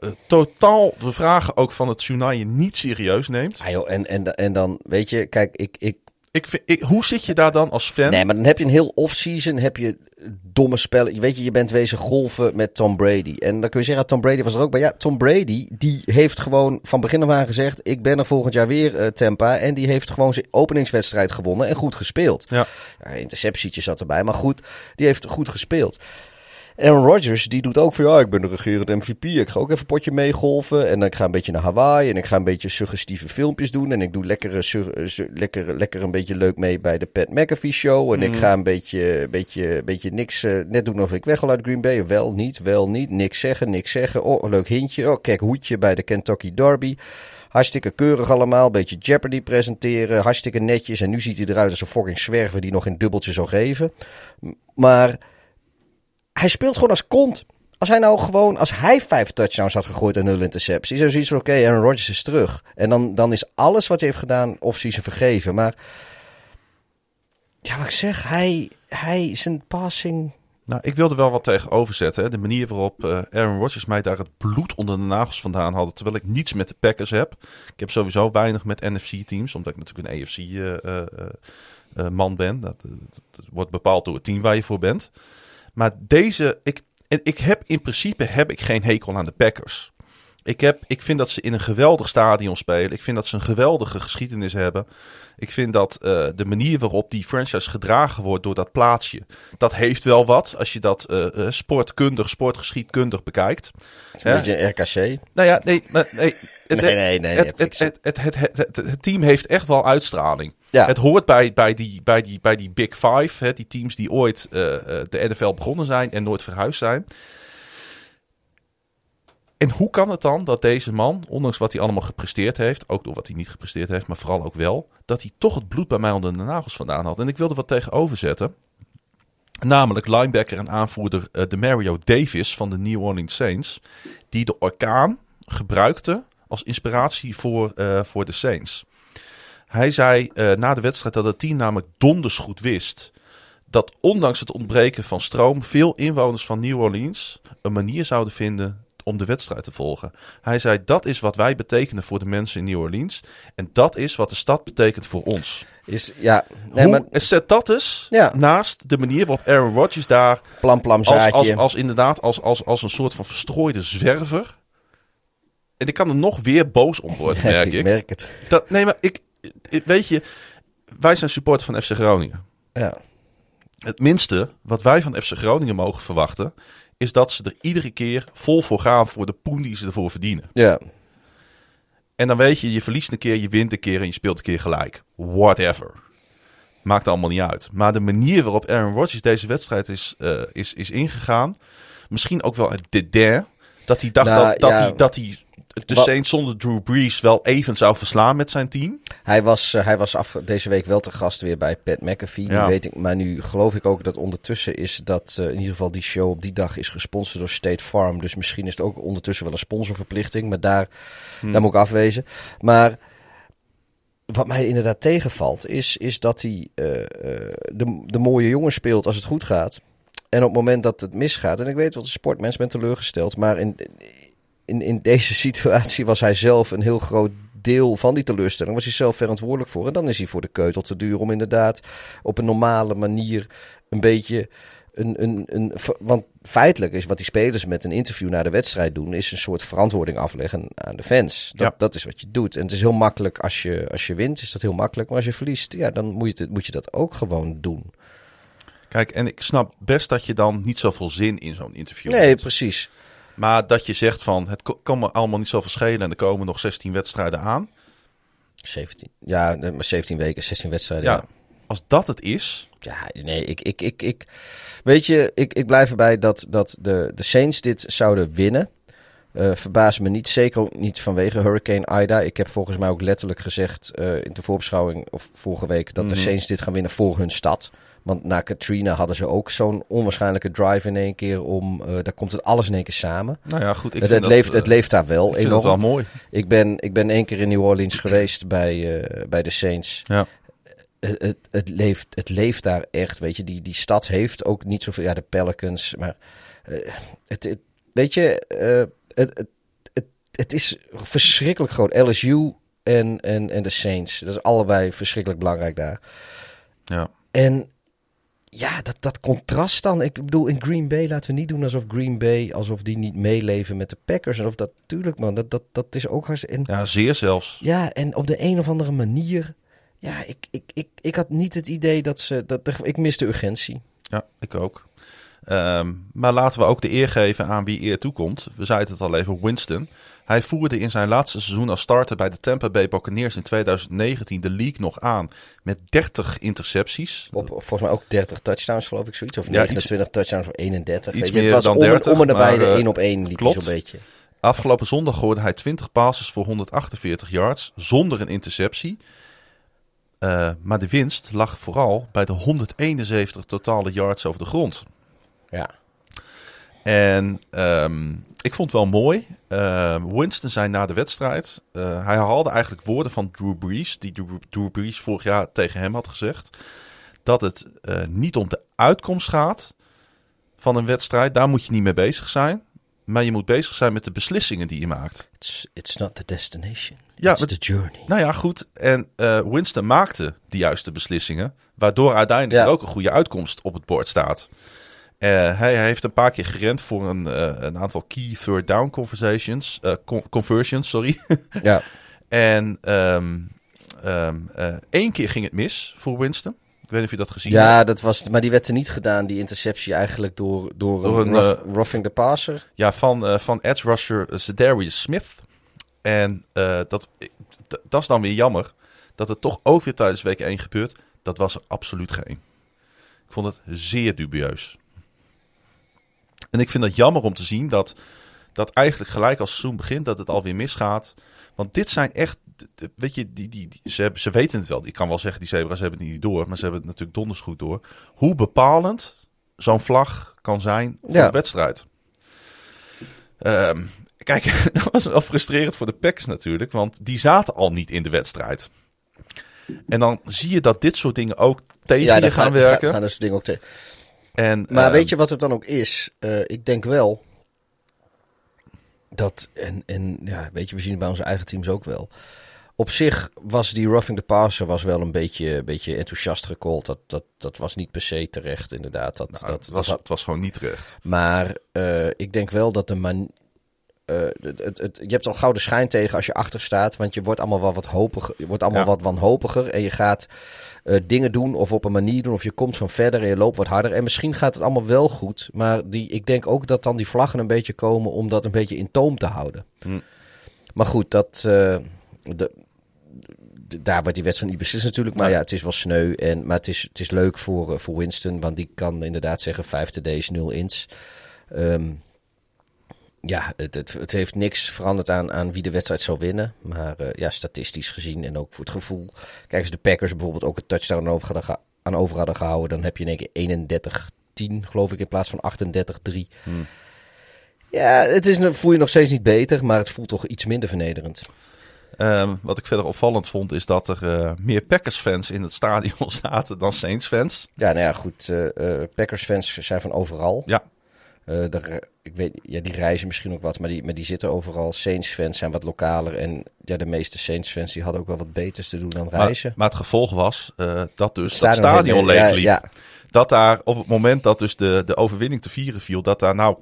eh, totaal de vragen ook van het tsunami niet serieus neemt. Ah, joh, en, en, en dan, weet je, kijk, ik, ik, Ik, vind- ik, hoe zit je daar dan als fan? Nee, maar dan heb je een heel off-season, heb je domme spellen. Weet je, je bent wezen golfen met Tom Brady. En dan kun je zeggen, Tom Brady was er ook bij. Ja, Tom Brady, die heeft gewoon van begin af aan gezegd... ik ben er volgend jaar weer, eh, Tampa. En die heeft gewoon zijn openingswedstrijd gewonnen en goed gespeeld. Ja. Ja, interceptietje zat erbij, maar goed, die heeft goed gespeeld. Aaron Rodgers, die doet ook van ja, ik ben de regerend MVP. Ik ga ook even een potje meegolven. En ik ga een beetje naar Hawaii. En ik ga een beetje suggestieve filmpjes doen. En ik doe lekker, lekker, lekker een beetje leuk mee bij de Pat McAfee show. En ik ga een beetje, beetje, beetje niks. eh, net doen of ik weg wil uit Green Bay. Wel niet, wel niet. Niks zeggen, niks zeggen. Oh, leuk hintje. Oh, kijk, hoedje bij de Kentucky Derby. Hartstikke keurig allemaal. Beetje Jeopardy presenteren. Hartstikke netjes. En nu ziet hij eruit als een fucking zwerver die nog in dubbeltje zou geven. Maar hij speelt gewoon als kont. Als hij nou gewoon, als hij vijf touchdowns had gegooid en nul intercepties, dan zoiets van oké, Aaron Rodgers is terug. En dan, dan is alles wat hij heeft gedaan off-season vergeven. Maar ja, wat ik zeg, hij, hij zijn passing. Nou, ik wilde wel wat tegenover zetten. De manier waarop eh, Aaron Rodgers mij daar het bloed onder de nagels vandaan had. Terwijl ik niets met de Packers heb. Ik heb sowieso weinig met NFC-teams. Omdat ik natuurlijk een AFC-man ben. Dat, dat, dat wordt bepaald door het team waar je voor bent. Maar deze... Ik, ik heb in principe heb ik geen hekel aan de Packers. Ik, heb, ik vind dat ze in een geweldig stadion spelen. Ik vind dat ze een geweldige geschiedenis hebben. Ik vind dat uh, de manier waarop die franchise gedragen wordt door dat plaatsje, dat heeft wel wat als je dat uh, uh, sportkundig, sportgeschiedkundig bekijkt. Een beetje RKC. Nou ja, nee, nee, nee, het, nee, nee, nee, het, het, het, het, het, het, team heeft echt wel uitstraling. Ja. Het hoort bij, bij, die, bij, die, bij die Big Five, hè, die teams die ooit de NFL begonnen zijn en nooit verhuisd zijn. En hoe kan het dan dat deze man, ondanks wat hij allemaal gepresteerd heeft, ook door wat hij niet gepresteerd heeft, maar vooral ook wel, dat hij toch het bloed bij mij onder de nagels vandaan had? En ik wilde wat tegenover zetten. Namelijk linebacker en aanvoerder uh, de Mario Davis van de New Orleans Saints, die de orkaan gebruikte als inspiratie voor, uh, voor de Saints. Hij zei uh, na de wedstrijd dat het team namelijk donders goed wist dat ondanks het ontbreken van stroom veel inwoners van New Orleans een manier zouden vinden om de wedstrijd te volgen. Hij zei dat is wat wij betekenen voor de mensen in New Orleans en dat is wat de stad betekent voor ons. Is, ja, nee, Hoe, maar, zet dat eens Ja. naast de manier waarop Aaron Rodgers daar plam plam als, als, als inderdaad als, als, als een soort van verstrooide zwerver. En ik kan er nog weer boos om worden, merk ik ik. merk het. Dat, nee, maar ik, ik- weet je, wij zijn supporter van FC Groningen. Ja. Het minste wat wij van FC Groningen mogen verwachten, is dat ze er iedere keer vol voor gaan voor de poen die ze ervoor verdienen. Ja. En dan weet je, je verliest een keer, je wint een keer en je speelt een keer gelijk. Whatever. Maakt allemaal niet uit. Maar de manier waarop Aaron Rodgers deze wedstrijd is, eh, is, is ingegaan, misschien ook wel het dédain, dat hij dacht Nou, dat, dat, ja. hij, dat hij de Wat- Saints zonder Drew Brees wel even zou verslaan met zijn team. Hij was, eh, hij was af, deze week wel te gast weer bij Pat McAfee. Ja. weet ik, maar nu geloof ik ook dat ondertussen is dat eh, in ieder geval die show op die dag is gesponsord door State Farm. Dus misschien is het ook ondertussen wel een sponsorverplichting. Maar daar, Hmm. daar moet ik afwezen. Maar wat mij inderdaad tegenvalt, is, is dat hij eh, de, de mooie jongen speelt als het goed gaat. En op het moment dat het misgaat, en ik weet wat de sportmens ben teleurgesteld, maar in, in, in deze situatie was hij zelf een heel groot deel van die teleurstelling. Was hij zelf verantwoordelijk voor. En dan is hij voor de keutel te duur om inderdaad op een normale manier een beetje. Een, een, een, want feitelijk is wat die spelers met een interview na de wedstrijd doen, is een soort verantwoording afleggen aan de fans. Dat, Ja. dat is wat je doet. En het is heel makkelijk als je, als je wint, is dat heel makkelijk. Maar als je verliest, ja, dan moet je, het- moet je dat ook gewoon doen. Kijk, en ik snap best dat je dan niet zoveel zin in zo'n interview Nee, hebt. precies. Maar dat je zegt van, het kan me allemaal niet zoveel schelen en er komen nog 16 wedstrijden aan. 17. Ja, maar 17 weken, 16 wedstrijden. Ja, ja. als dat het is, Ja, nee, ik, ik, ik, ik weet je, ik, ik blijf erbij dat, dat de, de Saints dit zouden winnen. Eh verbaas me niet, zeker ook niet vanwege Hurricane Ida. Ik heb volgens mij ook letterlijk gezegd eh, in de voorbeschouwing of vorige week dat de Mhm. Saints dit gaan winnen voor hun stad. Want na Katrina hadden ze ook zo'n onwaarschijnlijke drive in één keer om, eh, daar komt het alles in één keer samen. nou ja, goed. Ik het, vind het, dat, leeft, eh, het leeft daar wel ik vind enorm. dat wel mooi. Ik ben, ik ben één keer in New Orleans geweest bij, eh, bij de Saints. Ja. Het, het, het, leeft, het leeft daar echt, weet je. Die, die stad heeft ook niet zoveel... Ja, de Pelicans, maar... het, het, weet je, het, het, het, het is verschrikkelijk groot. LSU en, en, en de Saints. Dat is allebei verschrikkelijk belangrijk daar. Ja. En ja, dat, dat contrast dan. Ik bedoel, in Green Bay laten we niet doen alsof Green Bay... alsof die niet meeleven met de Packers. En of dat, tuurlijk man, dat, dat, dat is ook hartstikke... ja, zeer zelfs. ja, en op de een of andere manier. Ja, ik, ik, ik, ik had niet het idee dat ze. Dat, ik miste urgentie. Ja, ik ook. Ehm, maar laten we ook de eer geven aan wie eer toekomt. We zeiden het al even, Winston. Hij voerde in zijn laatste seizoen als starter bij de Tampa Bay Buccaneers in 2019 de league nog aan met 30 intercepties. Op, volgens mij ook 30 touchdowns, geloof ik, zoiets. Of Ja, 29 touchdowns of 31. iets meer was dan om, en- 30, om en nabij de eh, 1 op 1 liep zo'n beetje. Afgelopen zondag gooide hij 20 passes voor 148 yards zonder een interceptie. Eh, maar de winst lag vooral bij de 171 totale yards over de grond. Ja. En ehm, ik vond het wel mooi. Ehm, Winston zei na de wedstrijd. eh, hij haalde eigenlijk woorden van Drew Brees. Die Drew, Drew Brees vorig jaar tegen hem had gezegd. Dat het eh, niet om de uitkomst gaat van een wedstrijd. Daar moet je niet mee bezig zijn. Maar je moet bezig zijn met de beslissingen die je maakt. It's, it's not the destination. Ja, it's the journey. Nou ja, goed. En eh, Winston maakte de juiste beslissingen. Waardoor uiteindelijk Ja. ook een goede uitkomst op het bord staat. Eh, hij, hij heeft een paar keer gerend voor een, eh, een aantal key third down conversations, eh, con- conversions. Sorry. Ja, en ehm, ehm, eh, één keer ging het mis voor Winston. Ik weet niet of je dat gezien hebt. ja dat was, maar die werd er niet gedaan, die interceptie eigenlijk door, door, Door een een, rough- roughing the passer. Ja, van, eh, van edge rusher Zedarius Smith. En dat, dat is dan weer jammer. Dat het toch ook weer tijdens week 1 gebeurt. Dat was er absoluut geen. Ik vond het zeer dubieus. En ik vind het jammer om te zien dat, dat eigenlijk gelijk als het seizoen begint, dat het alweer misgaat. Want dit zijn echt, weet je, die, die, die- ze, hebben, ze weten het wel. Ik kan wel zeggen, die zebra's hebben het niet door, maar ze hebben het natuurlijk donders goed door. Hoe bepalend zo'n vlag kan zijn voor Ja. de wedstrijd. Ehm, kijk, dat was wel frustrerend voor de Packers natuurlijk, want die zaten al niet in de wedstrijd. En dan zie je dat dit soort dingen ook tegen Ja, je gaan gaan, werken. gaan, gaan dat soort dingen ook tegen. En, Maar ehm, weet je wat het dan ook is? Eh, ik denk wel dat, en, en ja, weet je, we zien het bij onze eigen teams ook wel. Op zich was die roughing the passer was wel een beetje, beetje enthousiast gecallt. Dat, dat, dat was niet per se terecht, inderdaad. Dat, nou, dat, het, was, dat- het was gewoon niet terecht. maar eh, ik denk wel dat de man. Eh, het, het, het- je hebt al gauw de schijn tegen als je achter staat. Want je wordt allemaal wel wat hopiger. Je wordt allemaal Ja. wat wanhopiger. En je gaat eh, dingen doen of op een manier doen. Of je komt van verder en je loopt wat harder. En misschien gaat het allemaal wel goed. Maar die, ik denk ook dat dan die vlaggen een beetje komen om dat een beetje in toom te houden. Hm. Maar goed, dat. eh, de, de- daar wordt die wedstrijd niet beslist natuurlijk. Maar Ja. ja, het is wel sneu. En, maar het is, het is leuk voor, voor Winston. Want die kan inderdaad zeggen 5 TD's, 0 ins. Ehm, ja, het, het, het heeft niks veranderd aan, aan wie de wedstrijd zou winnen. Maar eh, ja, statistisch gezien en ook voor het gevoel. Kijk, als de Packers bijvoorbeeld ook een touchdown aan over, hadden geha- aan over hadden gehouden... dan heb je in één keer 31-10, geloof ik, in plaats van 38-3. Ja, het is, voel je nog steeds niet beter, maar het voelt toch iets minder vernederend. Ehm, wat ik verder opvallend vond, is dat er eh, meer Packers-fans in het stadion zaten dan Saints-fans. Ja, nou ja, goed. eh, Packers-fans zijn van overal. Ja, re- ik weet, ja, die reizen misschien ook wat, maar die, maar die zitten overal. Saints-fans zijn wat lokaler. En ja, de meeste Saints-fans die hadden ook wel wat beters te doen dan reizen. maar het gevolg was eh, dat dus Het dat stadion leeg liep. Ja, Dat daar op het moment dat dus de, de overwinning te vieren viel, dat daar nou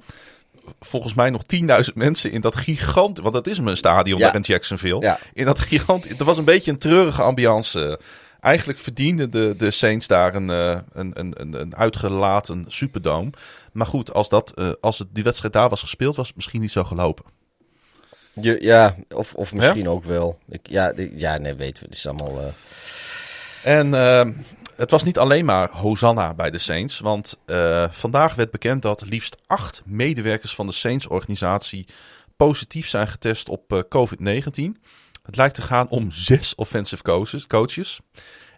volgens mij nog 10.000 mensen in dat gigant, want dat is een stadion Ja. daar in Jacksonville. Ja. In dat gigant, er was een beetje een treurige ambiance. Eigenlijk verdienden de, de Saints daar een, eh, een, een, een, een uitgelaten superdome. Maar goed, als, dat, eh, als het, die wedstrijd daar was gespeeld, was het misschien niet zo gelopen. Je, ja of, of misschien ook wel. Ik, ja, ja, nee, weten we. Het is allemaal... eh, En ehm, het was niet alleen maar Hosanna bij de Saints. Want eh, vandaag werd bekend dat liefst acht medewerkers van de Saints-organisatie positief zijn getest op eh, COVID-19. Het lijkt te gaan om zes offensive coaches, coaches,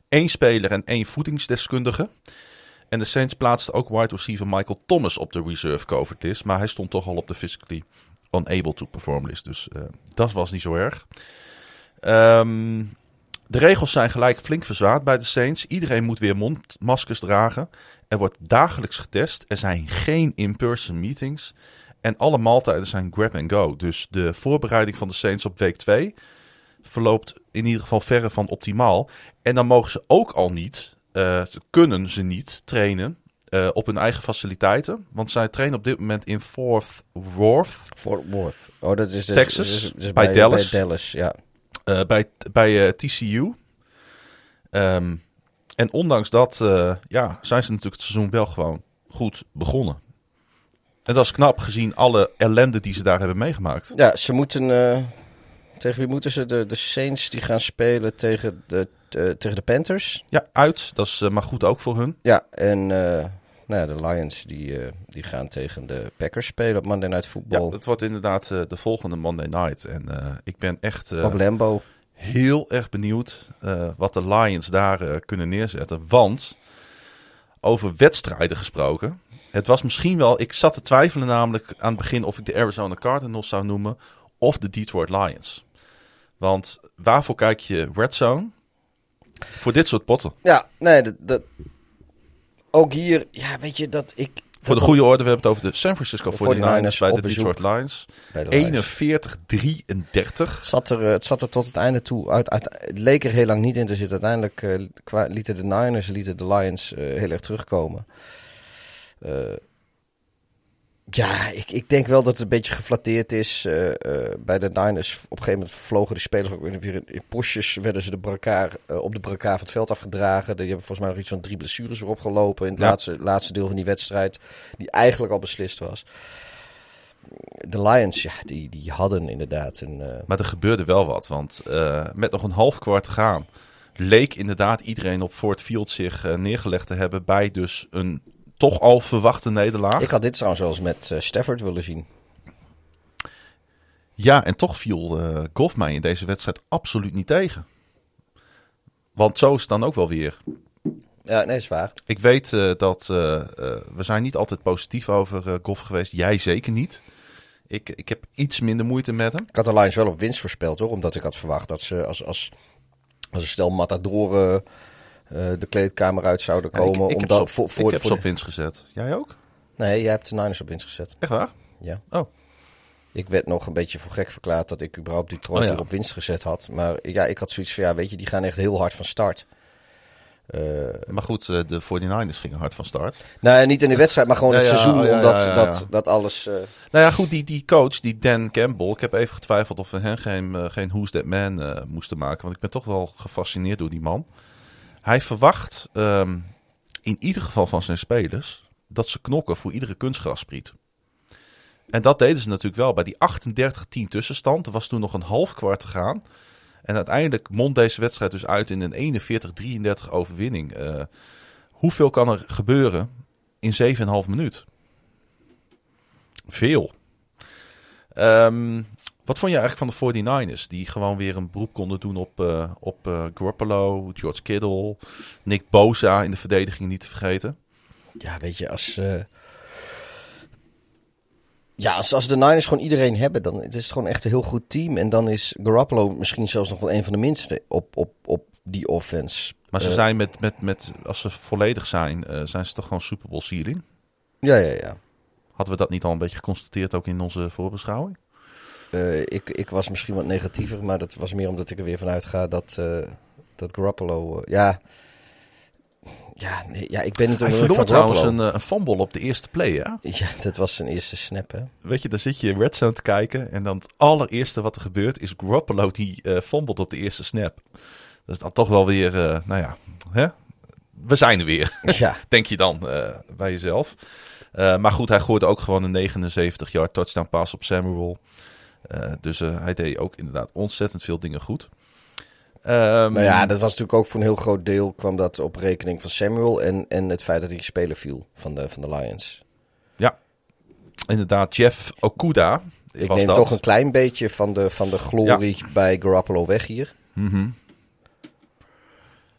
één speler en één voedingsdeskundige. En de Saints plaatsten ook wide receiver Michael Thomas op de reserve COVID list. Maar hij stond toch al op de physically unable to perform list. Dus eh, dat was niet zo erg. Ehm, de regels zijn gelijk flink verzwaard bij de Saints. Iedereen moet weer mondmaskers dragen. Er wordt dagelijks getest. Er zijn geen in-person meetings. En alle maaltijden zijn grab and go. Dus de voorbereiding van de Saints op week 2 verloopt in ieder geval verre van optimaal. En dan mogen ze ook al niet, eh, kunnen ze niet trainen eh, op hun eigen faciliteiten. Want zij trainen op dit moment in Fort Worth. Fort Worth. Oh, dat is... dat Texas, dat is bij Dallas. Bij Dallas, ja. eh, bij, bij TCU. Ehm, en ondanks dat ja, zijn ze natuurlijk het seizoen wel gewoon goed begonnen. En dat is knap gezien alle ellende die ze daar hebben meegemaakt. Ja, ze moeten... tegen wie moeten ze? De, de Saints die gaan spelen tegen de, eh, tegen de Panthers. Ja, uit. Dat is eh, maar goed ook voor hun. Ja, en eh, nou ja, de Lions die, die gaan tegen de Packers spelen op Monday Night Ja, Football. het wordt inderdaad de volgende Monday night. En ik ben echt op Lambo. heel erg benieuwd wat de Lions daar kunnen neerzetten. Want over wedstrijden gesproken. Het was misschien wel... Ik zat te twijfelen namelijk aan het begin of ik de Arizona Cardinals zou noemen of de Detroit Lions. Want waarvoor kijk je Red Zone? Voor dit soort potten. Ja, nee, dat, dat, ook hier, ja, weet je, dat ik... Voor de goede orde, we hebben het over de San Francisco De 49ers 49ers bij de Detroit Lions. bij de Lions. 41-33. Het zat, er, eh, het zat er tot het einde toe. Uit, uit, het leek er heel lang niet in te zitten. Uiteindelijk kwa- lieten de Niners lieten de Lions eh, heel erg terugkomen. Ja, ik, ik denk wel dat het een beetje geflatteerd is eh, eh, bij de Niners. Op een gegeven moment vlogen de spelers ook weer in, in postjes. Werden ze de brancard, eh, op de brancard van het veld afgedragen. Die hebben volgens mij nog iets van drie blessures weer opgelopen. In het Ja. laatste, laatste deel van die wedstrijd. Die eigenlijk al beslist was. De Lions, ja, die, die hadden inderdaad een... Maar er gebeurde wel wat, want met nog een half kwart gaan... leek inderdaad iedereen op Fort Field zich neergelegd te hebben... bij dus een toch al verwachte nederlaag. Ik had dit trouwens wel eens met eh, Stafford willen zien. Ja, en toch viel Goff mij in deze wedstrijd absoluut niet tegen. Want zo is het dan ook wel weer. Ja, nee, is waar. Ik weet eh, dat we zijn niet altijd positief over Goff geweest. Jij zeker niet. Ik, ik heb iets minder moeite met hem. Ik had de Lions wel op winst voorspeld hoor. Omdat ik had verwacht dat ze als, als, als een stel matadoren de kleedkamer uit zouden ik- komen. ik, heb omdat, ze op, voor, voor, ik heb voor ze op winst gezet. Jij ook? Nee, jij hebt de Niners op winst gezet. Echt waar? Ja. Oh. Ik werd nog een beetje voor gek verklaard dat ik überhaupt Detroit Oh ja. op winst gezet had. Maar ja, ik had zoiets van ja, weet je, die gaan echt heel hard van start. Eh, Maar goed, eh, de 49ers gingen hard van start. nou, niet in de wedstrijd, maar gewoon Ja, het ja, seizoen. ja, omdat Dat, dat alles... eh, Nou ja, goed, die, die coach, die Dan Campbell. Ik heb even getwijfeld of we hen geen, eh, geen Who's That Man eh, moesten maken. Want ik ben toch wel gefascineerd door die man. Hij verwacht ehm, in ieder geval van zijn spelers dat ze knokken voor iedere kunstgrasspriet. En dat deden ze natuurlijk wel. Bij die 38-10 tussenstand, er was toen nog een half kwart te gaan. En uiteindelijk mond deze wedstrijd dus uit in een 41-33 overwinning. Eh, hoeveel kan er gebeuren in 7,5 minuut? Veel. Ehm, wat vond je eigenlijk van de 49ers? Die gewoon weer een beroep konden doen op, eh op eh, Garoppolo, George Kittle, Nick Bosa in de verdediging niet te vergeten. Ja, weet je, als, eh, ja, als, als de Niners gewoon iedereen hebben, dan is het gewoon echt een heel goed team. En dan is Garoppolo misschien zelfs nog wel een van de minste op, op, op die offense. Maar ze zijn met, met, met, als ze volledig zijn, zijn ze toch gewoon Super Bowl ceiling? Ja, ja, ja. Hadden we dat niet al een beetje geconstateerd ook in onze voorbeschouwing? Eh, ik, ik was misschien wat negatiever, maar dat was meer omdat ik er weer vanuit ga dat, eh, dat Garoppolo... eh, ja, ja, nee, ja, ik ben niet Hij verloor trouwens een, een fumble op de eerste play, hè? Ja, dat was zijn eerste snap, hè? Weet je, dan zit je in Red Zone te kijken en dan het allereerste wat er gebeurt is Garoppolo die fumbled op de eerste snap. Dat is dan toch wel weer, nou ja, hè? we zijn er weer. Ja, denk je dan bij jezelf. Maar goed, hij gooide ook gewoon een 79 yard touchdown pass op Samuel. Eh, dus eh, hij deed ook inderdaad ontzettend veel dingen goed. Ehm, nou ja, dat was natuurlijk ook voor een heel groot deel kwam dat op rekening van Samuel en, en het feit dat hij speler viel van de, van de Lions. Inderdaad, Jeff Okuda Ik was neem dat. toch een klein beetje van de, van de glorie bij Garoppolo weg hier. Mhm.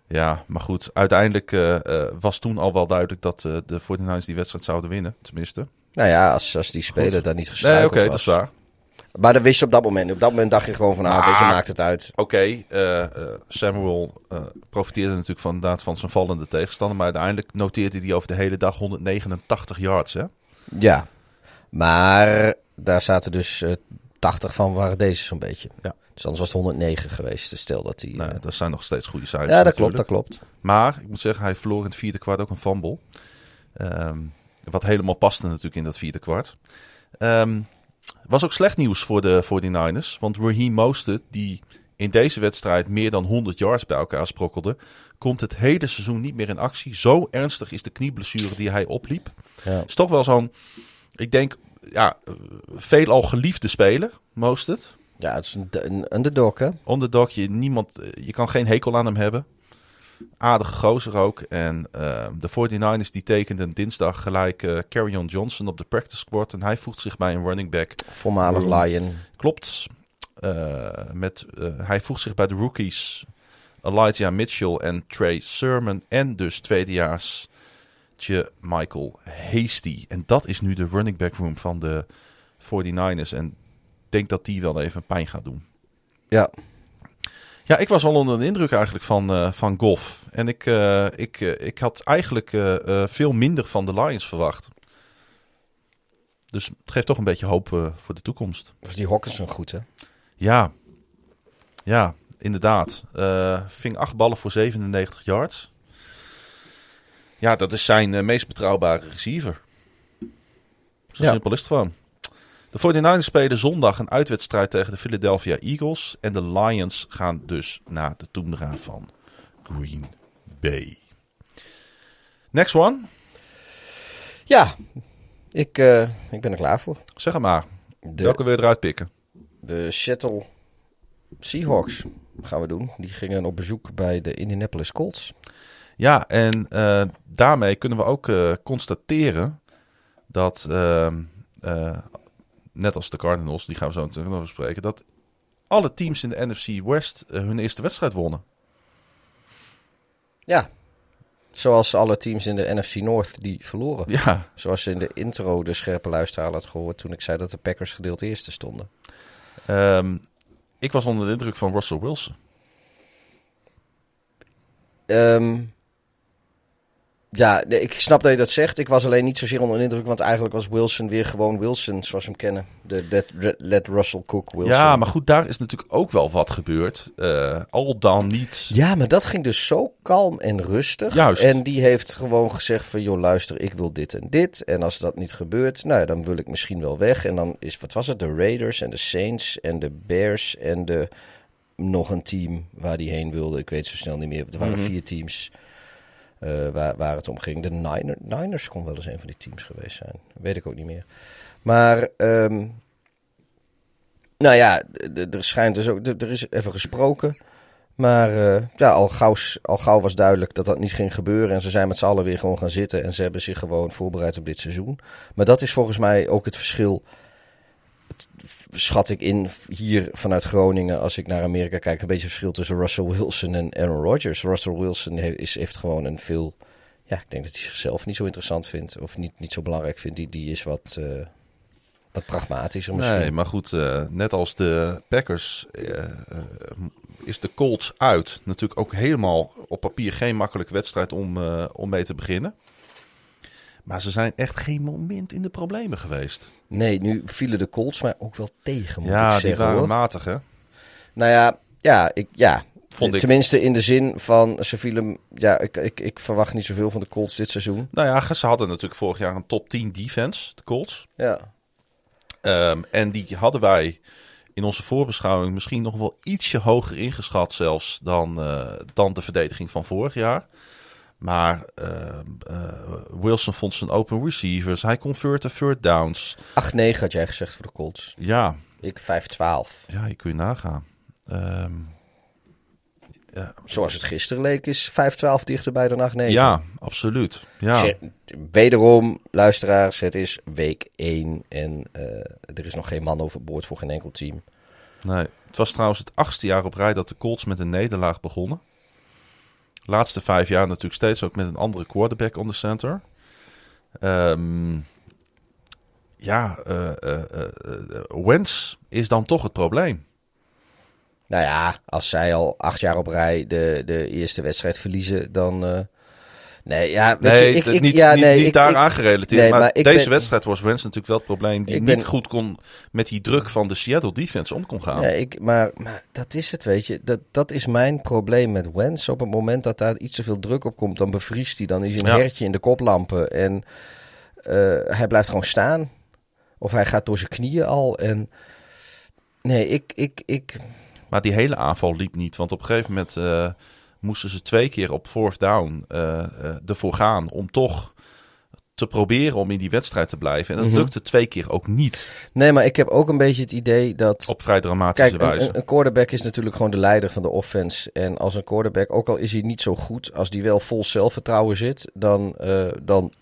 Ja, maar goed, uiteindelijk eh, was toen al wel duidelijk dat eh, de 49ers die wedstrijd zouden winnen, tenminste. Nou ja, als, als die speler daar niet Nee, gestruikeld oké, dat is waar. Maar dat wist je op dat moment. Op dat moment dacht je gewoon van, ah, weet je, maakt het uit. Oké, eh, eh, Samuel eh, profiteerde natuurlijk van, inderdaad van zijn vallende tegenstander. Maar uiteindelijk noteerde hij over de hele dag 189 yards. Hè? Ja, maar daar zaten dus eh 80 van waren deze zo'n beetje. Ja. Dus anders was het 109 geweest. Dus stel dat hij... Nou, dat zijn nog steeds goede cijfers. ja, dat klopt, dat klopt. Maar ik moet zeggen, hij verloor in het vierde kwart ook een fumble. Ehm, wat helemaal paste natuurlijk in dat vierde kwart. Ehm was ook slecht nieuws voor de 49ers. Want Raheem Mostert, die in deze wedstrijd meer dan 100 yards bij elkaar sprokkelde... komt het hele seizoen niet meer in actie. Zo ernstig is de knieblessure die hij opliep. Ja. is toch wel zo'n, ik denk, ja, veelal geliefde speler, Mostert. ja, het is een, een underdog, hè? Underdog, je, niemand, eh, je kan geen hekel aan hem hebben. Aardige gozer ook. En eh, de 49ers die tekenden dinsdag gelijk eh Carrion Johnson op de practice squad. En hij voegt zich bij een running back. Voormalig. Lion. Klopt. Eh, met, eh, hij voegt zich bij de rookies Elijah Mitchell en Trey Sermon. En dus tweedejaars Michael Hasty. En dat is nu de running back room van de 49ers. En ik denk dat die wel even pijn gaat doen. Ja, Ja, ik was wel onder de indruk eigenlijk van, eh, van Goff. En ik, eh, ik, eh, ik had eigenlijk veel minder van de Lions verwacht. Dus het geeft toch een beetje hoop voor de toekomst. was die Hawkinson goed, hè? Ja, ja inderdaad. Ving acht ballen voor 97 yards. Ja, dat is zijn meest betrouwbare receiver. Zo Ja. simpel is het gewoon. De 49ers spelen zondag een uitwedstrijd tegen de Philadelphia Eagles. En de Lions gaan dus naar de toendra van Green Bay. Next one. Ja, ik, eh, ik ben er klaar voor. Zeg het maar. De, Welke wil je eruit pikken? de Seattle Seahawks gaan we doen. Die gingen op bezoek bij de Indianapolis Colts. Ja, en eh, daarmee kunnen we ook eh, constateren dat, ehm, eh, net als de Cardinals, die gaan we zo natuurlijk nog bespreken, dat alle teams in de NFC West eh, hun eerste wedstrijd wonnen. Ja, zoals alle teams in de NFC North die verloren. Ja, Zoals in de intro de scherpe luisteraar had gehoord toen ik zei dat de Packers gedeeld eerste stonden. ehm, ik was onder de indruk van Russell Wilson. Ehm, ja, ik snap dat je dat zegt. Ik was alleen niet zozeer onder de indruk, want eigenlijk was Wilson weer gewoon Wilson zoals we hem kennen. De let Russell Cook Wilson. Ja, maar goed, daar is natuurlijk ook wel wat gebeurd. Eh, al dan niet. Ja, maar dat ging dus zo kalm en rustig. Juist. En die heeft gewoon gezegd van, joh luister, ik wil dit en dit. En als dat niet gebeurt, nou ja, dan wil ik misschien wel weg. En dan is, wat was het, de Raiders en de Saints en de Bears en de nog een team waar die heen wilde. Ik weet zo snel niet meer. Er waren Mhm. vier teams eh, waar, het om ging. De Niner, Niners kon wel eens een van die teams geweest zijn. Weet ik ook niet meer. Maar... ehm, nou ja, er schijnt dus ook, er is even gesproken. Maar eh, ja, al al gauw was duidelijk dat dat niet ging gebeuren. En ze zijn met z'n allen weer gewoon gaan zitten. En ze hebben zich gewoon voorbereid op dit seizoen. Maar dat is volgens mij ook het verschil. Schat ik in hier vanuit Groningen. Als ik naar Amerika kijk. Een beetje verschil tussen Russell Wilson en Aaron Rodgers. Russell Wilson he- is, heeft gewoon een veel. Ja, ik denk dat hij zichzelf niet zo interessant vindt. Of niet, niet zo belangrijk vindt. Die, die is wat, eh, wat pragmatischer misschien. Nee, maar goed, eh, net als de Packers eh, is de Colts uit. Natuurlijk ook helemaal op papier geen makkelijke wedstrijd om, om mee te beginnen. Maar ze zijn echt geen moment in de problemen geweest. Nee, nu vielen de Colts mij ook wel tegen, moet ja, ik die zeggen, waren hoor. matig, hè? Nou ja, ja, ik, ja. Vond ik. tenminste in de zin van ze vielen... Ja, ik, ik, ik verwacht niet zoveel van de Colts dit seizoen. Nou ja, ze hadden natuurlijk vorig jaar een top 10 defense, de Colts. Ja, Ehm, en die hadden wij in onze voorbeschouwing misschien nog wel ietsje hoger ingeschat zelfs dan, eh, dan de verdediging van vorig jaar. Maar ehm, eh, Wilson vond zijn open receivers. Hij convertte third downs. 8-9 had jij gezegd voor de Colts. Ja, Ik 5-12. ja, hier kun je nagaan. Ehm, ja, Zoals het gisteren leek is 5-12 dichterbij dan 8-9. ja, absoluut. Ja. Zeg, Wederom, luisteraars, het is week 1 en eh, er is nog geen man overboord voor geen enkel team. Nee. Het was trouwens het achtste jaar op rij dat de Colts met een nederlaag begonnen. Laatste vijf jaar natuurlijk steeds ook met een andere quarterback on the center. Ehm, ja, eh eh, eh, eh, Wentz is dan toch het probleem. Nou ja, als zij al acht jaar op rij de, de eerste wedstrijd verliezen, dan... nee, ja, weet Nee, je, ik, ik, niet, ja, nee, niet daaraan gerelateerd. nee, maar, deze ben- wedstrijd was Wentz natuurlijk wel het probleem. Die ben- niet goed kon met die druk van de Seattle defense om kon gaan. Nee, ik, maar, maar dat is het, weet je. Dat, dat is mijn probleem met Wens. Op het moment dat daar iets te veel druk op komt, dan bevriest hij. Dan is hij een Ja. hertje in de koplampen. En eh, hij blijft gewoon staan. Of hij gaat door zijn knieën al. En nee, ik, ik, ik, Maar die hele aanval liep niet. Want op een gegeven moment eh, moesten ze twee keer op fourth down eh, eh, ervoor gaan. Om toch te proberen om in die wedstrijd te blijven. En dat Mhm. lukte twee keer ook niet. nee, maar ik heb ook een beetje het idee dat... Op vrij dramatische Kijk, wijze. een, een quarterback is natuurlijk gewoon de leider van de offense. En als een quarterback, ook al is hij niet zo goed, als die wel vol zelfvertrouwen zit, dan, eh, dan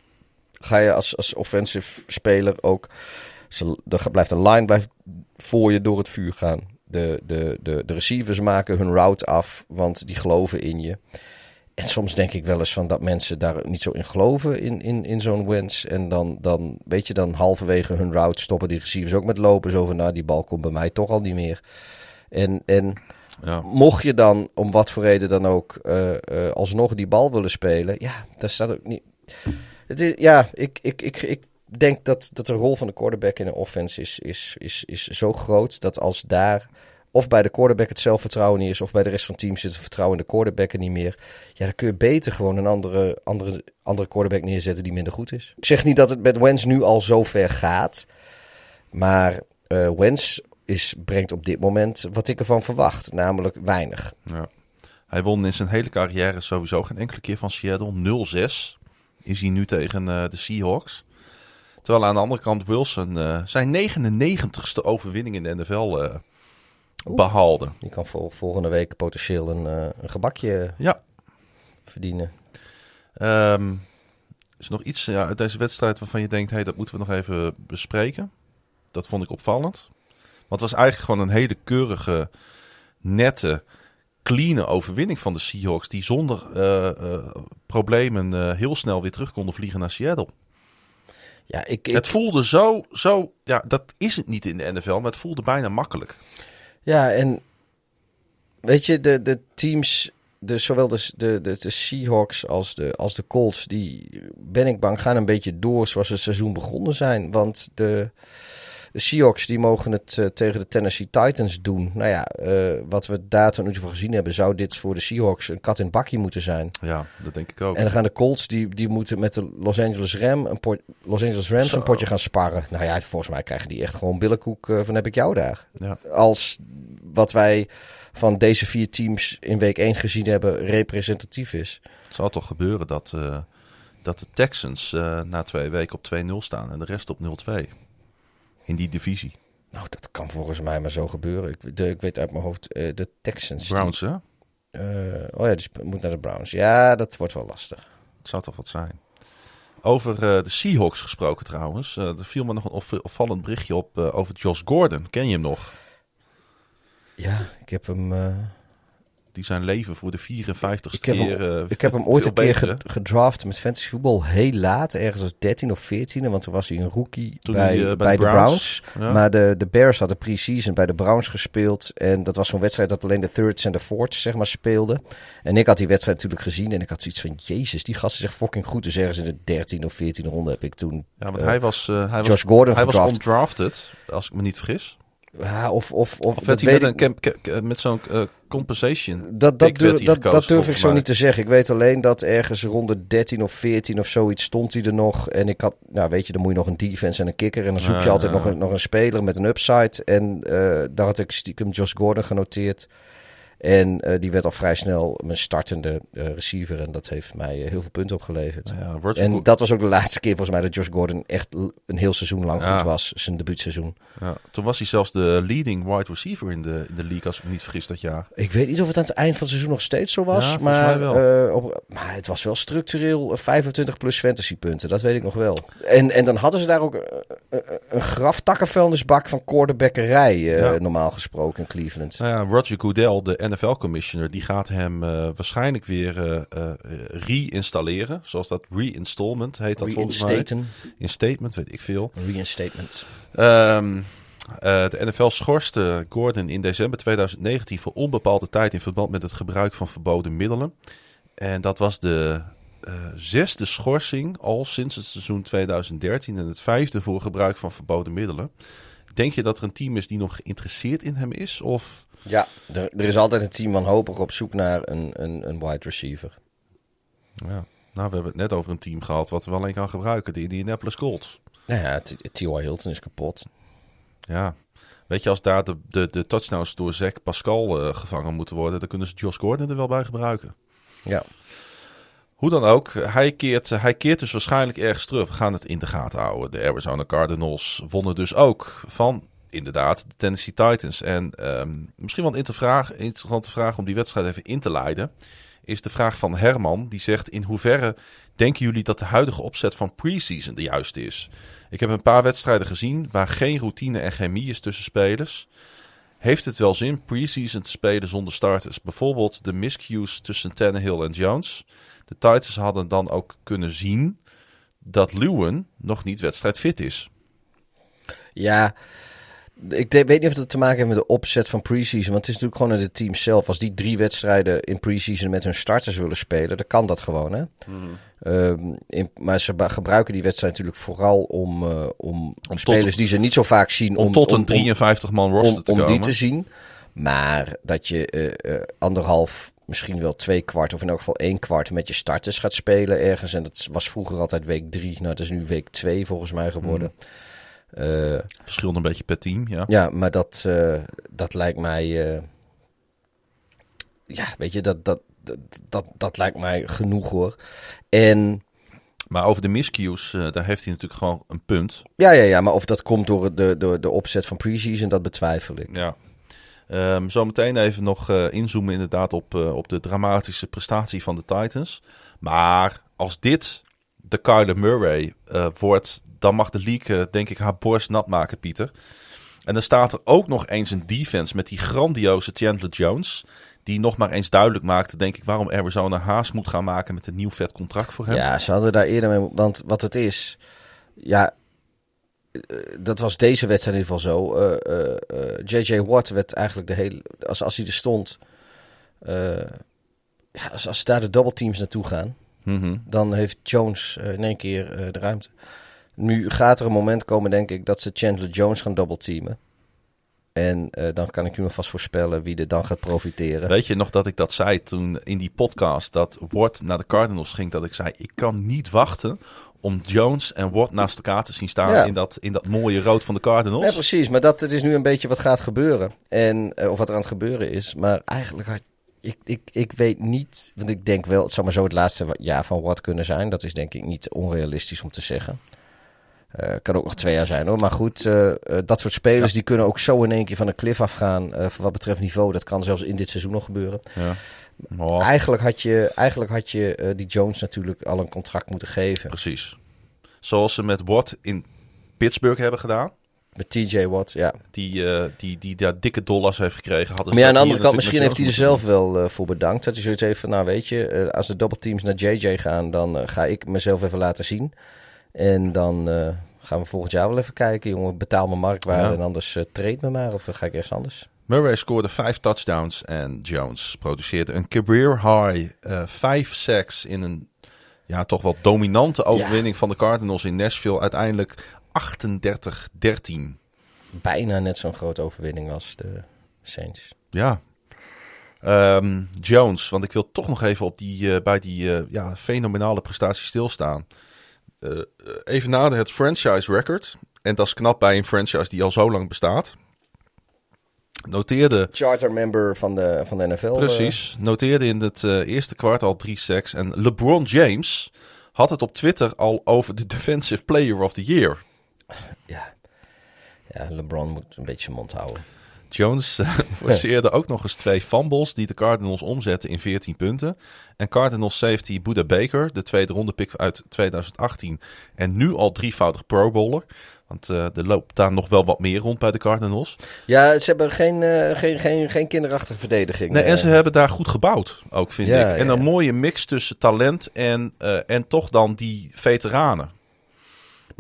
ga je als, als offensive speler ook. ze- Er blijft een line blijft voor je door het vuur gaan. De, de, de, de receivers maken hun route af, want die geloven in je. En soms denk ik wel eens van dat mensen daar niet zo in geloven in, in, in zo'n wens. En dan, dan, weet je, dan halverwege hun route stoppen die receivers ook met lopen. Zo van, nou, die bal komt bij mij toch al niet meer. En, en Ja. mocht je dan, om wat voor reden dan ook, eh, eh, alsnog die bal willen spelen. Ja, daar staat ook niet... Het is, ja, ik, ik, ik, ik denk dat, dat de rol van de quarterback in de offense is, is, is, is zo groot dat als daar of bij de quarterback het zelfvertrouwen niet is, of bij de rest van het team zit het vertrouwen in de quarterback er niet meer. Ja, dan kun je beter gewoon een andere, andere, andere quarterback neerzetten die minder goed is. Ik zeg niet dat het met Wens nu al zo ver gaat, maar eh Wens is, brengt op dit moment wat ik ervan verwacht, namelijk weinig. Ja. Hij won in zijn hele carrière sowieso geen enkele keer van Seattle. 0-6 is hij nu tegen eh, de Seahawks. Terwijl aan de andere kant Wilson eh, zijn 99ste overwinning in de NFL eh, behaalde. Die kan vol- volgende week potentieel een, eh, een gebakje Ja. verdienen. Ehm, is er nog iets ja, uit deze wedstrijd waarvan je denkt, hey, dat moeten we nog even bespreken? Dat vond ik opvallend. Want het was eigenlijk gewoon een hele keurige, nette, clean overwinning van de Seahawks. Die zonder problemen heel snel weer terug konden vliegen naar Seattle. Ja, ik, ik, Het voelde zo, zo, ja, dat is het niet in de NFL, maar het voelde bijna makkelijk. Ja, en weet je, de, de teams, de, zowel de, de, de, de Seahawks als de, als de Colts, die ben ik bang gaan een beetje door zoals het seizoen begonnen zijn. Want de, de Seahawks die mogen het eh, tegen de Tennessee Titans doen. Nou ja, eh, wat we daar tot nu toe van gezien hebben, zou dit voor de Seahawks een kat in bakje moeten zijn. Ja, dat denk ik ook. En dan gaan de Colts, die, die moeten met de Los Angeles, Ram een pot, Los Angeles Rams Zo. een potje gaan sparren. Nou ja, volgens mij krijgen die echt gewoon billenkoek eh, van heb ik jou daar Ja. als wat wij van deze vier teams in week 1 gezien hebben representatief is. Het zal toch gebeuren dat, dat de Texans na twee weken op 2-0 staan en de rest op 0-2. In die divisie. Nou, dat kan volgens mij maar zo gebeuren. Ik, de, ik weet uit mijn hoofd, eh, de Texans. die- Browns, hè? eh, oh ja, die moet naar de Browns. Ja, dat wordt wel lastig. Het zou toch wat zijn. Over eh, de Seahawks gesproken trouwens. Er viel me nog een op- opvallend berichtje op over Josh Gordon. Ken je hem nog? Ja, ik heb hem, Die zijn leven voor de 54ste ik heb hem, keer... eh, ik heb hem ooit veel een keer beter, gedraft met fantasy voetbal heel laat. Ergens als 13 of 14. Want toen was hij een rookie Toen bij, hij, eh, bij, de Browns. Ja. Maar de, de Bears hadden pre-season bij de Browns gespeeld. En dat was zo'n wedstrijd dat alleen de thirds en de fourths zeg maar speelden. En ik had die wedstrijd natuurlijk gezien. En ik had zoiets van, jezus, die gasten zich fucking goed. Dus ergens in de 13 of 14 ronde heb ik toen... ja, want eh, hij was, eh, hij Josh was, Gordon hij was undrafted, als ik me niet vergis. Ja, of, of, of, Of dat werd hij weet met, ik- een met zo'n eh, compensation Dat, dat, durf, hij dat, gekozen, dat durf ik zo niet te zeggen. Ik weet alleen dat ergens rond de 13 of 14 of zoiets stond hij er nog. En ik had, nou weet je, dan moet je nog een defense en een kicker. En dan zoek je altijd nog, een, nog een speler met een upside. En eh, daar had ik stiekem Josh Gordon genoteerd. En eh, die werd al vrij snel mijn startende eh, receiver. En dat heeft mij eh, heel veel punten opgeleverd. Ja, En dat was ook de laatste keer volgens mij dat Josh Gordon echt een heel seizoen lang Ja. goed was. Zijn debuutseizoen. ja, toen was hij zelfs de leading wide receiver in de, in de league, als ik me niet vergis dat jaar. Ik weet niet of het aan het eind van het seizoen nog steeds zo was. Maar, op, maar het was wel structureel eh, 25 plus fantasy punten. Dat weet ik nog wel. En, en dan hadden ze daar ook eh, eh, een graftakkenvuilnisbak van quarterbackerij. Normaal gesproken in Cleveland. Nou ja, Roger Goodell, de NFL-commissioner, die gaat hem eh, waarschijnlijk weer eh, re-installeren. Zoals dat re-installment heet dat volgens mij. Instatement, weet ik veel. Reinstatement. Ehm, eh, de NFL schorste Gordon in december 2019 voor onbepaalde tijd in verband met het gebruik van verboden middelen. En dat was de zesde schorsing al sinds het seizoen 2013 en het vijfde voor gebruik van verboden middelen. Denk je dat er een team is die nog geïnteresseerd in hem is? Of Ja, er, er is altijd een team wanhopig op zoek naar een, een, een wide receiver. Ja. Nou, we hebben het net over een team gehad wat we alleen kan gebruiken. De Indianapolis Colts. Nou ja, T.Y. Hilton is kapot. Ja. Weet je, als daar de, de, de touchdowns door Zach Pascal eh, gevangen moeten worden, dan kunnen ze Josh Gordon er wel bij gebruiken. Ja. Hoe dan ook, hij keert, hij keert dus waarschijnlijk ergens terug. We gaan het in de gaten houden. De Arizona Cardinals wonnen dus ook van, inderdaad, de Tennessee Titans. En ehm, misschien wel een interessante vraag om die wedstrijd even in te leiden. Is de vraag van Herman, die zegt: In hoeverre denken jullie dat de huidige opzet van preseason de juiste is? Ik heb een paar wedstrijden gezien waar geen routine en chemie is tussen spelers. Heeft het wel zin preseason te spelen zonder starters? Bijvoorbeeld de miscues tussen Tannehill en Jones. De Titans hadden dan ook kunnen zien dat Lewin nog niet wedstrijdfit is. Ja, ik de- weet niet of dat te maken heeft met de opzet van preseason. Want het is natuurlijk gewoon aan de team zelf. Als die drie wedstrijden in preseason met hun starters willen spelen, dan kan dat gewoon. Hè? Ehm, in, maar ze gebruiken die wedstrijd natuurlijk vooral om, eh, om, tot- spelers die ze niet zo vaak zien. Om, tot een 53 man roster om, te om komen. die te zien. Maar dat je eh, eh, anderhalf, misschien wel twee kwart of in elk geval één kwart met je starters gaat spelen ergens. En dat was vroeger altijd week drie. Nou, dat is nu week twee volgens mij geworden. Eh, Verschilt een beetje per team, ja. ja, maar dat, eh, dat lijkt mij. eh, ja, weet je, dat, dat, dat, dat, lijkt mij genoeg hoor. En Maar over de miscues, eh, daar heeft hij natuurlijk gewoon een punt. ja, ja, ja, maar of dat komt door de, door de opzet van preseason, dat betwijfel ik. Ja. Ehm zometeen even nog eh, inzoomen inderdaad op, eh, op de dramatische prestatie van de Titans. Maar als dit de Kyler Murray eh, wordt, dan mag de league eh, denk ik haar borst nat maken, Pieter. En dan staat er ook nog eens een defense met die grandioze Chandler Jones. Die nog maar eens duidelijk maakte, denk ik, waarom Arizona haast moet gaan maken met een nieuw vet contract voor hem. Ja, ze hadden daar eerder mee. Want wat het is. Ja. eh, Dat was deze wedstrijd in ieder geval zo. Eh, eh, J.J. Watt werd eigenlijk de hele. Als, als hij er stond. ja, als, als daar de double teams naartoe gaan. Mhm. dan heeft Jones in één keer de ruimte. Nu gaat er een moment komen, denk ik, dat ze Chandler Jones gaan double teamen. En eh, dan kan ik u nog vast voorspellen wie er dan gaat profiteren. Weet je nog dat ik dat zei toen in die podcast dat Ward naar de Cardinals ging? Dat ik zei, ik kan niet wachten om Jones en Ward naast elkaar te zien staan Ja. in, dat, in dat mooie rood van de Cardinals. Ja, precies. Maar dat het is nu een beetje wat gaat gebeuren. En, eh, of wat er aan het gebeuren is. Maar eigenlijk had ik, ik, ik weet niet. Want ik denk wel, het zou maar zo het laatste jaar van wat kunnen zijn. Dat is denk ik niet onrealistisch om te zeggen. Eh, kan ook nog twee jaar zijn hoor. Maar goed, eh, eh, dat soort spelers die kunnen ook zo in één keer van een cliff afgaan. voor wat betreft niveau. Dat kan zelfs in dit seizoen nog gebeuren. Ja. Oh, Eigenlijk had je, eigenlijk had je die Jones natuurlijk al een contract moeten geven. Precies. Zoals ze met Ward in Pittsburgh hebben gedaan. Met TJ Watt, ja. Die, die, die daar dikke dollars heeft gekregen. Hadden Maar ja, aan de andere kant, misschien heeft hij er zelf wel voor bedankt. Dat hij zoiets heeft van, nou weet je, als de double teams naar JJ gaan, dan ga ik mezelf even laten zien. En dan eh, gaan we volgend jaar wel even kijken, jongen. Betaal mijn marktwaarde Ja. en anders uh, treed me maar of ga ik ergens anders. Murray scoorde vijf touchdowns en Jones produceerde een career high. eh, vijf sacks in een ja, toch wel dominante overwinning van de Cardinals in Nashville. Uiteindelijk 38-13. Bijna net zo'n grote overwinning als de Saints. Ja. Ehm, Jones, want ik wil toch nog even op die, bij die ja, fenomenale prestatie stilstaan. Eh, even nader het franchise record. En dat is knap bij een franchise die al zo lang bestaat. Noteerde Charter member van de, van de NFL. eh, Precies. Noteerde in het eerste kwart al drie sacks. En LeBron James had het op Twitter al over de Defensive Player of the Year. ja. ja, LeBron moet een beetje mond houden. Jones eh, forceerde ook nog eens twee fumbles die de Cardinals omzetten in 14 punten. En Cardinals safety Buda Baker, de tweede ronde pick uit 2018. En nu al drievoudig Pro Bowler. Want eh, er loopt daar nog wel wat meer rond bij de Cardinals. Ja, ze hebben geen, eh, geen, geen, geen kinderachtige verdediging. Nee, en ze hebben daar goed gebouwd, ook vind Ja, ik. En ja. een mooie mix tussen talent en, en toch dan die veteranen.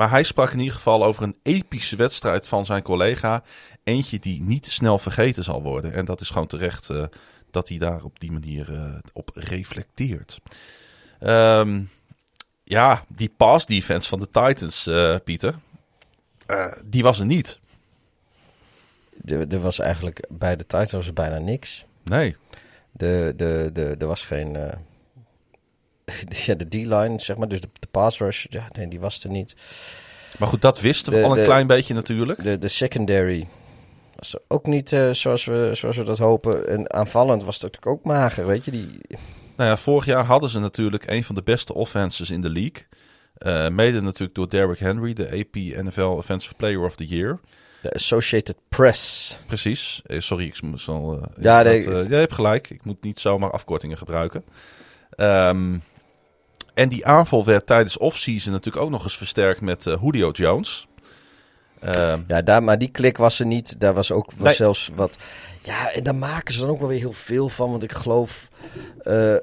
Maar hij sprak in ieder geval over een epische wedstrijd van zijn collega. Eentje die niet snel vergeten zal worden. En dat is gewoon terecht eh, dat hij daar op die manier eh, op reflecteert. Ehm, ja, die pass defense van de Titans, eh, Pieter. die was er niet. Er, er was eigenlijk bij de Titans bijna niks. Nee. De, de, de, er was geen. ja, de D-line, zeg maar. Dus de, de pass rush, ja, nee, die was er niet. Maar goed, dat wisten we De- al een de- klein beetje natuurlijk. De, de secondary was er ook niet eh, zoals, we, zoals we dat hopen. En aanvallend was natuurlijk ook mager, weet je. Die, Nou ja, vorig jaar hadden ze natuurlijk een van de beste offenses in de league. Eh, mede natuurlijk door Derrick Henry, de AP NFL Offensive Player of the Year. de Associated Press. Precies. Eh, sorry, ik moet zal. eh, Ja, dat, jij hebt gelijk. Ik moet niet zomaar afkortingen gebruiken. Ehm, en die aanval werd tijdens offseason natuurlijk ook nog eens versterkt met Julio Jones. Ehm, Ja, daar, maar die klik was er niet. Daar was ook was Nee. zelfs wat. Ja, en daar maken ze dan ook wel weer heel veel van. Want ik geloof. eh, eh,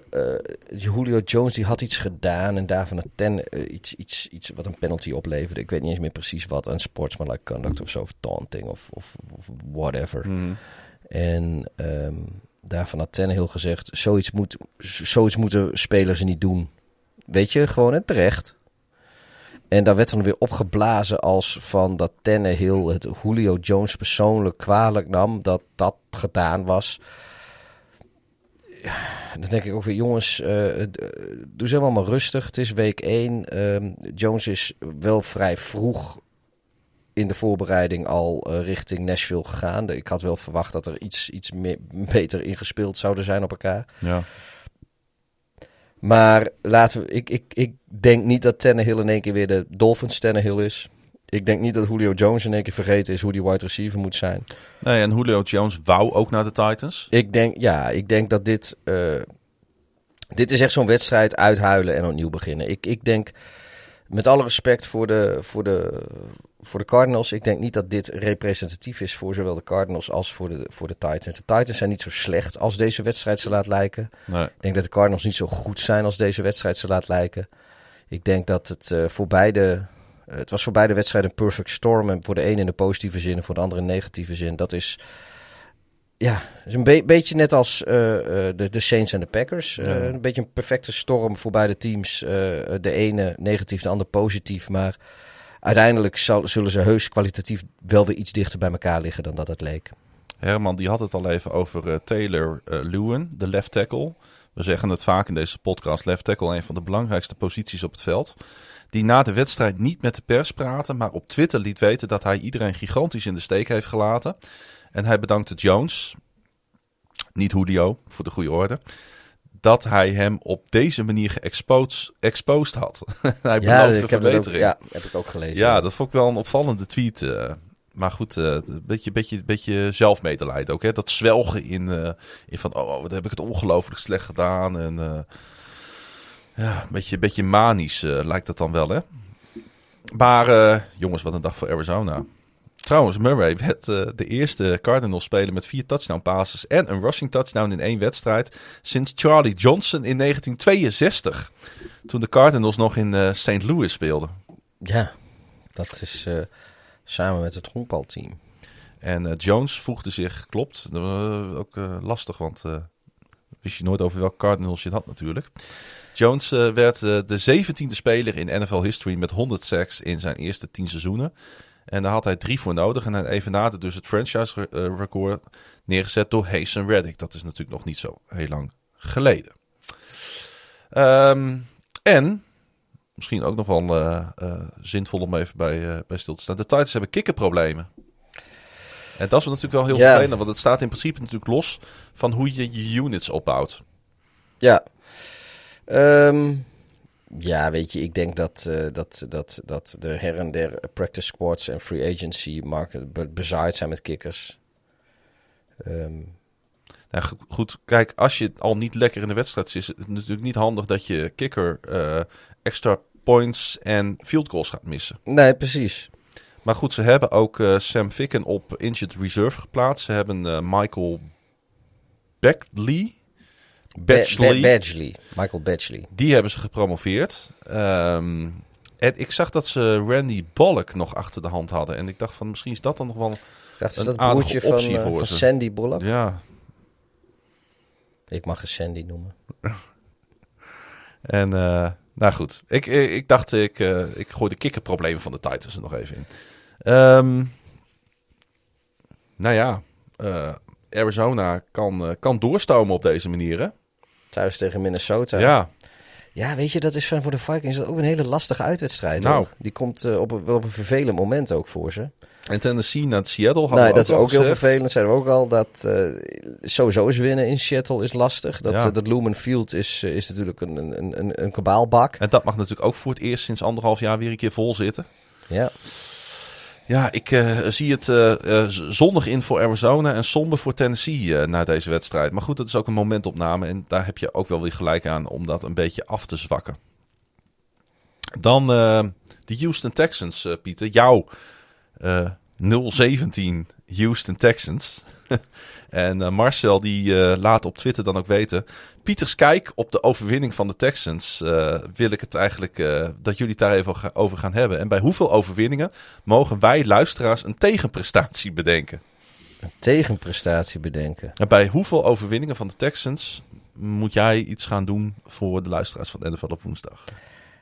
Julio Jones die had iets gedaan. En daarvan een ten, eh, iets, iets, iets wat een penalty opleverde. Ik weet niet eens meer precies wat. Een sportsmanlike conduct of zo. Of taunting of, of, of whatever. hmm. En ehm, daarvan had Tannehill gezegd... Zoiets, moet, zoiets moeten spelers niet doen. Weet je, gewoon en terecht. En daar werd dan weer opgeblazen als van dat Tannehill het Julio Jones persoonlijk kwalijk nam dat dat gedaan was. Dan denk ik ook weer, jongens, eh, eh, doe ze allemaal maar rustig. Het is week 1. Ehm, Jones is wel vrij vroeg in de voorbereiding al eh, richting Nashville gegaan. Ik had wel verwacht dat er iets, iets meer, beter ingespeeld zouden zijn op elkaar. ja. Maar laten we, ik, ik, ik denk niet dat Tannehill in één keer weer de Dolphins Tannehill is. Ik denk niet dat Julio Jones in één keer vergeten is hoe die wide receiver moet zijn. Nee, en Julio Jones wou ook naar de Titans. Ik denk, ja, ik denk dat dit. eh, dit is echt zo'n wedstrijd uithuilen en opnieuw beginnen. Ik, ik denk, met alle respect voor de, voor, de, voor de Cardinals, ik denk niet dat dit representatief is voor zowel de Cardinals als voor de, voor de Titans. De Titans zijn niet zo slecht als deze wedstrijd ze laat lijken. Nee. Ik denk dat de Cardinals niet zo goed zijn als deze wedstrijd ze laat lijken. Ik denk dat het eh, voor beide. eh, het was voor beide wedstrijden een perfect storm. En voor de ene in de positieve zin en voor de andere in de negatieve zin. Dat is. Ja, is een be- beetje net als eh, de, de Saints en de Packers. Ja. Een beetje een perfecte storm voor beide teams. De ene negatief, de ander positief. Maar uiteindelijk zullen ze heus kwalitatief wel weer iets dichter bij elkaar liggen dan dat het leek. Herman die had het al even over eh, Taylor eh, Lewin, de left tackle. We zeggen het vaak in deze podcast. Left tackle, een van de belangrijkste posities op het veld. Die na de wedstrijd niet met de pers praatte, maar op Twitter liet weten dat hij iedereen gigantisch in de steek heeft gelaten. En hij bedankte Jones, niet Julio, voor de goede orde, dat hij hem op deze manier geëxposed exposed had. hij beloofde ik heb dat ook, verbetering. ja, heb ik ook gelezen. Ja, dat vond ik wel een opvallende tweet. eh. maar goed, eh, een beetje, beetje, beetje zelfmedelijden ook. Hè? Dat zwelgen in, eh, in van, oh, wat heb ik het ongelooflijk slecht gedaan. En ja, een beetje, beetje manisch lijkt dat dan wel, hè? Maar jongens, wat een dag voor Arizona. Trouwens, Murray werd eh, de eerste Cardinals speler met vier touchdown passes en een rushing touchdown in één wedstrijd sinds Charlie Johnson in 1962. Toen de Cardinals nog in eh, St. Louis speelden. Ja, dat is eh, samen met het honkbalteam. En Jones voegde zich, klopt, ook lastig, want wist je nooit over welk Cardinals je het had natuurlijk. Jones werd de 17e speler in NFL history met 100 sacks in zijn eerste 10 seizoenen. En daar had hij drie voor nodig. En hij evenaarde dus het franchise eh, record neergezet door Hazen Reddick. Dat is natuurlijk nog niet zo heel lang geleden. Ehm, en, misschien ook nog wel eh, eh, zinvol om even bij, bij stil te staan. De Titans hebben kikkerproblemen. En dat is natuurlijk wel heel vervelend, want het staat in principe natuurlijk los van hoe je je units opbouwt. Ja. Ehm, ja, weet je, ik denk dat, eh, dat, dat, dat de her en der practice squads en free agency market be- bezaaid zijn met kikkers. Ehm, Nou, go- goed, kijk, als je al niet lekker in de wedstrijd zit, is het natuurlijk niet handig dat je kikker eh, extra points en field goals gaat missen. nee, precies. Maar goed, ze hebben ook eh, Sam Ficken op injured reserve geplaatst. Ze hebben Michael Beckley, Badgley. Ba- Badgley. Michael Badgley. die hebben ze gepromoveerd. Ehm, en ik zag dat ze Randy Bullock nog achter de hand hadden. En ik dacht van misschien is dat dan nog wel... Dacht, Een dat het broertje van, eh, van. Sandy Bullock? Ja, Ik mag hem Sandy noemen. En eh, nou goed, ik, ik, ik dacht, ik, eh, ik gooi de kikkerproblemen van de Titans er nog even in. Ehm, nou ja, eh, Arizona kan, eh, kan doorstomen op deze manier. Thuis tegen Minnesota. Ja, Ja, weet je, dat is van voor de Vikings ook een hele lastige uitwedstrijd. Nou. ook. Die komt eh, op, een- wel op een vervelend moment ook voor ze. en Tennessee naar Seattle hadden Nee, we dat is ook heel gezegd. vervelend. Zeiden we ook al dat eh, sowieso is winnen in Seattle is lastig. Dat, Ja. eh, dat Lumen Field is, is natuurlijk een, een, een, een kabaalbak. En dat mag natuurlijk ook voor het eerst sinds anderhalf jaar weer een keer vol zitten. Ja. Ja, ik eh, zie het z- zonnig in voor Arizona en somber voor Tennessee na deze wedstrijd. Maar goed, dat is ook een momentopname en daar heb je ook wel weer gelijk aan om dat een beetje af te zwakken. Dan de Houston Texans, Pieter. Jouw eh 017 Houston Texans. en eh, Marcel die eh, laat op Twitter dan ook weten. Pieters kijk op de overwinning van de Texans. eh, wil ik het eigenlijk dat jullie het daar even over gaan hebben. En bij hoeveel overwinningen mogen wij luisteraars een tegenprestatie bedenken? Een tegenprestatie bedenken. En bij hoeveel overwinningen van de Texans moet jij iets gaan doen voor de luisteraars van NFL op woensdag?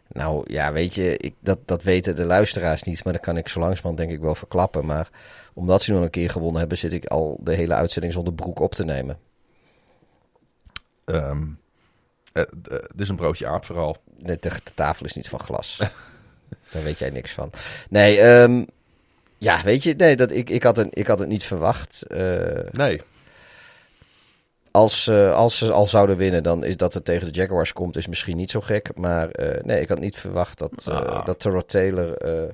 Nou ja, weet je, ik, dat, dat weten de luisteraars niet. Maar dat kan ik zo langzamerhand denk ik wel verklappen. Maar omdat ze nog een keer gewonnen hebben, zit ik al de hele uitzending zonder broek op te nemen. Eh, dit is een broodje aap vooral. De, de, de tafel is niet van glas. Daar weet jij niks van. Nee, ehm, ja, weet je, nee, dat, ik, ik, had het, ik had het niet verwacht. Eh, Nee, als, eh, als ze al zouden winnen, dan is dat het tegen de Jaguars komt, is misschien niet zo gek. Maar eh, nee, ik had niet verwacht dat, Ah. dat Terrell Taylor, eh,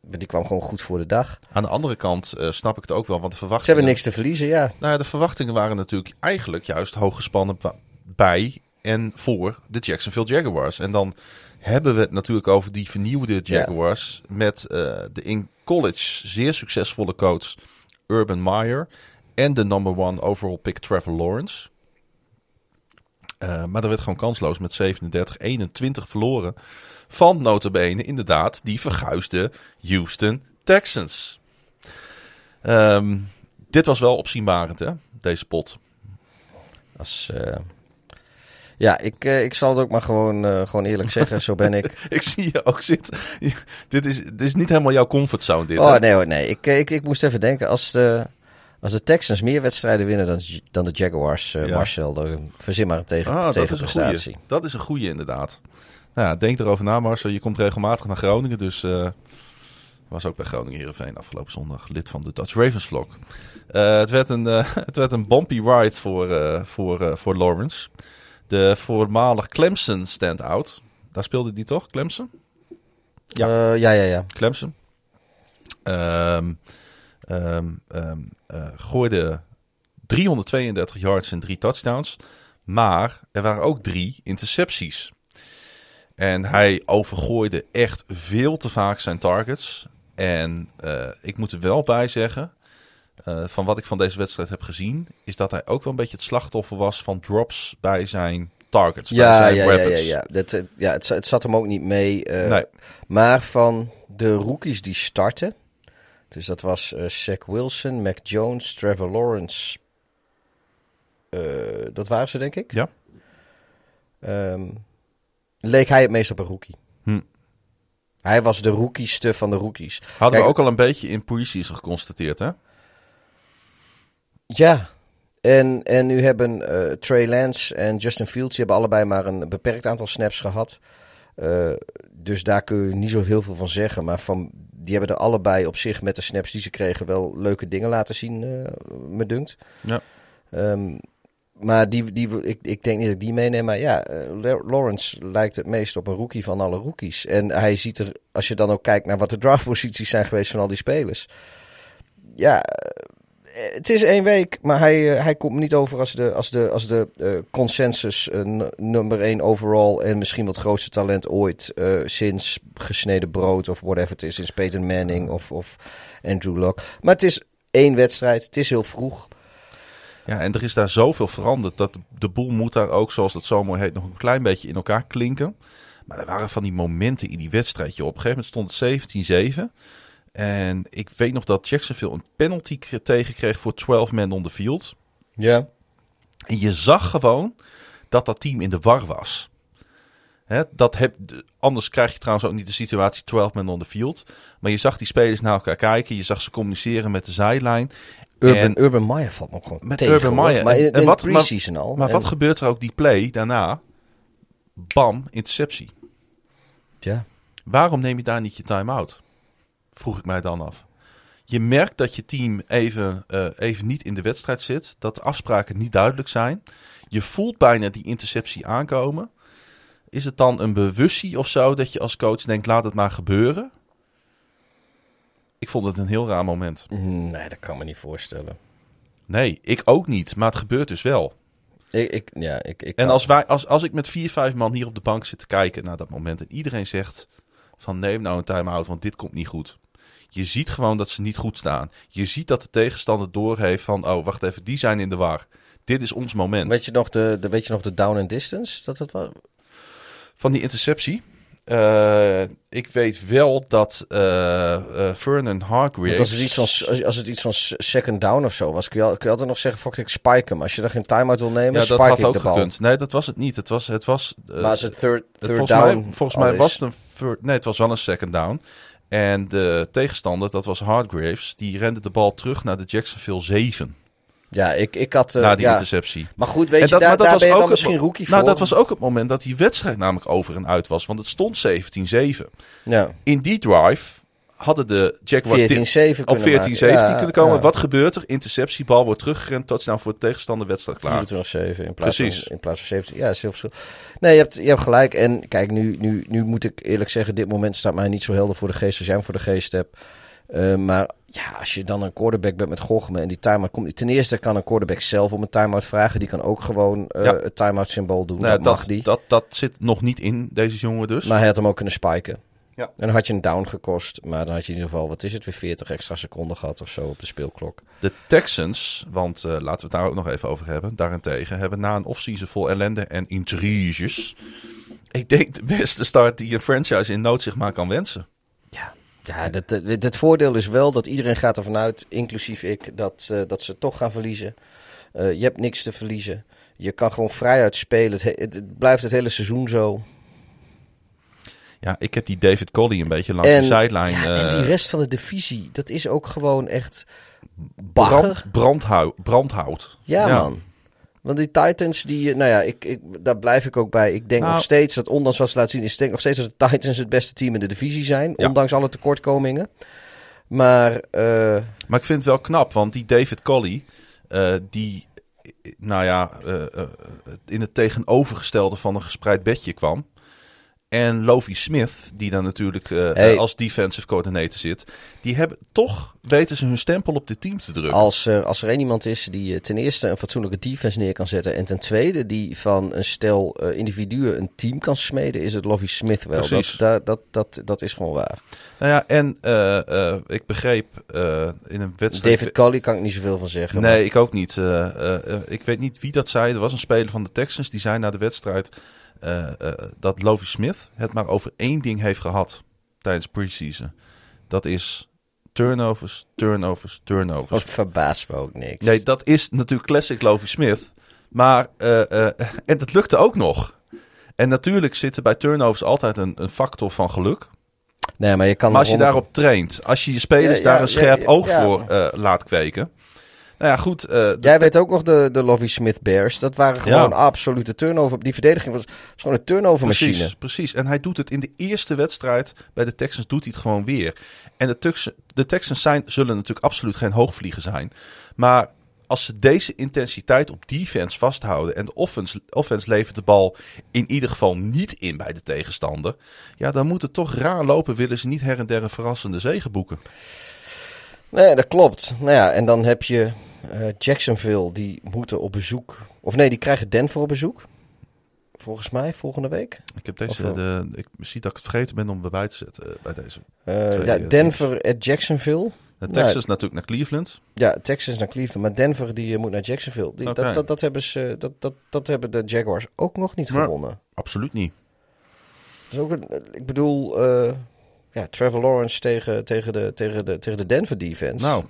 die kwam gewoon goed voor de dag. aan de andere kant snap ik het ook wel, want de Ze verwachtingen... hebben niks te verliezen, ja. Nou ja, de verwachtingen waren natuurlijk eigenlijk juist hoog gespannen bij en voor de Jacksonville Jaguars. En dan hebben we het natuurlijk over die vernieuwde Jaguars met de in college zeer succesvolle coach Urban Meyer en de number one overall pick Trevor Lawrence. Eh, maar er werd gewoon kansloos met 37-21 verloren van notabene inderdaad die verguisde Houston Texans. Ehm, dit was wel opzienbarend, hè? Deze pot. Als, eh, ja, ik, eh, ik zal het ook maar gewoon, gewoon eerlijk zeggen. Zo ben ik. Ik zie je ook zitten. dit, is, dit is niet helemaal jouw comfortzone, dit. Oh hè? nee hoor, nee. Ik, ik, ik moest even denken. Als de, als de Texans meer wedstrijden winnen dan, dan de Jaguars, eh, Ja. Marcel, dan verzin maar een tegen, Ah, dat is een tegenprestatie. goeie. Dat is een goeie, inderdaad. Nou ja, denk erover na, Marcel. Je komt regelmatig naar Groningen, dus... eh, was ook bij Groningen Heerenveen afgelopen zondag lid van de Dutch Ravens vlog. Eh, het, werd een, het werd een bumpy ride voor, voor, voor Lawrence. De voormalig Clemson stand-out. Daar speelde die toch, Clemson? Ja. Ja, ja, ja. Clemson. Eh, gooide 332 yards en drie touchdowns. Maar er waren ook drie intercepties. En hij overgooide echt veel te vaak zijn targets. En eh, ik moet er wel bij zeggen, eh, van wat ik van deze wedstrijd heb gezien, is dat hij ook wel een beetje het slachtoffer was van drops bij zijn targets. bij Ja, zijn ja, ja, ja, ja. Dat, eh, ja het, het zat hem ook niet mee. eh, Nee. Maar van de rookies die starten. Dus dat was eh Zach Wilson, Mac Jones, Trevor Lawrence. Eh, dat waren ze, denk ik. Ja. Ehm, leek hij het meest op een rookie. Hm. Hij was de rookieste van de rookies. Hadden Kijk, we ook al een beetje in pre-season geconstateerd, hè? Ja. En, en nu hebben eh, Trey Lance en Justin Fields... die hebben allebei maar een beperkt aantal snaps gehad. Eh, dus daar kun je niet zo heel veel van zeggen. Maar van, die hebben er allebei op zich met de snaps die ze kregen... wel leuke dingen laten zien, eh, me dunkt. Ja. Ehm, maar die, die, ik, ik denk niet dat ik die meeneem. Maar ja, eh, La- Lawrence lijkt het meest op een rookie van alle rookies. En hij ziet er, als je dan ook kijkt naar wat de draftposities zijn geweest van al die spelers. Ja, het is één week, maar hij, eh, hij komt niet over als de, als de, als de eh, consensus eh, nummer één overall. En misschien wel het grootste talent ooit eh, sinds gesneden brood of whatever het is. Sinds Peyton Manning of, of Andrew Luck. Maar het is één wedstrijd, het is heel vroeg. Ja, en er is daar zoveel veranderd dat de- boel moet daar ook, zoals dat zo mooi heet, nog een klein beetje in elkaar klinken. Maar er waren van die momenten in die wedstrijdje. Op een gegeven moment stond het 17-7. En ik weet nog dat Jacksonville een penalty tegenkreeg voor 12 men on the field. Ja. En je zag gewoon dat dat team in de war was. Hè, dat heb, de- anders krijg je trouwens ook niet de situatie 12 men on the field. Maar je zag die spelers naar elkaar kijken. Je zag ze communiceren met de zijlijn. Urban, En- Urban Meyer valt ook gewoon Met tegen, Urban. Meyer. Maar in, En- wat- maar- al. Maar En- wat gebeurt er ook die play daarna? Bam, interceptie. Ja. Waarom neem je daar niet je time-out? Vroeg ik mij dan af. Je merkt dat je team even, eh, even niet in de wedstrijd zit. Dat de afspraken niet duidelijk zijn. Je voelt bijna die interceptie aankomen. Is het dan een bewustie of zo dat je als coach denkt: laat het maar gebeuren? Ik vond het een heel raar moment. Nee, dat kan me niet voorstellen. Nee, ik ook niet, maar het gebeurt dus wel. Ik, ik, ja, ik, ik En als, wij, als, als ik met vier, vijf man hier op de bank zit te kijken naar dat moment en iedereen zegt van neem nou een time-out, want dit komt niet goed. Je ziet gewoon dat ze niet goed staan. Je ziet dat de tegenstander doorheeft van, oh wacht even, die zijn in de war. Dit is ons moment. Weet je nog de, de, weet je nog de down and distance? Dat het was? Van die interceptie. Uh, ik weet wel dat uh, uh, Vernon Hargreaves... als, het iets van, als, het iets van second down of zo was, kun je, kun je altijd nog zeggen, fuck, ik spike hem. Als je er geen time-out wil nemen, ja, spike dat had ik ook de bal. gekund. Nee, dat was het niet. Het was... Het was maar als het third, third volgens down mij, volgens mij was het een... third- nee, het was wel een second down. En de tegenstander, dat was Hargreaves, die rende de bal terug naar de Jacksonville 7. Ja, ik, ik had... eh, na die ja. interceptie. Maar goed, weet En je, dat- daar, dat daar was ben je ook dan misschien rookie Nou, voor. dat was ook het moment dat die wedstrijd namelijk over en uit was. Want het stond 17-7. Ja, In die drive hadden de Jaguars 14-7 dit- op 14-17 kunnen maken. Ja, kunnen komen. ja. Wat gebeurt er? Interceptie, bal wordt teruggerend. Touchdown voor de tegenstander, wedstrijd klaar. 24-7 in plaats, Precies. van, in plaats van 17. Ja, is heel verschil. Nee, je hebt, je hebt gelijk. En kijk, nu, nu, nu moet ik eerlijk zeggen, dit moment staat mij niet zo helder voor de geest als jij hem voor de geest hebt. Eh, maar ja, als je dan een quarterback bent met Gochme en die timeout komt. Ten eerste kan een quarterback zelf om een timeout vragen. Die kan ook gewoon eh, Ja. het timeout symbool doen. Nou, dat, mag die. dat, dat zit nog niet in deze jongen dus. Maar hij had hem ook kunnen spiken. Ja. En dan had je een down gekost. Maar dan had je in ieder geval, wat is het, weer 40 extra seconden gehad of zo op de speelklok. De Texans, want eh, laten we het daar ook nog even over hebben, daarentegen hebben na een offseason vol ellende en intriges, ik denk de beste start die een franchise in nood zich maar kan wensen. Ja, ja het, het, het voordeel is wel dat iedereen gaat ervan uit, inclusief ik, dat, eh, dat ze toch gaan verliezen. Eh, je hebt niks te verliezen. Je kan gewoon vrijuit spelen. Het, he- het, het blijft het hele seizoen zo. Ja, ik heb die David Colley een beetje langs En, de zijlijn. ja, en eh, die rest van de divisie, dat is ook gewoon echt bagger. brand, brandhout, brandhout. Ja, man. Want die Titans, die, eh, nou ja, ik, ik, daar blijf ik ook bij. Ik denk Nou- nog steeds dat, ondanks wat ze laten zien, is denk nog steeds dat de Titans het beste team in de divisie zijn. Ja. Ondanks alle tekortkomingen. Maar, eh, Maar ik vind het wel knap, want die David Colley, die, nou ja, in het tegenovergestelde van een gespreid bedje kwam. En Lovie Smith, die dan natuurlijk eh, Hey. als defensive coordinator zit. Die hebben toch, weten ze hun stempel op dit team te drukken. Als, er als er één iemand is die eh, ten eerste een fatsoenlijke defense neer kan zetten. En ten tweede die van een stel eh, individuen een team kan smeden, is het Lovie Smith wel. Dat, Precies. dat, dat, dat, dat is gewoon waar. Nou ja, en eh, eh, ik begreep eh, in een wedstrijd... David Colley kan ik niet zoveel van zeggen. Nee, ik ook niet. Eh, eh, eh, ik weet niet wie dat zei. Er was een speler van de Texans die zei na de wedstrijd eh, dat Lovie Smith het maar over één ding heeft gehad tijdens preseason. Dat is turnovers, turnovers, turnovers. het verbaast me ook niks. Nee, dat is natuurlijk classic Lovie Smith. Maar, eh, en dat lukte ook nog. En natuurlijk zit er bij turnovers altijd een, een factor van geluk. Nee, maar je kan Maar als je daarop traint, als je je spelers Ja, daar een scherp ja, oog voor laat kweken. Nou ja, goed. eh, Jij weet ook nog de, de Lovie Smith Bears. Dat waren Ja. gewoon absolute turnover. Die verdediging was, was gewoon een turnover machine. Precies, precies. En hij doet het in de eerste wedstrijd bij de Texans doet hij het gewoon weer. En de, Tux- de Texans zijn, zullen natuurlijk absoluut geen hoogvlieger zijn. Maar als ze deze intensiteit op defense vasthouden en de offense, offense levert de bal in ieder geval niet in bij de tegenstander. Ja, dan moet het toch raar lopen, willen ze niet her en der een verrassende zege boeken. Nee, dat klopt. Nou ja, en dan heb je eh, Jacksonville, die moeten op bezoek. Of nee, die krijgen Denver op bezoek. Volgens mij, volgende week. Ik, heb deze, de, ik zie dat ik het vergeten ben om erbij te zetten eh, bij deze. Eh, Twee, ja, Denver at Jacksonville. De Texans natuurlijk naar Cleveland. Ja, Texas naar Cleveland. Maar Denver die moet naar Jacksonville. Die, dat, dat, dat, hebben ze, dat, dat, dat hebben de Jaguars ook nog niet Maar- gewonnen. Absoluut niet. Dat is ook een, ik bedoel, ja, Trevor Lawrence tegen, tegen, de, tegen, de, tegen de Denver defense. Nou,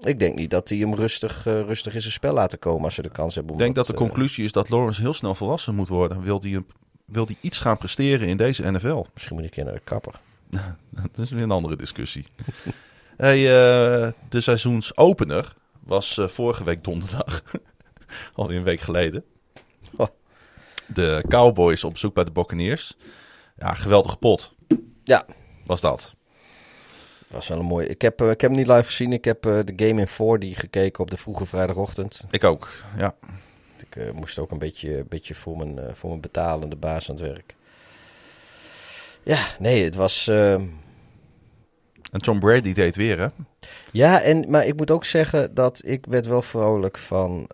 Ik denk niet dat hij hem rustig, eh, rustig in zijn spel laten komen als ze de kans hebben. Ik denk dat de eh, conclusie is dat Lawrence heel snel volwassen moet worden. Wil hij wil die iets gaan presteren in deze NFL? misschien moet ik een naar de kapper. Dat is weer een andere discussie. hey, eh, de seizoensopener was vorige week donderdag. Alweer een week geleden. Oh. De Cowboys op bezoek bij de Buccaneers. Ja, geweldige pot Ja, was dat. was wel een mooie. Ik heb, eh, ik heb hem niet live gezien. Ik heb eh, de game in 4D gekeken op de vroege vrijdagochtend. Ik ook, ja. Ik eh, moest ook een beetje, beetje voor, mijn, voor mijn betalende baas aan het werk. Ja, nee, het was. eh, En Tom Brady deed weer, hè? Ja, en, maar ik moet ook zeggen dat ik werd wel vrolijk van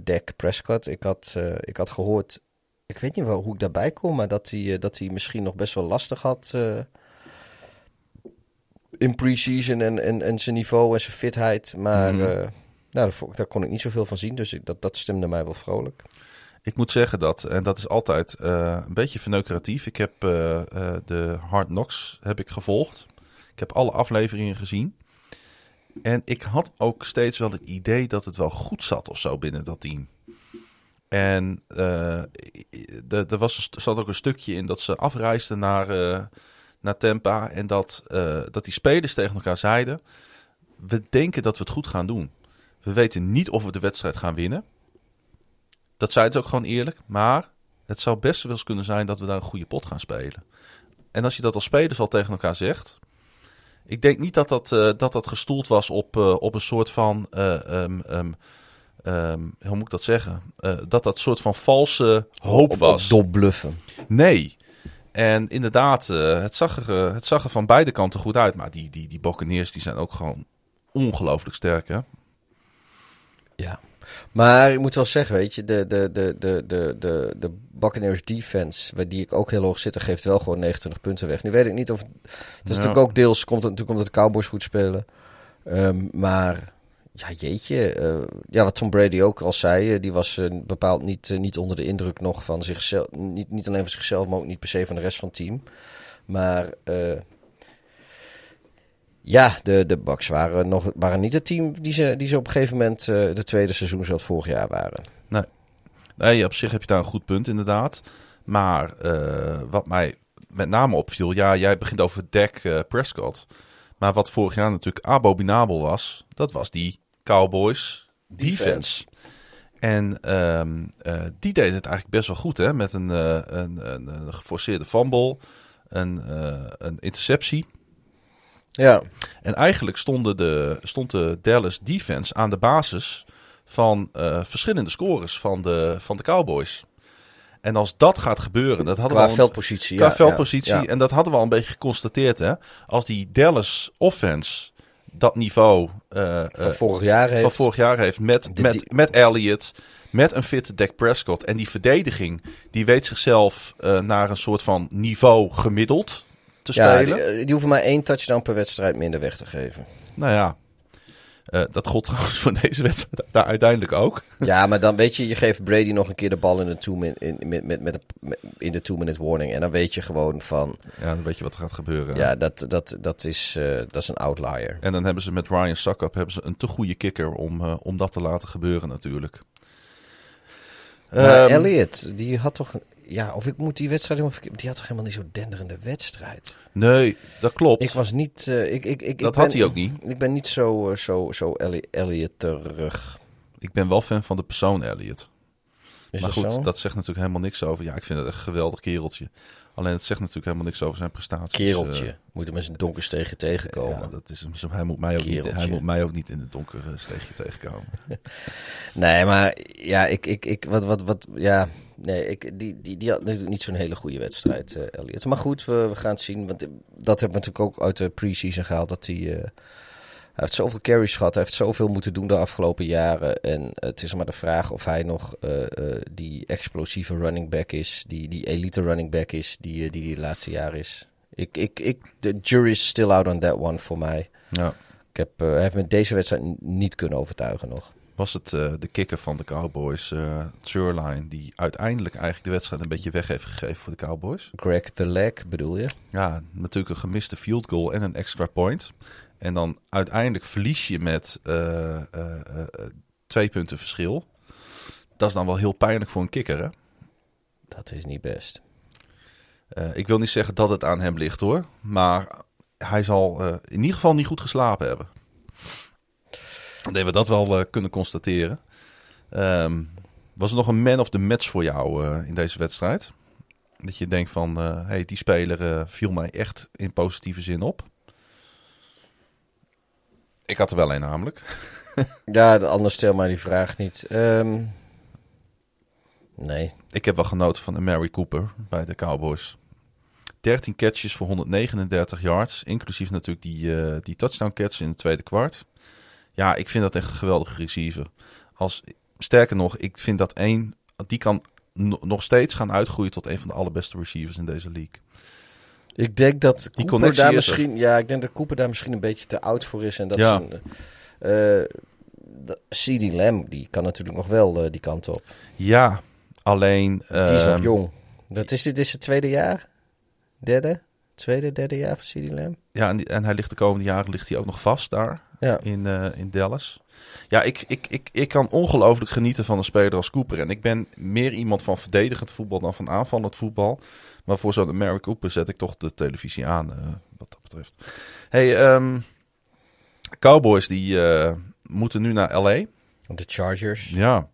Dak Prescott. Ik had, ik had gehoord, ik weet niet wel hoe ik daarbij kom, maar dat hij, dat hij misschien nog best wel lastig had. In pre-season en, en, en zijn niveau en zijn fitheid. Maar Mhm. eh, nou, daar, kon ik niet zoveel van zien. Dus ik, dat, dat stemde mij wel vrolijk. Ik moet zeggen dat, en dat is altijd eh, een beetje verneukeratief. Ik heb eh, de Hard Knocks heb ik gevolgd. Ik heb alle afleveringen gezien. En ik had ook steeds wel het idee dat het wel goed zat of zo binnen dat team. En er was, zat ook een stukje in dat ze afreisden naar, naar Tampa. En dat, eh, dat die spelers tegen elkaar zeiden: We denken dat we het goed gaan doen. We weten niet of we de wedstrijd gaan winnen. Dat zeiden ze ook gewoon eerlijk. Maar het zou best wel eens kunnen zijn dat we daar een goede pot gaan spelen. En als je dat als spelers al tegen elkaar zegt. Ik denk niet dat dat, eh, dat, dat gestoeld was op, eh, op een soort van. eh, ehm, ehm, ehm, hoe moet ik dat zeggen? Eh, dat dat soort van valse hoop Op- was. Op bluffen. Nee. En inderdaad, eh, het, zag er, eh, het zag er van beide kanten goed uit. Maar die, die, die Buccaneers die zijn ook gewoon ongelooflijk sterk. Hè? Ja. Maar ik moet wel zeggen, weet je, de, de, de, de, de, de, de Buccaneers defense, waar die ik ook heel hoog zit, geeft wel gewoon 29 punten weg. Nu weet ik niet of... Het is natuurlijk ook deels, komt het natuurlijk omdat de Cowboys goed spelen. Ehm, maar, ja jeetje, eh, ja, wat Tom Brady ook al zei, eh, die was eh, bepaald niet, niet onder de indruk nog van zichzelf. Niet, niet alleen van zichzelf, maar ook niet per se van de rest van het team. Maar... ja, de, de Bucks waren, nog, waren niet het team die ze, die ze op een gegeven moment de tweede seizoen zoals vorig jaar waren. Nee, op zich heb je daar een goed punt inderdaad. Maar wat mij met name opviel, ja, jij begint over Dak Prescott. Maar wat vorig jaar natuurlijk abominabel was, dat was die Cowboys defense. Defense. En ehm, eh, die deden het eigenlijk best wel goed, hè? Met een, eh, een, een, een geforceerde fumble, een, eh, een interceptie. Ja, En eigenlijk stonden de, stond de Dallas defense aan de basis van verschillende scores van de, van de Cowboys. En als dat gaat gebeuren, dat hadden qua we al, veldpositie. qua ja, veldpositie, ja, ja. en dat hadden we al een beetje geconstateerd. Hè? Als die Dallas offense dat niveau eh, eh, Van vorig jaar heeft. van vorig jaar heeft met, De- met, die- met Elliott, met een fitte Dak Prescott. En die verdediging, die weet zichzelf eh, naar een soort van niveau gemiddeld te ja, spelen. die, die hoeven maar één touchdown per wedstrijd minder weg te geven. Nou ja, eh, dat gold trouwens voor deze wedstrijd daar uiteindelijk ook. ja, maar dan weet je, je geeft Brady nog een keer de bal in de two-minute in, met, met, met, in de two-minute warning. En dan weet je gewoon van, Ja, dan weet je wat er gaat gebeuren. ja, dat, dat, dat, is, eh, dat is een outlier. En dan hebben ze met Ryan Suckup hebben ze een te goede kikker om, eh, om dat te laten gebeuren natuurlijk. Maar Ehm, Elliot, die had toch, ja, of ik moet die wedstrijd die had toch helemaal niet zo denderende wedstrijd. Nee, dat klopt. Ik was niet, eh, ik, ik, ik, dat ik had ben- hij ook niet. Ik ben niet zo, eh, zo, zo Elli- Elliot terug. Ik ben wel fan van de persoon Elliot. Is maar dat goed, zo? dat zegt natuurlijk helemaal niks over. Ja, ik vind het een geweldig kereltje. Alleen het zegt natuurlijk helemaal niks over zijn prestaties. Kereltje. Eh, Moet hem met zijn donkerstegen tegenkomen. ja, dat is, hem zo- hij, moet mij ook niet, Kereltje. hij moet mij ook niet in het donkere steegje tegenkomen. Nee, maar ja, ik, ik, ik, wat, wat, wat, ja, nee, ik, die, die, die had natuurlijk niet zo'n hele goede wedstrijd, eh Elliot. Maar goed, we, we gaan het zien, want dat hebben we natuurlijk ook uit de pre-season gehaald, dat hij, eh, hij heeft zoveel carries gehad, hij heeft zoveel moeten doen de afgelopen jaren. En het is maar de vraag of hij nog eh, eh, die explosieve running back is, die, die elite running back is, die eh, die, die de laatste jaren is. Ik, ik, ik, de jury is still out on that one voor mij. Ja. Ik heb, eh, heeft met deze wedstrijd niet kunnen overtuigen nog. Was het eh, de kikker van de Cowboys, Zerline, die uiteindelijk eigenlijk de wedstrijd een beetje weg heeft gegeven voor de Cowboys? Greg the Leg bedoel je? Ja, natuurlijk een gemiste field goal en een extra point. En dan uiteindelijk verlies je met eh, twee punten verschil. Dat is dan wel heel pijnlijk voor een kikker, hè? Dat is niet best. Ik wil niet zeggen dat het aan hem ligt, hoor. Maar hij zal in ieder geval niet goed geslapen hebben. Dat we dat wel eh, kunnen constateren. Ehm, was er nog een man of the match voor jou eh, in deze wedstrijd? Dat je denkt van, eh hey, die speler viel mij echt in positieve zin op. Ik had er wel een namelijk. Ja, de- anders stel maar die vraag niet. Ehm, nee. Ik heb wel genoten van Mary Cooper bij de Cowboys. 13 catches voor 139 yards. Inclusief natuurlijk die, die touchdown catch in het tweede kwart. Ja, ik vind dat echt een geweldige receiver. Als, sterker nog, ik vind dat één... Die kan no- nog steeds gaan uitgroeien tot een van de allerbeste receivers in deze league. Ik denk dat Cooper connectie daar is er. misschien, ja, ik denk dat Cooper daar misschien een beetje te oud voor is en dat Ja. zijn, eh, dat- CD Lamb die kan natuurlijk nog wel eh, die kant op. Ja, alleen... Die is nog ehm, jong. Dat is dit is het tweede jaar, derde, tweede, derde jaar van CD Lamb. Ja, en, die- en hij ligt de komende jaren ligt hij ook nog vast daar Ja. in, eh, in Dallas. Ja, ik, ik, ik, ik kan ongelooflijk genieten van een speler als Cooper. En ik ben meer iemand van verdedigend voetbal dan van aanvallend voetbal. Maar voor zo'n American Cooper zet ik toch de televisie aan, eh, wat dat betreft. hey, ehm, Cowboys die eh, moeten nu naar L.A. De Chargers. Ja.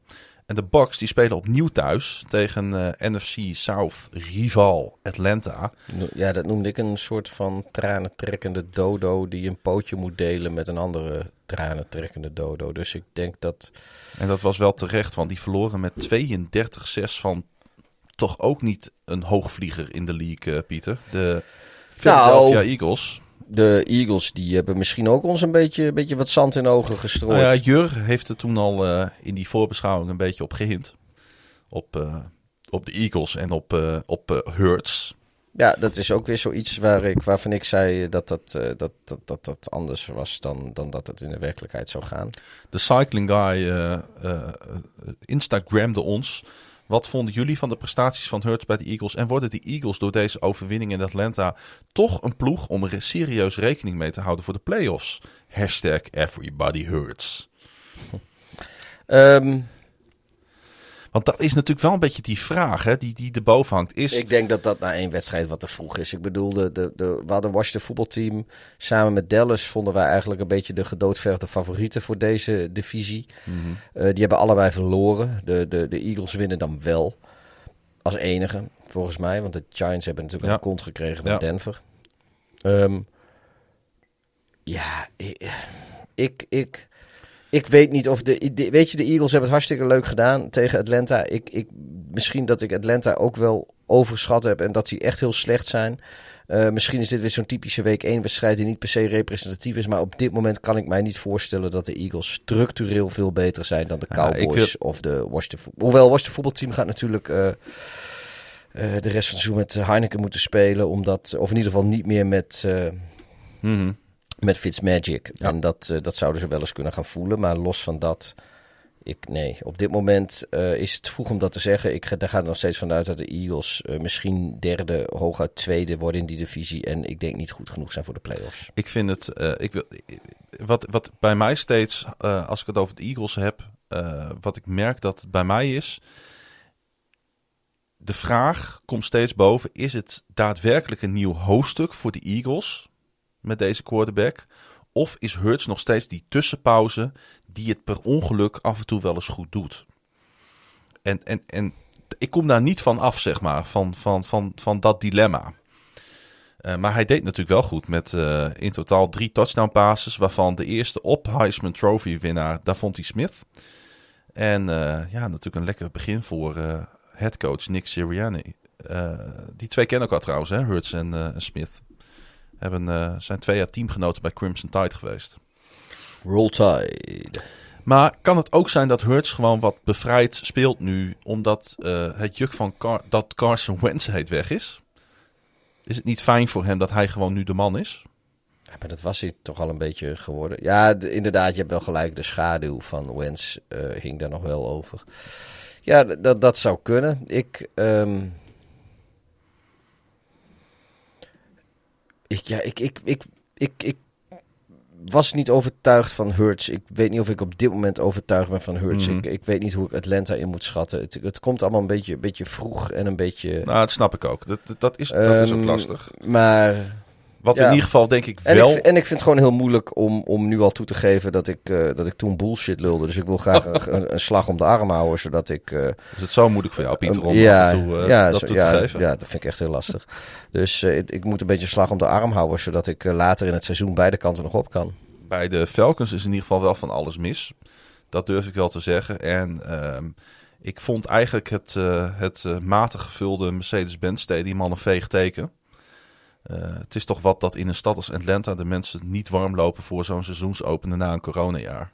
En de Bucks die spelen opnieuw thuis tegen eh, NFC South rival Atlanta. Ja, dat noemde ik een soort van tranentrekkende dodo die een pootje moet delen met een andere tranentrekkende dodo. Dus ik denk dat... En dat was wel terecht, want die verloren met 32-6 van toch ook niet een hoogvlieger in de league, eh, Pieter. De Philadelphia Nou, Eagles. De Eagles die hebben misschien ook ons een beetje, een beetje wat zand in de ogen gestrooid. Nou ja, Jur heeft er toen al eh, in die voorbeschouwing een beetje op gehint. Op, eh, op de Eagles en op, eh op Hurts. Ja, dat is ook weer zoiets waar ik, waarvan ik zei dat dat, dat, dat, dat, dat anders was dan, dan dat het in de werkelijkheid zou gaan. De cycling guy Instagramde ons. Wat vonden jullie van de prestaties van Hurts bij de Eagles? En worden de Eagles door deze overwinning in Atlanta toch een ploeg om er serieus rekening mee te houden voor de playoffs? Hashtag everybody hurts. Ehm, Want dat is natuurlijk wel een beetje die vraag hè, die, die erboven hangt. Is, ik denk dat dat na één wedstrijd wat te vroeg is. Ik bedoel, de, de, de, we hadden Washington voetbalteam samen met Dallas vonden wij eigenlijk een beetje de gedoodverde favorieten voor deze divisie. Eh, die hebben allebei verloren. De, de, de Eagles winnen dan wel als enige, volgens mij. Want de Giants hebben natuurlijk Ja. een kont gekregen van Ja. Denver. Ehm, ja, ik, ik, ik, weet niet of de, de- Weet je, de Eagles hebben het hartstikke leuk gedaan tegen Atlanta. Ik, ik, misschien dat ik Atlanta ook wel overschat heb en dat die echt heel slecht zijn. Eh, misschien is dit weer zo'n typische week 1 wedstrijd die niet per se representatief is. Maar op dit moment kan ik mij niet voorstellen dat de Eagles structureel veel beter zijn dan de Ja, Cowboys of de Washington. Hoewel Washington voetbalteam gaat natuurlijk eh, eh, de rest van het seizoen met Heineken moeten spelen. Omdat, of in ieder geval niet meer met, eh Mhm. Met Fitzmagic. Ja. En dat, eh, dat zouden ze wel eens kunnen gaan voelen. Maar los van dat, ik, nee. Op dit moment eh, is het vroeg om dat te zeggen. Ik ga, daar gaat er nog steeds vanuit dat de Eagles eh, misschien derde, hooguit tweede worden in die divisie. En ik denk niet goed genoeg zijn voor de playoffs. Ik vind het. ik wil, wat, wat bij mij steeds, als ik het over de Eagles heb, wat ik merk dat het bij mij is. De vraag komt steeds boven: is het daadwerkelijk een nieuw hoofdstuk voor de Eagles met deze quarterback? Of is Hurts nog steeds die tussenpauze die het per ongeluk af en toe wel eens goed doet? En, en, en ik kom daar niet van af, zeg maar, van, van, van, van dat dilemma. Eh, maar hij deed natuurlijk wel goed met eh, in totaal drie touchdown passes, waarvan de eerste op Heisman Trophy winnaar Davonte Smith. En eh, ja, natuurlijk een lekker begin voor headcoach Nick Sirianni. Die twee kennen elkaar trouwens, hè, Hurts en Smith. Hebben, eh, zijn twee jaar teamgenoten bij Crimson Tide geweest. Roll Tide. Maar kan het ook zijn dat Hurts gewoon wat bevrijd speelt nu, omdat eh, het juk van Car- dat Carson Wentz heet weg is? Is het niet fijn voor hem dat hij gewoon nu de man is? Ja, maar dat was hij toch al een beetje geworden. Ja, d- inderdaad, je hebt wel gelijk. De schaduw van Wens eh, hing daar nog wel over. Ja, dat zou kunnen. Ik, ehm, ik, ja, ik, ik, ik, ik, ik was niet overtuigd van Hurts. Ik weet niet of ik op dit moment overtuigd ben van Hurts. Mhm. Ik, ik weet niet hoe ik Atlanta in moet schatten. Het, het komt allemaal een beetje, een beetje vroeg en een beetje... Nou, dat snap ik ook. Dat, dat, dat is, dat is ook ehm, lastig. Maar Wat ja. in ieder geval denk ik en, wel... ik, en ik vind het gewoon heel moeilijk om, om nu al toe te geven dat ik, eh, dat ik toen bullshit lulde. Dus ik wil graag een, een slag om de arm houden, zodat ik... eh, Is het zo moeilijk voor jou, Pieter, om ja, af en toe eh, ja, dat zo- toe ja, te geven? Ja, dat vind ik echt heel lastig. dus ik, ik moet een beetje een slag om de arm houden, zodat ik later in het seizoen beide kanten nog op kan. Bij de Falcons is in ieder geval wel van alles mis. Dat durf ik wel te zeggen. En ehm, ik vond eigenlijk het, het matig gevulde Mercedes-Benz Stadium al een veeg teken. Eh, het is toch wat dat in een stad als Atlanta de mensen niet warm lopen voor zo'n seizoensopener na een coronajaar.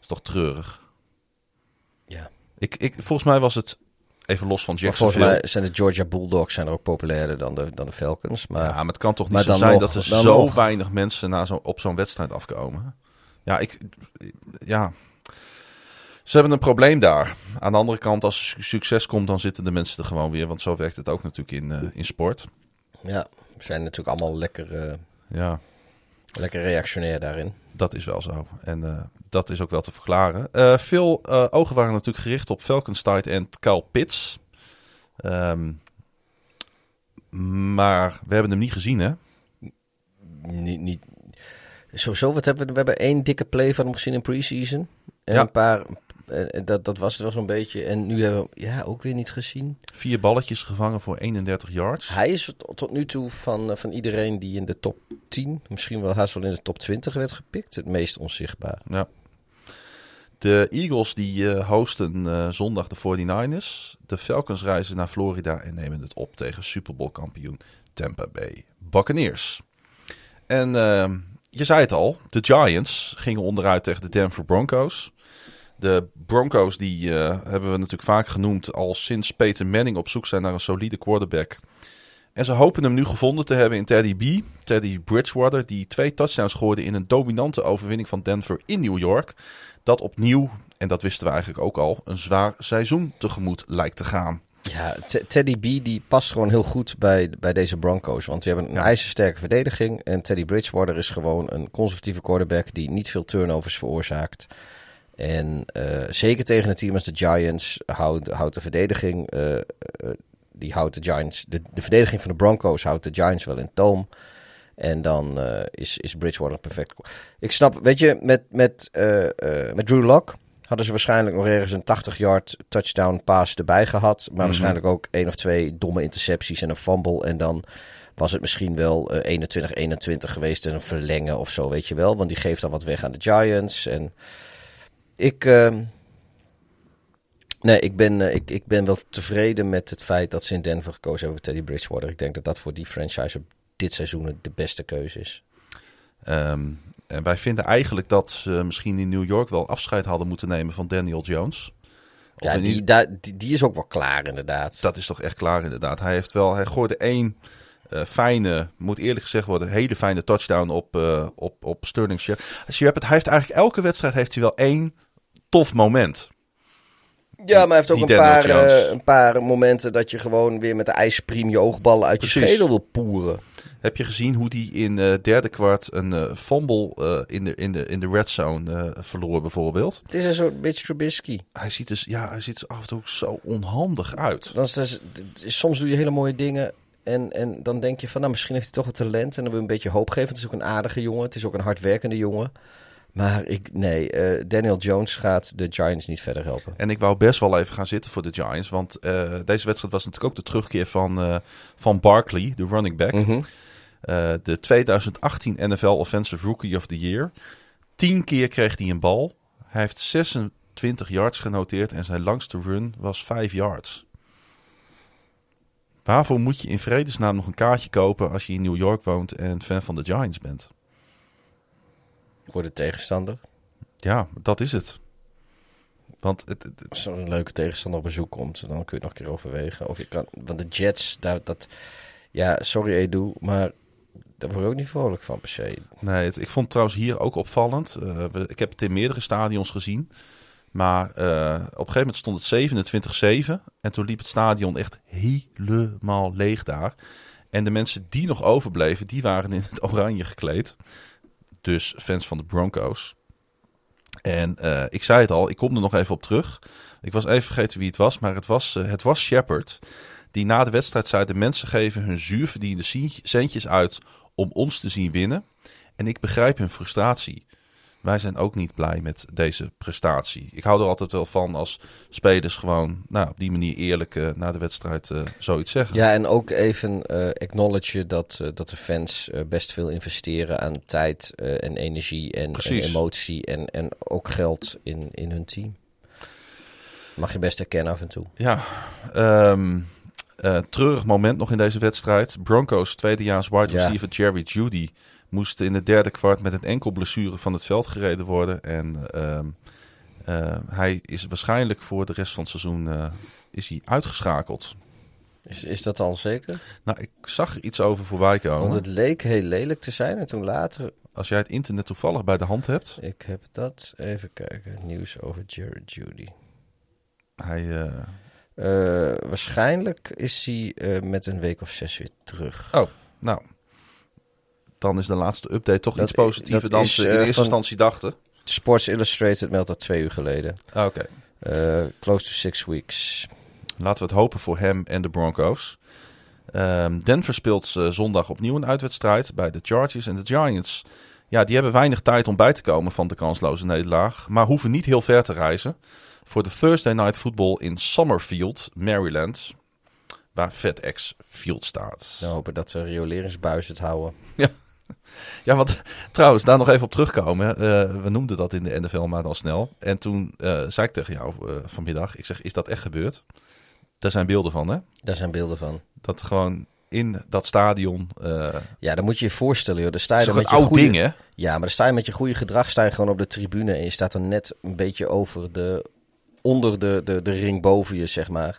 is toch treurig. Ja. Ik, ik, volgens mij was het even los van Maar volgens Jacksonville. mij zijn de Georgia Bulldogs zijn er ook populairder dan de, dan de Falcons. Maar Ja, maar het kan toch niet zo zijn nog, dat er zo nog. weinig mensen naar zo, op zo'n wedstrijd afkomen. Ja, ik, ja, ze hebben een probleem daar. Aan de andere kant, als er su- succes komt, dan zitten de mensen er gewoon weer. Want zo werkt het ook natuurlijk in, eh, in sport. ja, zijn natuurlijk allemaal lekker, eh, Ja, lekker reactionair daarin. dat is wel zo. En eh, dat is ook wel te verklaren. Eh, veel ogen waren natuurlijk gericht op Falcons tight end Kyle Pitts. Ehm, maar we hebben hem niet gezien, hè? Niet, niet, sowieso, wat hebben we? We hebben één dikke play van hem gezien in preseason. En Ja. een paar, dat, dat was het wel zo'n beetje. En nu hebben we hem ja, ook weer niet gezien. Vier balletjes gevangen voor 31 yards. Hij is tot, nu toe van, eh, van iedereen die in de top 10, misschien wel haast wel in de top 20 werd gepikt, het meest onzichtbaar. Ja. De Eagles die eh, hosten eh, zondag de 49ers. De Falcons reizen naar Florida en nemen het op tegen Super Bowl kampioen Tampa Bay Buccaneers. En je zei het al, de Giants gingen onderuit tegen de Denver Broncos. De Broncos die eh, hebben we natuurlijk vaak genoemd als sinds Peter Manning op zoek zijn naar een solide quarterback. En ze hopen hem nu gevonden te hebben in Teddy B. Teddy Bridgewater, die twee touchdowns gooide in een dominante overwinning van Denver in New York. Dat opnieuw, en dat wisten we eigenlijk ook al, een zwaar seizoen tegemoet lijkt te gaan. Ja, Teddy B die past gewoon heel goed bij, bij deze Broncos. Want die hebben een Ja. ijzersterke verdediging. En Teddy Bridgewater is gewoon een conservatieve quarterback die niet veel turnovers veroorzaakt. En eh, zeker tegen een team als de Giants houdt, houdt de verdediging. eh, eh, die houdt de Giants. De, de verdediging van de Broncos houdt de Giants wel in toom. En dan is, is Bridgewater perfect. Ik snap, weet je, met, met, met Drew Lock hadden ze waarschijnlijk nog ergens een 80-yard touchdown pass erbij gehad. Maar waarschijnlijk ook één of twee domme intercepties en een fumble. En dan was het misschien wel eh 21-21 geweest en een verlengen of zo, weet je wel. Want die geeft dan wat weg aan de Giants. En ik... ehm, Nee, ik ben, eh, ik, ik ben wel tevreden met het feit dat ze in Denver gekozen hebben voor Teddy Bridgewater. Ik denk dat dat voor die franchise op dit seizoen de beste keuze is. Ehm, en wij vinden eigenlijk dat ze misschien in New York wel afscheid hadden moeten nemen van Daniel Jones. Of Ja, die, die, die is ook wel klaar inderdaad. Dat is toch echt klaar inderdaad. Hij heeft wel, hij gooide één eh, fijne, moet eerlijk gezegd worden, hele fijne touchdown op, eh, op, op Sterling Shepard. Shepard. Hij heeft eigenlijk elke wedstrijd heeft hij wel één tof moment. Ja, maar hij heeft ook die een paar, eh, een paar momenten dat je gewoon weer met de ijspriem je oogballen uit je schedel wil poeren. Heb je gezien hoe die in eh derde kwart een eh, fumble in, de, in, de, in de red zone verloor bijvoorbeeld? Het is een soort Mitch Trubisky. Hij ziet, dus, ja, hij ziet er af en toe zo onhandig uit. Dan is dus, soms doe je hele mooie dingen en, en dan denk je van, nou, misschien heeft hij toch wat talent. En dan wil je een beetje hoop geven. Het is ook een aardige jongen. Het is ook een hardwerkende jongen. Maar ik, nee, eh, Daniel Jones gaat de Giants niet verder helpen. En ik wou best wel even gaan zitten voor de Giants. Want eh, deze wedstrijd was natuurlijk ook de terugkeer van, eh, van Barkley, de running back. Mhm. De 2018 NFL Offensive Rookie of the Year. Tien keer kreeg hij een bal. Hij heeft 26 yards genoteerd en zijn langste run was 5 yards. Waarvoor moet je in vredesnaam nog een kaartje kopen als je in New York woont en fan van de Giants bent? Voor de tegenstander. Ja, dat is het. Want het, het- Als er een leuke tegenstander op bezoek komt, dan kun je het nog een keer overwegen. Of je kan, want de Jets, daar, dat, ja, sorry Edu, maar daar word je ook niet vrolijk van per se. Nee, het- ik vond het trouwens hier ook opvallend. Eh, we- ik heb het in meerdere stadions gezien. Maar eh, op een gegeven moment stond het 27-7. En toen liep het stadion echt helemaal leeg daar. En de mensen die nog overbleven, die waren in het oranje gekleed. Dus fans van de Broncos. En eh, ik zei het al, ik kom er nog even op terug. Ik was even vergeten wie het was, maar het was, eh, het was Shepard. Die na de wedstrijd zei, de mensen geven hun zuurverdiende cent- centjes uit om ons te zien winnen. En ik begrijp hun frustratie. Wij zijn ook niet blij met deze prestatie. Ik hou er altijd wel van als spelers gewoon nou, op die manier eerlijk eh, na de wedstrijd eh, zoiets zeggen. Ja, en ook even eh acknowledgen dat, dat de fans best veel investeren aan tijd en energie en, emotie en, en ook geld in, in hun team. Mag je best herkennen af en toe. Ja, eh, treurig moment nog in deze wedstrijd. Broncos tweedejaars wide Ja. receiver Jerry Judy moest in het derde kwart met een enkel blessure van het veld gereden worden. En ehm, eh, hij is waarschijnlijk voor de rest van het seizoen eh, is hij uitgeschakeld. Is, is dat al zeker? Nou, ik zag er iets over voorbij komen. Want het leek heel lelijk te zijn. En toen later... Als jij het internet toevallig bij de hand hebt. Ik heb dat. Even kijken. Nieuws over Jared Judy. Hij, eh, waarschijnlijk is hij met een week of zes weer terug. Oh, nou. Dan is de laatste update toch Dat iets positiever dan ze in eh, eerste van- instantie dachten. Sports Illustrated meldt dat twee uur geleden. Ah, Oké. Eh, close to six weeks. Laten we het hopen voor hem en de Broncos. Ehm, Denver speelt zondag opnieuw een uitwedstrijd bij de Chargers en de Giants. Ja, die hebben weinig tijd om bij te komen van de kansloze nederlaag. Maar hoeven niet heel ver te reizen. Voor de Thursday Night Football in Summerfield, Maryland. Waar FedEx Field staat. Dan hopen dat de rioleringsbuis het houden. Ja, want trouwens, daar nog even op terugkomen. Eh, we noemden dat in de NFL maar dan snel. En toen eh, zei ik tegen jou eh, vanmiddag, ik zeg, is dat echt gebeurd? Daar zijn beelden van, hè? Daar zijn beelden van. Dat gewoon in dat stadion... Ja, dan moet je je voorstellen, joh. Dan sta het je is toch met een je oud goede... ding, hè? Ja, maar dan sta je met je goede gedrag sta je gewoon op de tribune en je staat er net een beetje over de, onder de, de, de ring boven je, zeg maar.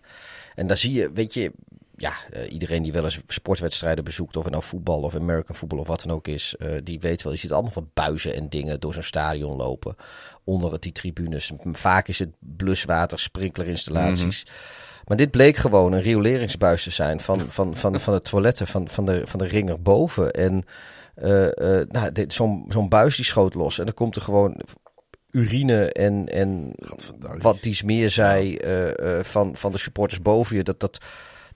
En daar zie je, weet je, ja, eh, iedereen die wel eens sportwedstrijden bezoekt, of het nou voetbal of American voetbal of wat dan ook is, eh, die weet wel, je ziet allemaal van buizen en dingen door zo'n stadion lopen, onder het, die tribunes. Vaak is het bluswater, sprinklerinstallaties. Maar dit bleek gewoon een rioleringsbuis te zijn van, van, van, van de toiletten van, van, de, van de ring erboven. En eh, nou, dit- zo'n zo'n buis die schoot los. En dan komt er gewoon urine en, en wat dies meer zei van, van de supporters boven je. Dat, dat,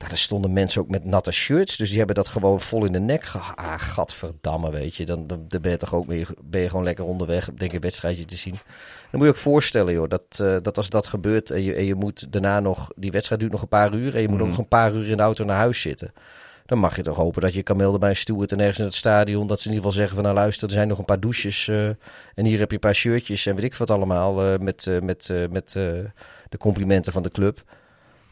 nou, daar stonden mensen ook met natte shirts. Dus die hebben dat gewoon vol in de nek gehad. Ah, gadverdamme, weet je. Dan, dan, dan ben je toch ook meer, ben je gewoon lekker onderweg. Denk ik een wedstrijdje te zien. Dan moet je ook voorstellen, joh, dat, eh, dat als dat gebeurt en je, en je moet daarna nog, die wedstrijd duurt nog een paar uur en je moet ook nog een paar uur in de auto naar huis zitten. Dan mag je toch hopen dat je kan melden bij een steward en ergens in het stadion. Dat ze in ieder geval zeggen van nou luister, er zijn nog een paar douches. eh, en hier heb je een paar shirtjes en weet ik wat allemaal. eh, met met, met de complimenten van de club.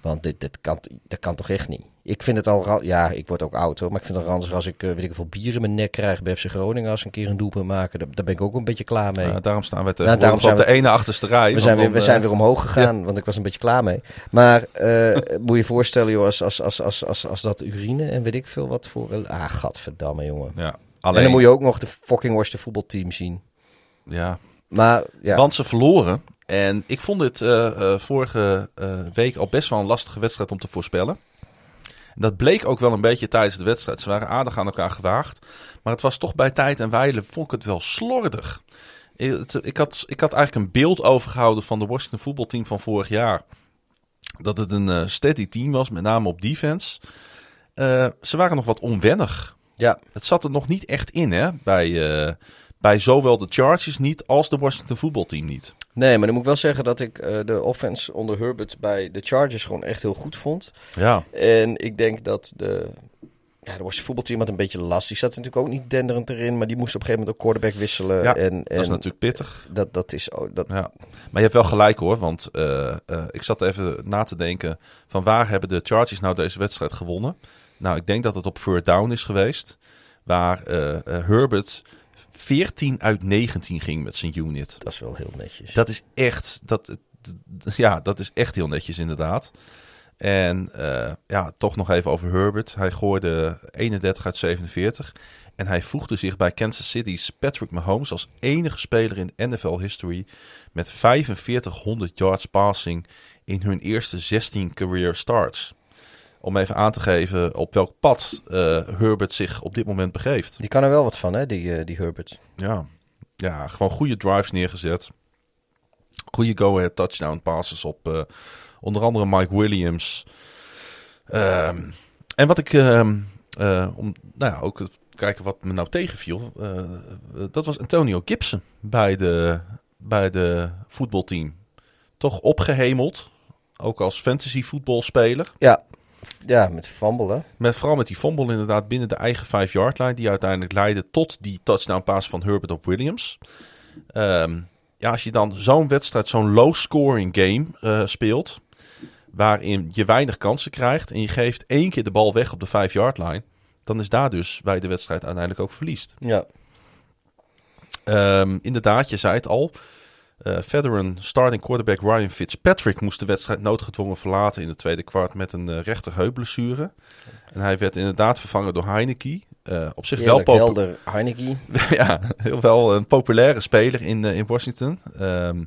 Want dit, dit kan, dat kan toch echt niet. Ik vind het al, ja, ik word ook oud hoor. Maar ik vind het ranzig als ik, eh, weet ik veel, bier in mijn nek krijg bij FC Groningen. Als ze een keer een doelpunt maken. Daar, daar ben ik ook een beetje klaar mee. Ja, daarom staan wij daarom tegenwoordig zijn op de we- ene achterste rij. We zijn, weer, we zijn eh, weer omhoog gegaan, want ik was een beetje klaar mee. Maar eh, moet je je voorstellen, joh, als, als, als, als, als, als dat urine en weet ik veel wat voor... Ah, gadverdamme, jongen. Ja, En alleen, dan moet je ook nog de fucking worste voetbalteam zien. ja, Maar ja, Want ze verloren. En ik vond dit eh, eh, vorige eh, week al best wel een lastige wedstrijd om te voorspellen. En dat bleek ook wel een beetje tijdens de wedstrijd. Ze waren aardig aan elkaar gewaagd. Maar het was toch bij tijd en wijle, vond ik het wel slordig. Ik, had, ik had eigenlijk een beeld overgehouden van de Washington voetbalteam van vorig jaar. Dat het een steady team was, met name op defense. Ze waren nog wat onwennig. ja, Het zat er nog niet echt in, hè? Bij, bij zowel de Chargers niet als de Washington voetbalteam niet. Nee, maar dan moet ik wel zeggen dat ik eh, de offense onder Herbert bij de Chargers gewoon echt heel goed vond. Ja, En ik denk dat de... Ja, de Worcester voetbalteam had een beetje last. Die zat natuurlijk ook niet denderend erin, maar die moest op een gegeven moment ook quarterback wisselen. Ja, en, en dat is natuurlijk pittig. dat, dat is... ook dat, Ja. Maar je hebt wel gelijk hoor, want eh, eh, ik zat even na te denken van waar hebben de Chargers nou deze wedstrijd gewonnen? Nou, ik denk dat het op third down is geweest, waar Herbert 14 uit 19 ging met zijn unit. dat is wel heel netjes. Dat is echt, dat, ja, dat is echt heel netjes inderdaad. En eh, ja, toch nog even over Herbert. Hij gooide 31 uit 47. En hij voegde zich bij Kansas City's Patrick Mahomes als enige speler in NFL history met 4500 yards passing in hun eerste 16 career starts. Om even aan te geven op welk pad eh, Herbert zich op dit moment begeeft. Die kan er wel wat van, hè, die, eh, die Herbert. Ja. ja, gewoon goede drives neergezet. Goede go-ahead touchdown passes op eh, onder andere Mike Williams. Ehm, en wat ik, ehm, eh, om nou ja, ook te kijken wat me nou tegenviel, dat was Antonio Gibson bij de, bij de voetbalteam. Toch opgehemeld, ook als fantasy voetbalspeler. Ja, ja met fumble, hè. Met, vooral met die fumble inderdaad binnen de eigen 5-yard line. Die uiteindelijk leidde tot die touchdown pass van Herbert op Williams. Ehm, ja, als je dan zo'n wedstrijd, zo'n low scoring game eh, speelt. Waarin je weinig kansen krijgt. En je geeft één keer de bal weg op de 5-yard line. Dan is daar dus waar je de wedstrijd uiteindelijk ook verliest. Ja. Ehm, inderdaad, je zei het al. Eh veteran starting quarterback Ryan Fitzpatrick moest de wedstrijd noodgedwongen verlaten in het tweede kwart met een eh, rechterheupblessure. En hij werd inderdaad vervangen door Heineke. Eh, op zich Heerlijk, wel populair. helder Heineke. ja, heel wel een populaire speler in, in Washington. Ehm,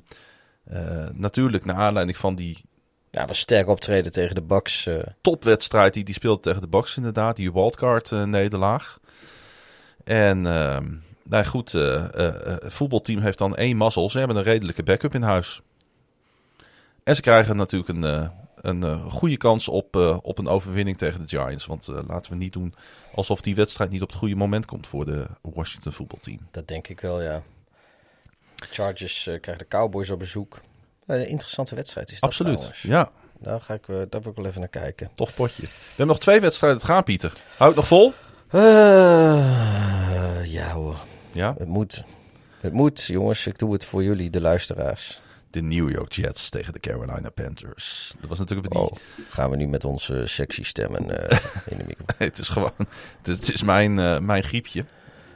eh, natuurlijk naar aanleiding van die Ja, was sterk optreden tegen de Bucks. topwedstrijd die die speelde tegen de Bucks inderdaad. Die wildcard nederlaag. En ehm nou goed, eh, eh, eh, het voetbalteam heeft dan één mazzel. Ze hebben een redelijke backup in huis. En ze krijgen natuurlijk een, eh, een eh, goede kans op, eh, op een overwinning tegen de Giants. Want eh, laten we niet doen alsof die wedstrijd niet op het goede moment komt voor de Washington voetbalteam. Dat denk ik wel, ja. Chargers eh, krijgen de Cowboys op bezoek. Eh, Een interessante wedstrijd is dat Absoluut, trouwens. ja. Daar, ga ik, eh, daar wil ik wel even naar kijken. Tof potje. We hebben nog twee wedstrijden te gaan, Pieter. Houd het nog vol? Eh, ja hoor, Ja. het moet. Het moet, jongens. Ik doe het voor jullie, de luisteraars. De New York Jets tegen de Carolina Panthers. Dat was natuurlijk die... Oh, gaan we nu met onze sexy stemmen eh, in de microfoon. Het is gewoon... Het is mijn, eh, mijn griepje.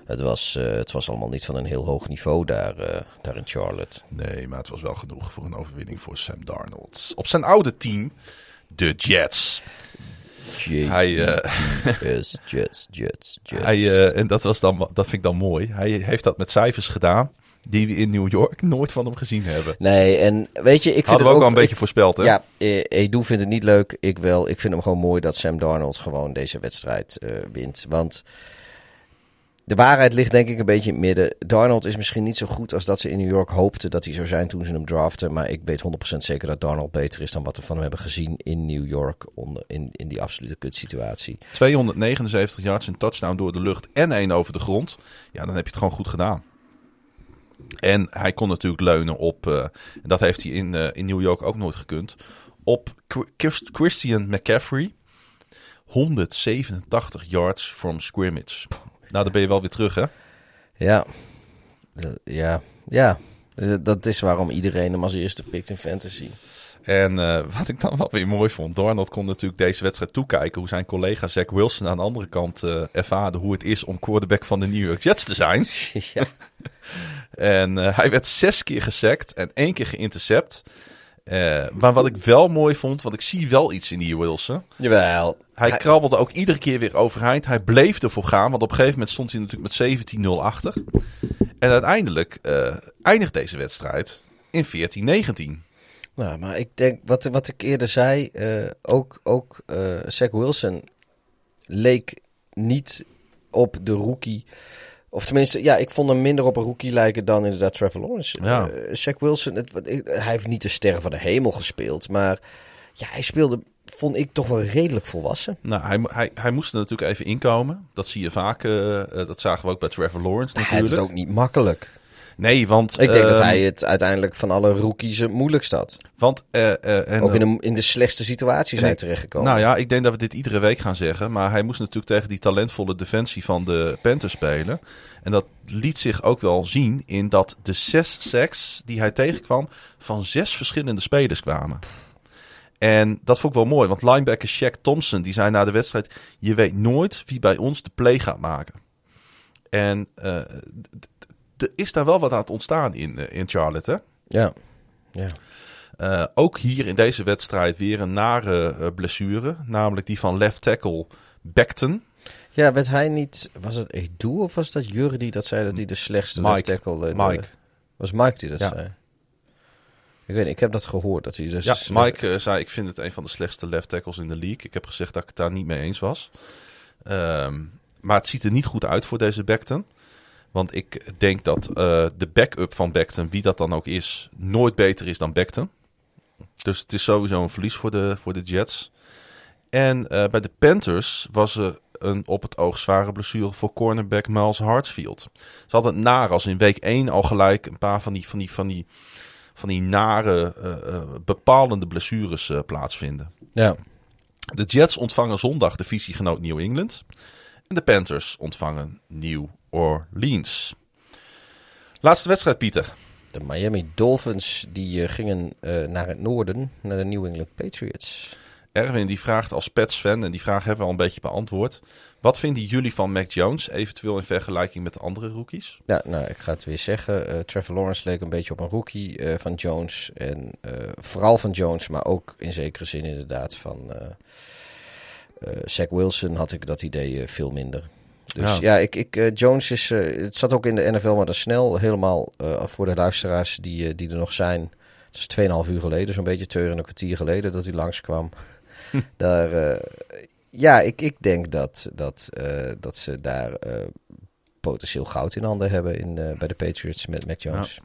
Het was, eh, het was allemaal niet van een heel hoog niveau daar, daar in Charlotte. Nee, maar het was wel genoeg voor een overwinning voor Sam Darnold. Op zijn oude team, de Jets. Hij, eh, Jets, Jets, Jets. Hij, eh, en dat, was dan, dat vind ik dan mooi. Hij heeft dat met cijfers gedaan die we in New York nooit van hem gezien hebben. Nee, en weet je, ik vind Hadden we ook ook al een beetje voorspeld, hè? Ja, eh, Edu vindt het niet leuk. Ik wel. Ik vind hem gewoon mooi dat Sam Darnold gewoon deze wedstrijd eh, wint. Want de waarheid ligt denk ik een beetje in het midden. Darnold is misschien niet zo goed als dat ze in New York hoopten dat hij zou zijn toen ze hem draften. Maar ik weet 100% zeker dat Darnold beter is dan wat we van hem hebben gezien in New York. Onder, in, in die absolute kutsituatie. 279 yards, een touchdown door de lucht en één over de grond. Ja, dan heb je het gewoon goed gedaan. En hij kon natuurlijk leunen op, en dat heeft hij in, eh, in New York ook nooit gekund, op Christian McCaffrey. 187 yards from scrimmage. Nou, dan ben je wel weer terug, hè? Ja, ja, ja. Eh, Dat is waarom iedereen hem als eerste pikt in fantasy. En eh, wat ik dan wel weer mooi vond, Darnold kon natuurlijk deze wedstrijd toekijken hoe zijn collega Zach Wilson aan de andere kant eh ervaarde hoe het is om quarterback van de New York Jets te zijn. ja. En hij werd zes keer gesackt en één keer geïntercept. Eh, maar wat ik wel mooi vond, want ik zie wel iets in die Wilson. Jawel. Hij Hij- krabbelde ook iedere keer weer overeind. Hij bleef ervoor gaan, want op een gegeven moment stond hij natuurlijk met 17-0 achter. En uiteindelijk eh, eindigt deze wedstrijd in 14-19. Nou, maar ik denk, wat, wat ik eerder zei, eh, ook, ook Zach Wilson leek niet op de rookie. Of tenminste, ja, ik vond hem minder op een rookie lijken dan inderdaad Trevor Lawrence. Ja. Eh, Zach Wilson, het, hij heeft niet de sterren van de hemel gespeeld, maar ja, hij speelde, vond ik toch wel redelijk volwassen. Nou, hij, hij, hij moest er natuurlijk even inkomen. Dat zie je vaak. eh, eh, dat zagen we ook bij Trevor Lawrence Hij had het natuurlijk. ook niet makkelijk. Nee, want... Ik denk dat ehm, hij het uiteindelijk van alle rookies het moeilijkst had. Want, eh, eh, en, Ook in de, in de slechtste situatie zijn terechtgekomen. Nou ja, ik denk dat we dit iedere week gaan zeggen. Maar hij moest natuurlijk tegen die talentvolle defensie van de Panthers spelen. En dat liet zich ook wel zien in dat de zes sacks die hij tegenkwam van zes verschillende spelers kwamen. En dat vond ik wel mooi, want linebacker Shaq Thompson die zei na de wedstrijd: Je weet nooit wie bij ons de play gaat maken. En eh, er is daar wel wat aan het ontstaan in, eh, in Charlotte. Hè? Ja. ja. Eh, ook hier in deze wedstrijd weer een nare eh, blessure. Namelijk die van left tackle Beckton. Ja, werd hij niet... Was het Edu of was dat Jurre die dat zei dat hij de slechtste left Mike. tackle... in de- Mike. was Mike die dat Ja. zei? Ik weet niet, ik heb dat gehoord. Dat hij dus Ja, Mike zei: Ik vind het een van de slechtste left tackles in de league. Ik heb gezegd dat ik het daar niet mee eens was. Ehm, maar het ziet er niet goed uit voor deze Beckton. Want ik denk dat eh, de backup van Beckton, wie dat dan ook is, nooit beter is dan Beckton. Dus het is sowieso een verlies voor de, voor de Jets. En eh, bij de Panthers was er een op het oog zware blessure voor cornerback Miles Hartsfield. Ze hadden het naar als in week 1 al gelijk een paar van die, van die, van die, van die nare, eh, bepalende blessures plaatsvinden. Ja. De Jets ontvangen zondag de visiegenoot New England. En de Panthers ontvangen New Orleans. Laatste wedstrijd, Pieter. De Miami Dolphins die eh, gingen eh, naar het noorden, naar de New England Patriots. Erwin die vraagt als Pets-fan, en die vraag hebben we al een beetje beantwoord. Wat vinden jullie van Mac Jones, eventueel in vergelijking met de andere rookies? Ja, nou, ik ga het weer zeggen. Eh, Trevor Lawrence leek een beetje op een rookie van Jones. En vooral van Jones, maar ook in zekere zin inderdaad van Zach Wilson had ik dat idee veel minder. Dus Ja. ja, ik, ik, eh, Jones is... eh, het zat ook in de NFL, maar dan snel helemaal eh, voor de luisteraars die, die er nog zijn. Het is 2,5 uur geleden, zo'n beetje twee uur en een kwartier geleden dat hij langskwam. Daar, eh, ja, ik, ik denk dat, dat, dat ze daar potentieel goud in handen hebben in, bij de Patriots met Mac Jones.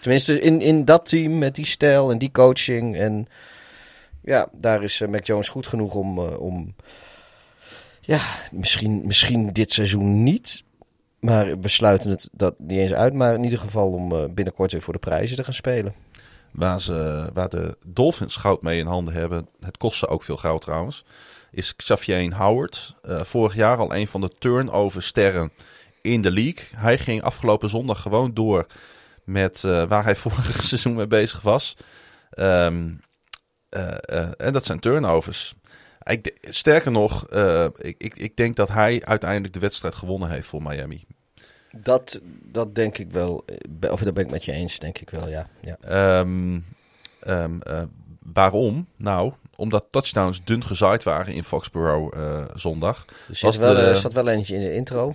Tenminste, in, in dat team met die stijl en die coaching. En ja, daar is Mac Jones goed genoeg om, om ja, misschien, misschien dit seizoen niet. Maar we sluiten het dat niet eens uit. Maar in ieder geval om eh, binnenkort weer voor de prijzen te gaan spelen. Waar, ze, waar de Dolphins goud mee in handen hebben, het kost ze ook veel goud trouwens, is Xavier Howard. Eh, vorig jaar al een van de turnover sterren in de league. Hij ging afgelopen zondag gewoon door met eh, waar hij vorig seizoen mee bezig was. Ehm, eh, eh, en dat zijn turnovers. Ik, sterker nog, eh, ik, ik, ik denk dat hij uiteindelijk de wedstrijd gewonnen heeft voor Miami. Dat, dat denk ik wel. eh, Of dat ben ik met je eens, denk ik wel, ja. ja. Ehm, ehm, eh, waarom? Nou, omdat touchdowns dun gezaaid waren in Foxborough zondag. Er zit wel, de- zat wel eentje in de intro.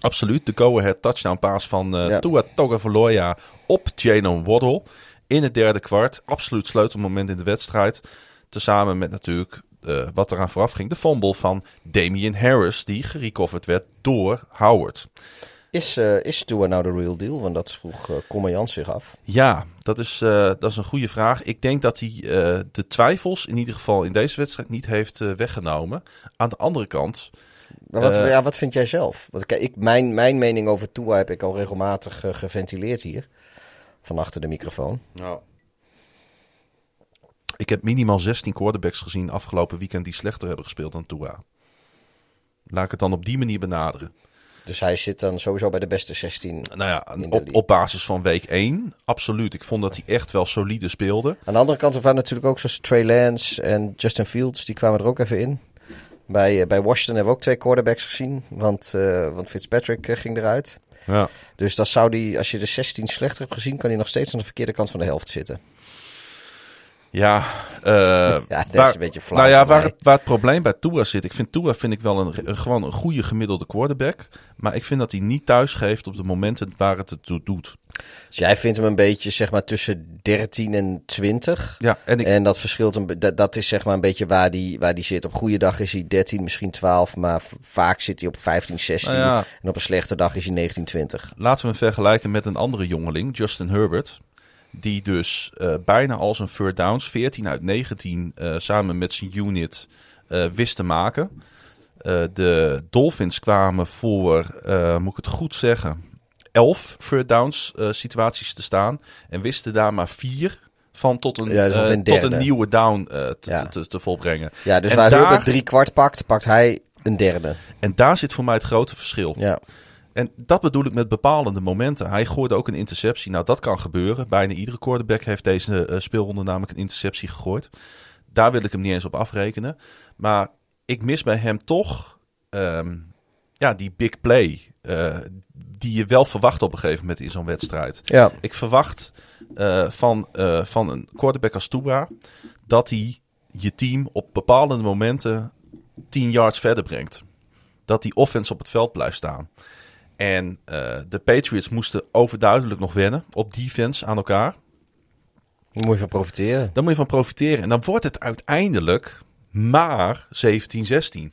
Absoluut, de go-ahead touchdown pass van eh Ja. Tua Tagovailoa op Jalen Waddle in het derde kwart. Absoluut sleutelmoment in de wedstrijd. Tezamen met natuurlijk eh, wat eraan vooraf ging. De fumble van Damian Harris, die gerecoverd werd door Howard. Is, eh is Tua nou de real deal? Want dat vroeg uh, Kommer Jans zich af. Ja, dat is, eh, dat is een goede vraag. Ik denk dat hij eh, de twijfels in ieder geval in deze wedstrijd niet heeft eh, weggenomen. Aan de andere kant, Maar wat, Eh. ja, wat vind jij zelf? Want kijk, ik, mijn, mijn mening over Tua heb ik al regelmatig eh, geventileerd hier. Van achter de microfoon. Ik heb minimaal 16 quarterbacks gezien afgelopen weekend die slechter hebben gespeeld dan Tua. Laat ik het dan op die manier benaderen. Dus hij zit dan sowieso bij de beste 16. Nou ja, op, basis van week 1, absoluut. Ik vond dat hij echt wel solide speelde. Aan de andere kant er waren natuurlijk ook zoals Trey Lance en Justin Fields. Die kwamen er ook even in. Bij, eh, bij Washington hebben we ook twee quarterbacks gezien. Want, eh, want Fitzpatrick eh, ging eruit. Ja. Dus dan zou die, als je de 16 slechter hebt gezien, kan hij nog steeds aan de verkeerde kant van de helft zitten. Ja, eh, dat is een beetje flauw Nou ja, waar het, waar het probleem bij Tua zit. Ik vind Tua vind ik wel een, een- gewoon een goede gemiddelde quarterback. Maar ik vind dat hij niet thuis geeft op de momenten waar het het toe doet. Dus jij vindt hem een beetje zeg maar tussen 13 en 20. Ja, en ik, En dat verschilt een, dat, dat is zeg maar een beetje waar die, waar die zit. Op goede dag is hij 13, misschien 12, maar vaak zit hij op 15, 16. Nou ja. En op een slechte dag is hij 19, 20. laten we hem vergelijken met een andere jongeling, Justin Herbert. Die dus eh, bijna al zijn third downs, 14 uit 19, eh, samen met zijn unit eh, wist te maken. De Dolphins kwamen voor, moet ik het goed zeggen, 11 third downs situaties te staan. En wisten daar maar vier van tot een, Ja, een tot een nieuwe down te, Ja. te, te, te volbrengen. Ja, dus En waar daar- Herbert drie kwart pakt, pakt hij een derde. En daar zit voor mij het grote verschil. Ja. En dat bedoel ik met bepalende momenten. Hij gooide ook een interceptie. Nou, dat kan gebeuren. Bijna iedere quarterback heeft deze eh, speelronde namelijk een interceptie gegooid. Daar wil ik hem niet eens op afrekenen. Maar ik mis bij hem toch ehm, ja, die big play. eh, die je wel verwacht op een gegeven moment in zo'n wedstrijd. Ja. Ik verwacht eh, van, van een quarterback als Tua dat hij je team op bepaalde momenten 10 yards verder brengt. Dat die offense op het veld blijft staan. En eh, de Patriots moesten overduidelijk nog wennen op defense aan elkaar. Daar moet je van profiteren. Daar moet je van profiteren. En dan wordt het uiteindelijk maar 17-16.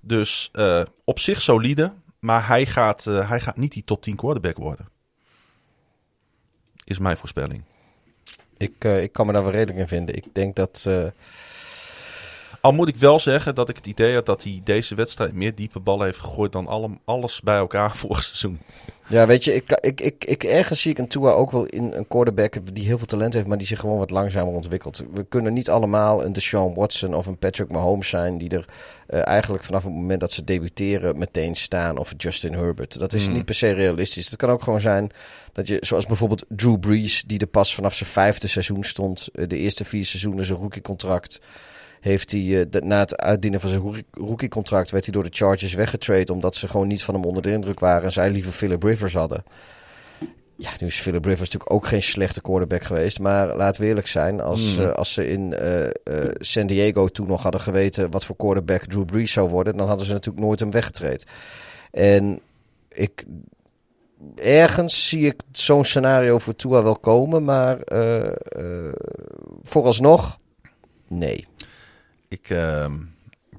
Dus eh, op zich solide, maar hij gaat, eh, hij gaat niet die top 10 quarterback worden. Is mijn voorspelling. Ik, ik kan me daar wel redelijk in vinden. Ik denk dat... Al moet ik wel zeggen dat ik het idee had dat hij deze wedstrijd meer diepe ballen heeft gegooid dan alle, alles bij elkaar vorig seizoen. Ja, weet je, ik, ik, ik, ik, ergens zie ik een Tua ook wel in een quarterback die heel veel talent heeft, maar die zich gewoon wat langzamer ontwikkelt. We kunnen niet allemaal een Deshaun Watson of een Patrick Mahomes zijn die er eh, eigenlijk vanaf het moment dat ze debuteren meteen staan. Of Justin Herbert. Dat is Hmm. niet per se realistisch. Het kan ook gewoon zijn dat je, zoals bijvoorbeeld Drew Brees, die er pas vanaf zijn vijfde seizoen stond. eh, de eerste vier seizoenen zijn rookiecontract. Heeft hij, eh, de- na het uitdienen van zijn rookie- rookiecontract, werd hij door de Chargers weggetrade. Omdat ze gewoon niet van hem onder de indruk waren. En zij liever Philip Rivers hadden. Ja, nu is Philip Rivers natuurlijk ook geen slechte quarterback geweest. Maar laten we eerlijk zijn. Als, Mm. eh, als ze in eh, San Diego toen nog hadden geweten wat voor quarterback Drew Brees zou worden. Dan hadden ze natuurlijk nooit hem weggetraind. En ik, ergens zie ik zo'n scenario voor Tua wel komen. Maar eh, eh, vooralsnog, nee. Ik ehm,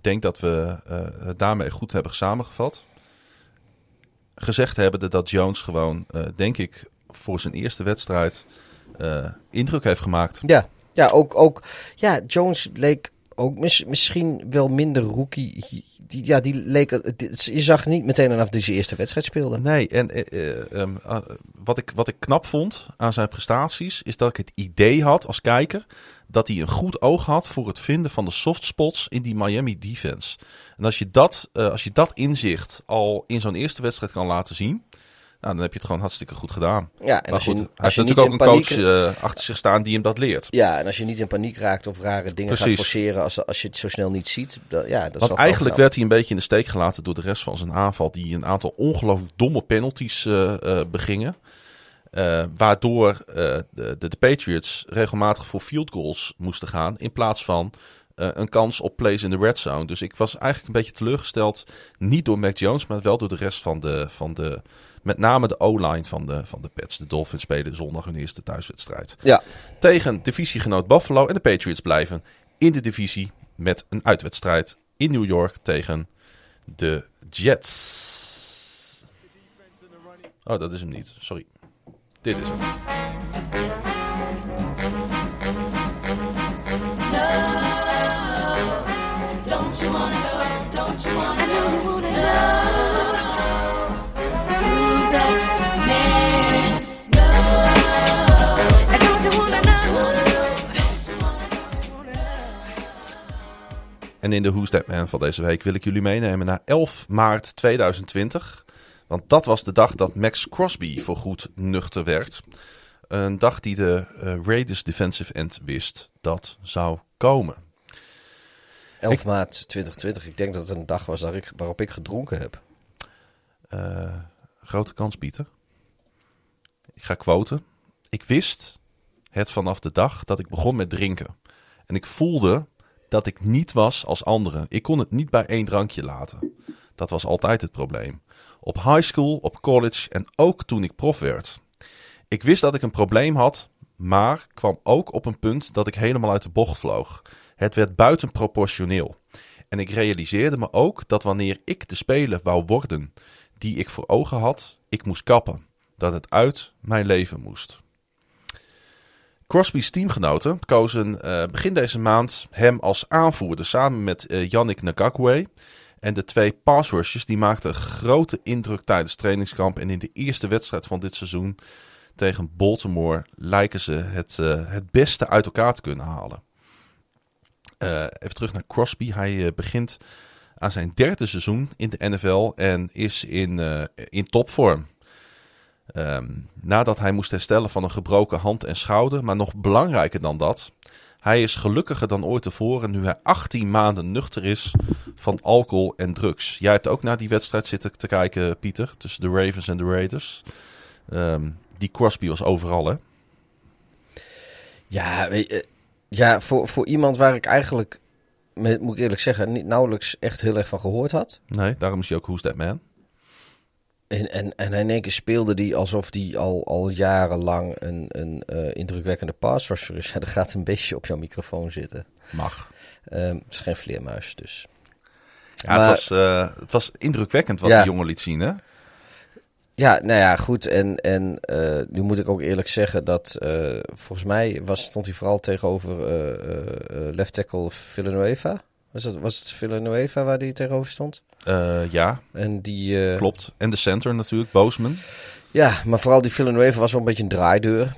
denk dat we eh, het daarmee goed hebben samengevat. Gezegd hebben dat Jones gewoon, eh, denk ik, voor zijn eerste wedstrijd eh, indruk heeft gemaakt. Ja, ja ook, ook ja, Jones leek ook mis- misschien wel minder rookie. Die, ja, die leek, je zag niet meteen vanaf die zijn eerste wedstrijd speelde. Nee, en eh, eh, ehm, ah, wat, ik, wat ik knap vond aan zijn prestaties, is dat ik het idee had als kijker dat hij een goed oog had voor het vinden van de soft spots in die Miami defense. En als je dat, eh, als je dat inzicht al in zo'n eerste wedstrijd kan laten zien, nou, dan heb je het gewoon hartstikke goed gedaan. Ja, en maar als goed, je, als je natuurlijk ook een paniek... coach eh, achter zich staan die hem dat leert. Ja, en als je niet in paniek raakt of rare dingen gaat forceren als, als je het zo snel niet ziet. Dan, ja, dat Want eigenlijk werd hij een beetje in de steek gelaten door de rest van zijn aanval. Die een aantal ongelooflijk domme penalties eh, begingen. Eh, waardoor eh, de, de, Patriots regelmatig voor field goals moesten gaan. In plaats van eh, een kans op plays in de red zone. Dus ik was eigenlijk een beetje teleurgesteld. Niet door Mac Jones, maar wel door de rest van de. Van de met name de O-line van de, van de Pets. De Dolphins spelen zondag hun eerste thuiswedstrijd. Ja, Tegen divisiegenoot Buffalo. En de Patriots blijven in de divisie met een uitwedstrijd in New York tegen de Jets. Oh, dat is hem niet. Sorry. Dit is hem. En in de Who's That Man van deze week wil ik jullie meenemen naar 11 maart 2020. Want dat was de dag dat Max Crosby voorgoed nuchter werd. Een dag die de eh, Raiders defensive end wist dat zou komen. 11 maart 2020. Ik denk dat het een dag was waar ik, waarop ik gedronken heb. Eh, grote kans, Pieter. Ik ga quoten. Ik wist het vanaf de dag dat ik begon met drinken. En ik voelde dat ik niet was als anderen. Ik kon het niet bij één drankje laten. Dat was altijd het probleem. Op high school, op college en ook toen ik prof werd. Ik wist dat ik een probleem had, maar kwam ook op een punt dat ik helemaal uit de bocht vloog. Het werd buitenproportioneel. En ik realiseerde me ook dat wanneer ik de speler wou worden die ik voor ogen had, ik moest kappen. Dat het uit mijn leven moest. Crosby's teamgenoten kozen eh, begin deze maand hem als aanvoerder samen met eh, Yannick Ngakwe. En de twee pass die maakten grote indruk tijdens trainingskamp. En in de eerste wedstrijd van dit seizoen tegen Baltimore lijken ze het, eh, het beste uit elkaar te kunnen halen. Eh, even terug naar Crosby. Hij eh, begint aan zijn derde seizoen in de NFL en is in, in topvorm. Ehm, nadat hij moest herstellen van een gebroken hand en schouder, maar nog belangrijker dan dat, hij is gelukkiger dan ooit tevoren nu hij 18 maanden nuchter is van alcohol en drugs. Jij hebt ook naar die wedstrijd zitten te kijken, Pieter, tussen de Ravens en de Raiders. Ehm, die Crosby was overal, hè? Ja, je, ja voor, voor iemand waar ik eigenlijk, moet ik eerlijk zeggen, niet, nauwelijks echt heel erg van gehoord had. Nee, daarom is hij ook Who's That Man. En, en, en in één keer speelde die alsof die al, al jarenlang een, een eh, indrukwekkende pass rusher is. Ja, er gaat een beestje op jouw microfoon zitten. Mag. Ehm, het is geen vleermuis, dus. Ja, Maar- het, was, eh, het was indrukwekkend wat Ja. die jongen liet zien, hè? Ja, nou ja, goed. En, en eh, nu moet ik ook eerlijk zeggen dat volgens mij was, stond hij vooral tegenover eh, eh, eh, left tackle Villanueva. Was het, was het Villanueva waar die tegenover stond? Eh, ja, En die, eh, klopt. En de center natuurlijk, Boosman. Ja, maar vooral die Villanueva was wel een beetje een draaideur.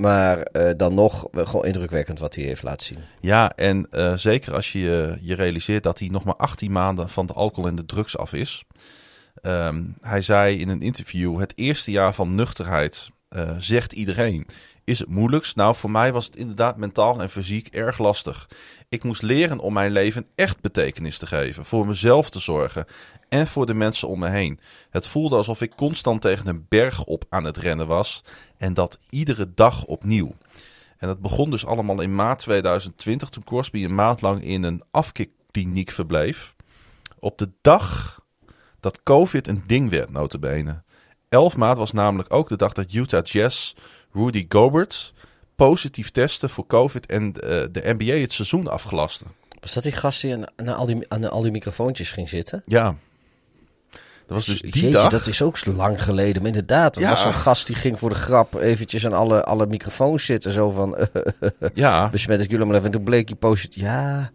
Maar eh, dan nog gewoon indrukwekkend wat hij heeft laten zien. Ja, en eh, zeker als je je realiseert dat hij nog maar 18 maanden van de alcohol en de drugs af is. Ehm, hij zei in een interview: Het eerste jaar van nuchterheid, eh, zegt iedereen, is het moeilijkst. Nou, voor mij was het inderdaad mentaal en fysiek erg lastig. Ik moest leren om mijn leven echt betekenis te geven, voor mezelf te zorgen en voor de mensen om me heen. Het voelde alsof ik constant tegen een berg op aan het rennen was en dat iedere dag opnieuw. En dat begon dus allemaal in maart 2020, toen Crosby een maand lang in een afkikkliniek verbleef. Op de dag dat COVID een ding werd, notabene. 11 maart was namelijk ook de dag dat Utah Jazz Rudy Gobert positief testte voor COVID en eh, de NBA het seizoen afgelaste. Was dat die gast die aan, aan al, die, aan al die microfoontjes ging zitten? Ja. Dat was dus die Jeetje, dag. dat is ook zo lang geleden. Maar inderdaad, dat Ja. was zo'n gast die ging voor de grap eventjes aan alle, alle microfoons zitten. Zo van, Ja, besmet ik jullie maar even. En toen bleek hij positief. Ja,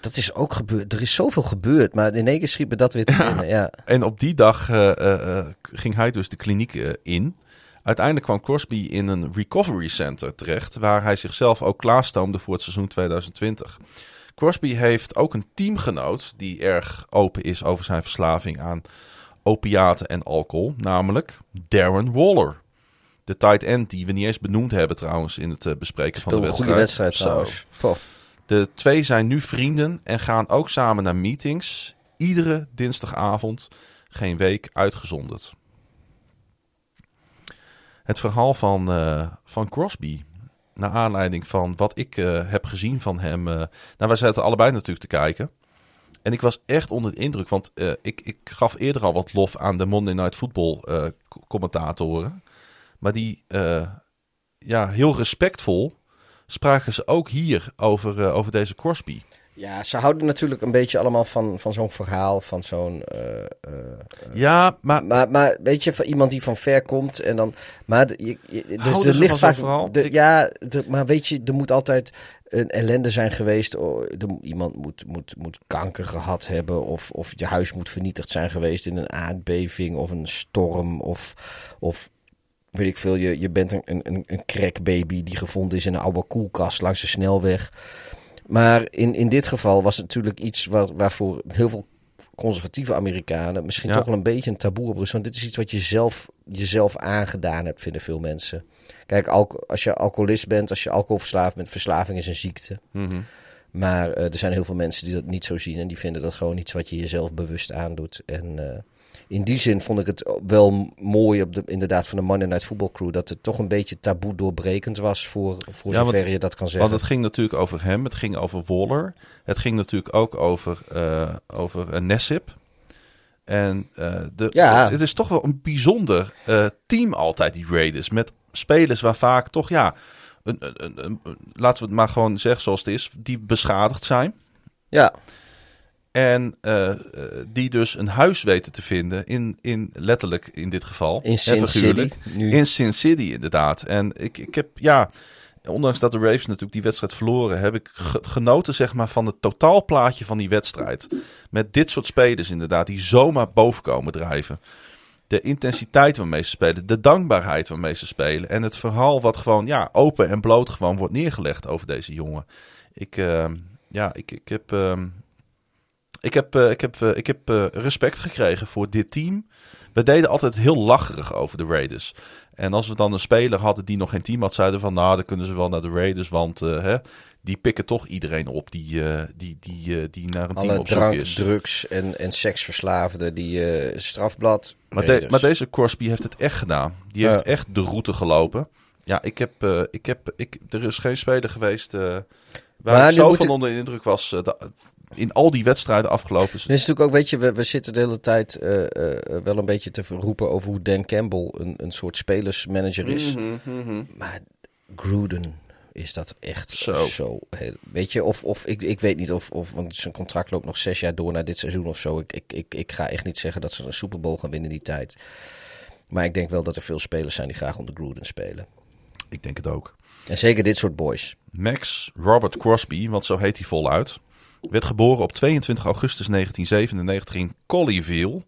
dat is ook gebeurd. Er is zoveel gebeurd. Maar in één keer schiet me dat weer te binnen. Ja. En op die dag eh, eh, ging hij dus de kliniek in. Uiteindelijk kwam Crosby in een recovery center terecht, waar hij zichzelf ook klaarstoomde voor het seizoen 2020. Crosby heeft ook een teamgenoot die erg open is over zijn verslaving aan opiaten en alcohol, namelijk Darren Waller. De tight end die we niet eens benoemd hebben trouwens in het eh, bespreken van de Speelde een wedstrijd. goede wedstrijd trouwens. De twee zijn nu vrienden en gaan ook samen naar meetings. Iedere dinsdagavond, geen week uitgezonderd. Het verhaal van, eh, van Crosby. Naar aanleiding van wat ik eh, heb gezien van hem. eh, nou, wij zaten allebei natuurlijk te kijken. En ik was echt onder de indruk. Want ik, ik gaf eerder al wat lof aan de Monday Night Football commentatoren. Maar die, ja, heel respectvol spraken ze ook hier over, over deze Crosby. Ja, ze houden natuurlijk een beetje allemaal van, van zo'n verhaal, van zo'n... eh, eh, Ja, maar maar, maar weet je, van iemand die van ver komt en dan... Maar de- je, je- dus er ligt vaak... de- Ik- ja, de- maar weet je, er moet altijd een ellende zijn geweest. Oh, iemand moet, moet, moet kanker gehad hebben of, of je huis moet vernietigd zijn geweest in een aardbeving of een storm of... of weet ik veel, je, je bent een, een, een crackbaby die gevonden is in een oude koelkast langs de snelweg. Maar in, in dit geval was het natuurlijk iets waar, waarvoor heel veel conservatieve Amerikanen misschien Ja. toch wel een beetje een taboe op rust. Want dit is iets wat je zelf, jezelf aangedaan hebt, vinden veel mensen. Kijk, als je alcoholist bent, als je alcoholverslaafd bent, verslaving is een ziekte. Mhm. Maar eh, er zijn heel veel mensen die dat niet zo zien en die vinden dat gewoon iets wat je jezelf bewust aandoet. En eh, in die zin vond ik het wel mooi op de, inderdaad van de Monday Night Football Crew dat het toch een beetje taboe doorbrekend was voor, voor Ja, zover want- je dat kan zeggen. Want het ging natuurlijk over hem, het ging over Waller. Het ging natuurlijk ook over, eh over uh, Nessip. En eh, de, Ja. het, het is toch wel een bijzonder eh, team altijd, die Raiders. Met spelers waar vaak toch, ja, een, een- een- laten we het maar gewoon zeggen zoals het is, die beschadigd zijn. Ja, En eh, eh, die dus een huis weten te vinden in, in letterlijk in dit geval. in Sin. City. Nu. In Sin City, inderdaad. En ik, ik heb, ja, ondanks dat de Ravens natuurlijk die wedstrijd verloren, heb ik ge- genoten, zeg maar, van het totaalplaatje van die wedstrijd. Met dit soort spelers, inderdaad, die zomaar boven komen drijven. De intensiteit waarmee ze spelen, de dankbaarheid waarmee ze spelen. En het verhaal wat gewoon, ja, open en bloot gewoon wordt neergelegd over deze jongen. Ik, ehm, ja, ik, ik heb. ehm, ik heb, eh, ik heb, eh, ik heb eh, respect gekregen voor dit team. We deden altijd heel lacherig over de Raiders. En als we dan een speler hadden die nog geen team had, zeiden we van nou, dan kunnen ze wel naar de Raiders, want hè, die pikken toch iedereen op die, die, die, die naar een team op zoek is. drugs en, en seksverslaafden die strafblad. Maar, de- maar deze Crosby heeft het echt gedaan. Die heeft echt de route gelopen. Ja, ik heb, ik heb, ik, er is geen speler geweest waar Maar ik zo van ik- onder de indruk was. dat- in al die wedstrijden afgelopen. Is natuurlijk ook, weet je, we, we zitten de hele tijd eh, eh, wel een beetje te roepen over hoe Dan Campbell een, een soort spelersmanager is. Mhm, mhm. Maar Gruden is dat echt Zo. zo. heel- weet je, of, of ik, ik weet niet of, of, want zijn contract loopt nog zes jaar door naar dit seizoen of zo. Ik, ik, ik, ik ga echt niet zeggen dat ze een Super Bowl gaan winnen die tijd. Maar ik denk wel dat er veel spelers zijn die graag onder Gruden spelen. Ik denk het ook. En zeker dit soort boys. Max Robert Crosby, want zo heet hij voluit. Werd geboren op 22 augustus 1997 in Colleyville,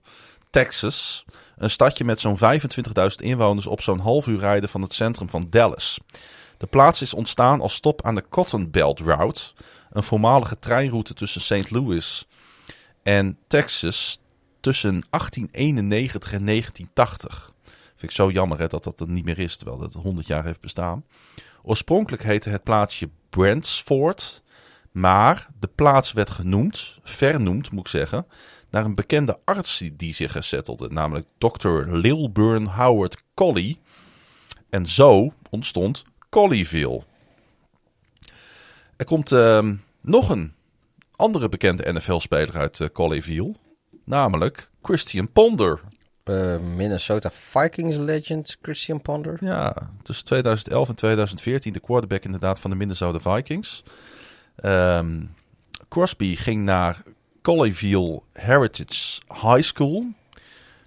Texas. Een stadje met zo'n 25.000 inwoners op zo'n half uur rijden van het centrum van Dallas. De plaats is ontstaan als stop aan de Cotton Belt Route, een voormalige treinroute tussen St. Louis en Texas tussen 1891 en 1980. Vind ik zo jammer hè, dat dat er niet meer is, terwijl dat 100 jaar heeft bestaan. Oorspronkelijk heette het plaatsje Brandsford, maar de plaats werd genoemd, vernoemd moet ik zeggen, naar een bekende arts die- zich er settelde, namelijk Dr. Lilburn Howard Colley. En zo ontstond Colleyville. Er komt ehm, nog een andere bekende NFL-speler uit eh, Colleyville, namelijk Christian Ponder. Eh, Minnesota Vikings legend Christian Ponder. Ja, tussen 2011 en 2014 de quarterback inderdaad van de Minnesota Vikings. Ehm, Crosby ging naar Colleyville Heritage High School.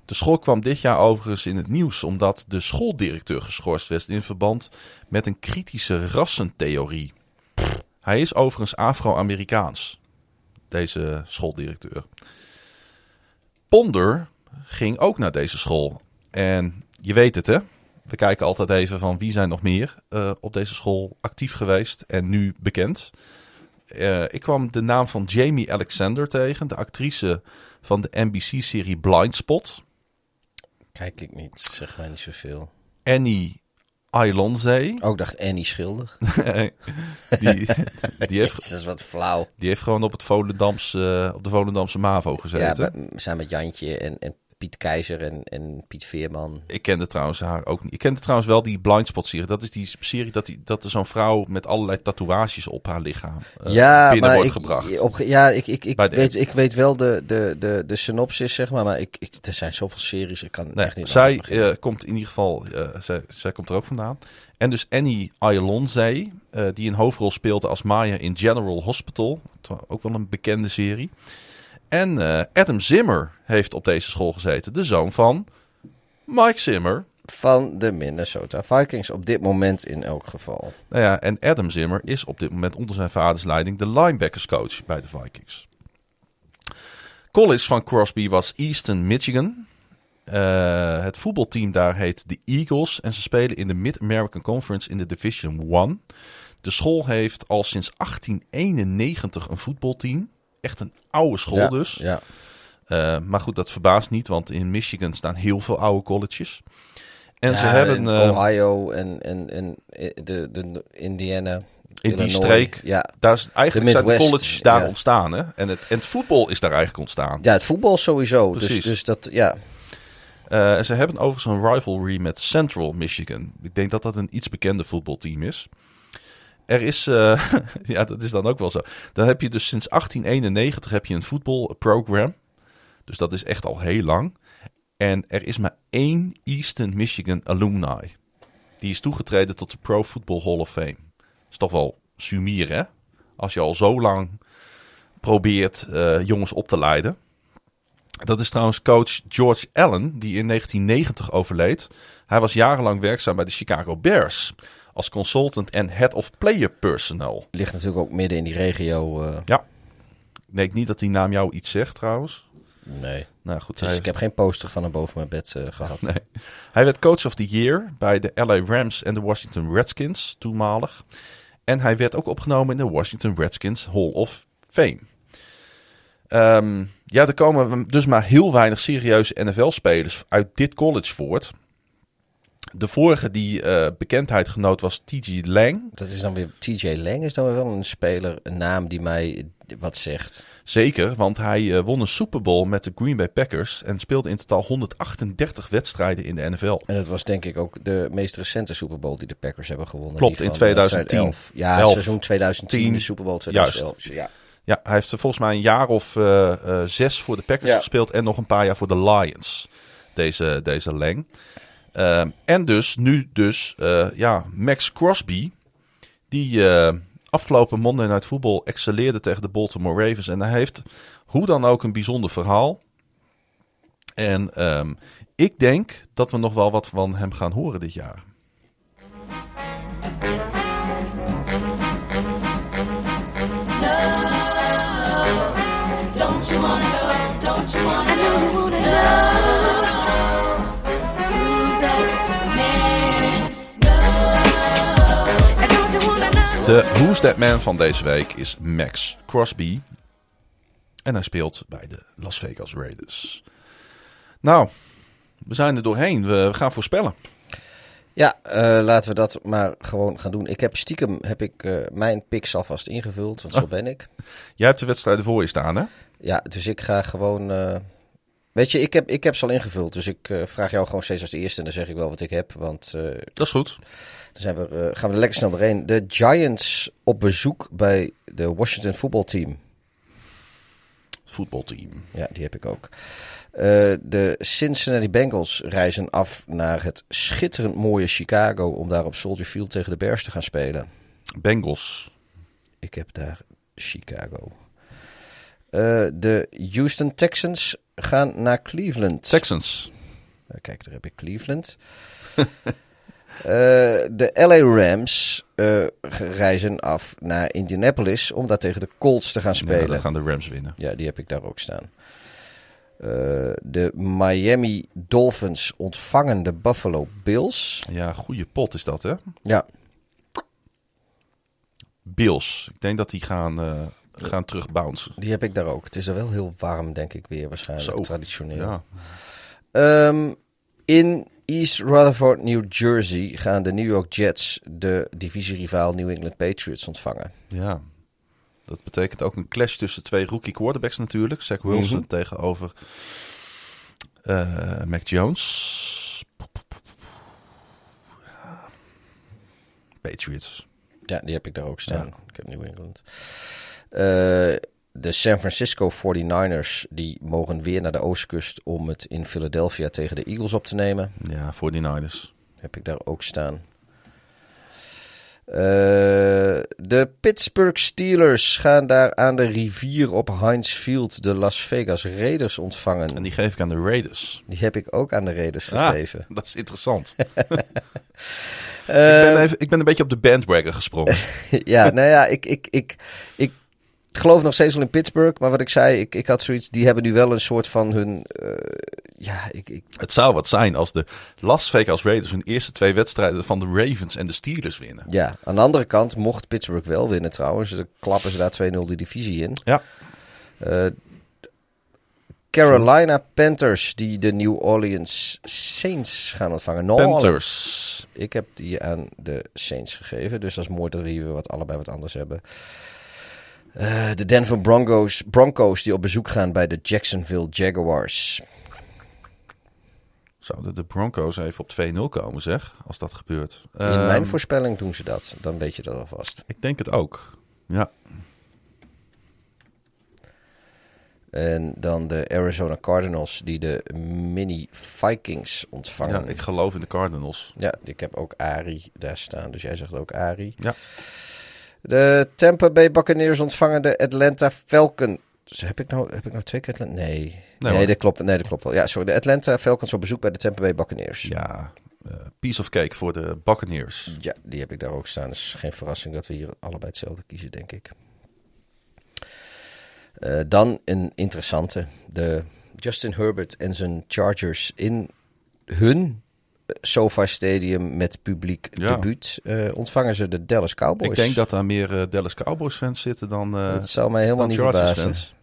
De school kwam dit jaar overigens in het nieuws omdat de schooldirecteur geschorst werd in verband met een kritische rassentheorie. Hij is overigens Afro-Amerikaans, deze schooldirecteur. Ponder ging ook naar deze school. En je weet het hè, we kijken altijd even van wie zijn nog meer eh, op deze school actief geweest en nu bekend. Eh, ik kwam de naam van Jamie Alexander tegen, de actrice van de NBC-serie Blindspot. Kijk ik niet, zeg mij niet zoveel. Annie Ailonze. Ook dacht Annie Schilder. die, die, heeft, Jezus, wat flauw. die heeft gewoon op, het Volendamse, op de Volendamse MAVO Ja, gezeten. we zijn met Jantje en, en Piet Keizer en, en Piet Veerman. Ik kende trouwens haar ook niet. Ik kende trouwens wel die Blindspot serie. Dat is die serie dat, die, dat er zo'n vrouw met allerlei tatoeages op haar lichaam eh, ja, binnen maar wordt ik, gebracht. Op, ja, ik, ik, ik, de- weet, ik weet wel de, de, de, de synopsis, zeg maar. Maar ik, ik, er zijn zoveel series, ik kan Nee, echt niet zij eh, komt in ieder geval, eh, zij, zij komt er ook vandaan. En dus Annie Ailonze, eh die een hoofdrol speelde als Maya in General Hospital. Ook wel een bekende serie. En eh, Adam Zimmer heeft op deze school gezeten. De zoon van Mike Zimmer. Van de Minnesota Vikings, op dit moment in elk geval. Nou ja, en Adam Zimmer is op dit moment onder zijn vaders leiding de linebackerscoach bij de Vikings. College van Crosby was Eastern Michigan. Eh, het voetbalteam daar heet de Eagles en ze spelen in de Mid-American Conference in de Division 1. De school heeft al sinds 1891 een voetbalteam. Echt een oude school ja, dus. Ja. Eh, maar goed, dat verbaast niet, want in Michigan staan heel veel oude colleges. En Ja, ze hebben... in eh, Ohio en, en, en eh, de, de Indiana. in die streek, Ja. daar is, eigenlijk zijn de colleges daar ja. ontstaan. Hè? En, het, en het voetbal is daar eigenlijk ontstaan. ja, het voetbal sowieso. Dus, Precies. dus dat, ja. En ze hebben overigens een rivalry met Central Michigan. Ik denk dat dat een iets bekender voetbalteam is. Er is, eh, ja, dat is dan ook wel zo. Dan heb je dus sinds 1891 heb je een voetbalprogram. Dus dat is echt al heel lang. En er is maar één Eastern Michigan alumni. Die is toegetreden tot de Pro Football Hall of Fame. is toch wel sumier, hè? Als je al zo lang probeert eh, jongens op te leiden. Dat is trouwens coach George Allen, die in 1990 overleed. Hij was jarenlang werkzaam bij de Chicago Bears. Als consultant en head of player personnel. Ligt natuurlijk ook midden in die regio. eh, Ja. Ik denk niet dat die naam jou iets zegt trouwens. nee. Nou goed, Dus ik heb geen poster van hem boven mijn bed eh, gehad. nee. hij werd coach of the year bij de LA Rams en de Washington Redskins toenmalig. En hij werd ook opgenomen in de Washington Redskins Hall of Fame. Ehm, ja, er komen dus maar heel weinig serieuze NFL-spelers uit dit college voort. De vorige die eh, bekendheid genoot was T.G. Lang. Dat is dan weer TJ Lang is dan weer wel een speler, een naam die mij wat zegt. Zeker, want hij eh, won een Super Bowl met de Green Bay Packers en speelde in totaal 138 wedstrijden in de NFL. En dat was denk ik ook de meest recente Super Bowl die de Packers hebben gewonnen. Klopt, in van, 2010. 2011. Ja, Elf. seizoen 2010, 10. de Super Bowl 2011. Ja. Ja, hij heeft er volgens mij een jaar of eh, eh, zes voor de Packers Ja. gespeeld en nog een paar jaar voor de Lions. Deze, deze Lang. Ehm, en dus nu dus eh, ja, Max Crosby, die eh, afgelopen Monday Night Football excelleerde tegen de Baltimore Ravens. En hij heeft hoe dan ook een bijzonder verhaal. En ehm, ik denk dat we nog wel wat van hem gaan horen dit jaar. De Who's That Man van deze week is Max Crosby. En hij speelt bij de Las Vegas Raiders. Nou, we zijn er doorheen. We gaan voorspellen. Ja, eh, laten we dat maar gewoon gaan doen. Ik heb stiekem heb ik, eh, mijn picks alvast ingevuld, want zo Oh. ben ik. Jij hebt de wedstrijden voor je staan, hè? Ja, dus ik ga gewoon... eh, weet je, ik heb, ik heb ze al ingevuld, dus ik eh, vraag jou gewoon steeds als eerste en dan zeg ik wel wat ik heb. Want eh, Dat is goed. dan zijn we, eh, gaan we er lekker snel doorheen. De Giants op bezoek bij de Washington voetbalteam. Voetbalteam. Ja, die heb ik ook. De Cincinnati Bengals reizen af naar het schitterend mooie Chicago om daar op Soldier Field tegen de Bears te gaan spelen. Bengals. Ik heb daar Chicago. De Houston Texans gaan naar Cleveland. Texans. Eh, kijk, daar heb ik Cleveland. Eh, de LA Rams eh, reizen af naar Indianapolis om daar tegen de Colts te gaan Ja, spelen. dan gaan de Rams winnen. Ja, die heb ik daar ook staan. De Miami Dolphins ontvangen de Buffalo Bills. Ja, goede pot is dat, hè? Ja, Bills. Ik denk dat die gaan, gaan terugbouncen. die heb ik daar ook. Het is er wel heel warm, denk ik weer waarschijnlijk, Zo. traditioneel. Ja. Ehm, in East Rutherford, New Jersey gaan de New York Jets de divisierivaal New England Patriots ontvangen. ja. Dat betekent ook een clash tussen twee rookie quarterbacks natuurlijk. Zach Wilson Mhm. tegenover eh, Mac Jones. Patriots. Ja, die heb ik daar ook staan. Ik heb New England. Eh, de San Francisco 49ers die mogen weer naar de oostkust om het in Philadelphia tegen de Eagles op te nemen. Ja, 49ers. Heb ik daar ook staan. Eh, de Pittsburgh Steelers gaan daar aan de rivier op Heinz Field de Las Vegas Raiders ontvangen. En die geef ik aan de Raiders. Die heb ik ook aan de Raiders Ah, gegeven. dat is interessant. Eh, ik, ben even, ik ben een beetje op de bandwagon gesprongen. ja, nou ja, ik, ik, ik, ik geloof nog steeds wel in Pittsburgh. Maar wat ik zei, ik, ik had zoiets. Die hebben nu wel een soort van hun. eh, ja, ik, ik, Het zou wat zijn als de Las Vegas Raiders hun eerste twee wedstrijden van de Ravens en de Steelers winnen. ja, aan de andere kant, mocht Pittsburgh wel winnen trouwens. Dan klappen ze daar 2-0 de divisie in. Ja. Eh, Carolina Panthers, die de New Orleans Saints gaan ontvangen. Orleans. Panthers. Ik heb die aan de Saints gegeven. Dus dat is mooi dat we hier wat, allebei wat anders hebben. Eh, de Denver Broncos, Broncos die op bezoek gaan bij de Jacksonville Jaguars. Zouden de Broncos even op 2-0 komen, zeg, als dat gebeurt? In Ehm, mijn voorspelling doen ze dat. Dan weet je dat alvast. Ik denk het ook. Ja, En dan de Arizona Cardinals die de mini Vikings ontvangen. ja, ik geloof in de Cardinals. Ja, ik heb ook Ari daar staan. Dus jij zegt ook Ari. Ja. De Tampa Bay Buccaneers ontvangen de Atlanta Falcons. Heb ik nou, heb ik nou twee keer Atlanta? Nee. Nee, dat klopt, nee, dat klopt wel. Ja, sorry. De Atlanta Falcons op bezoek bij de Tampa Bay Buccaneers. Ja, eh, piece of cake voor de Buccaneers. Ja, die heb ik daar ook staan. Dus geen verrassing dat we hier allebei hetzelfde kiezen, denk ik. Eh, dan een interessante. De Justin Herbert en zijn Chargers in hun SoFi Stadium met publiek Ja. debuut eh, ontvangen ze de Dallas Cowboys. Ik denk dat daar meer eh, Dallas Cowboys fans zitten dan, dat zou mij helemaal niet Chargers verbazen. fans.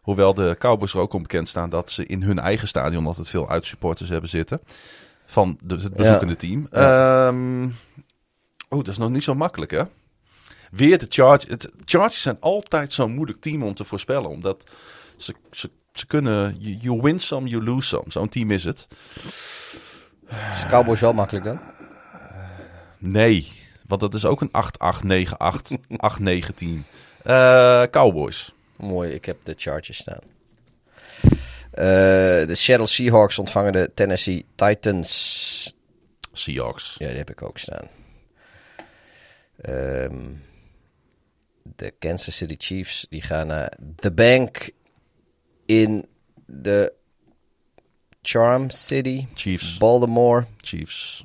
Hoewel de Cowboys er ook om bekend staan dat ze in hun eigen stadion altijd veel uitsupporters hebben zitten. Van de, het bezoekende team. Ehm oh, dat is nog niet zo makkelijk hè. Weer de Chargers. Het, Chargers zijn altijd zo'n moeilijk team om te voorspellen. Omdat ze, ze, ze kunnen... You, you win some, you lose some. Zo'n team is het. Is de Cowboys wel makkelijk dan? Nee, want dat is ook een 8-8-9-8, 8-9 team. Eh, Cowboys. Mooi, ik heb de Chargers staan. Eh, de Seattle Seahawks ontvangen de Tennessee Titans. Seahawks. Ja, die heb ik ook staan. Ehm, de Kansas City Chiefs die gaan naar The Bank in de Charm City. Chiefs. Baltimore. Chiefs.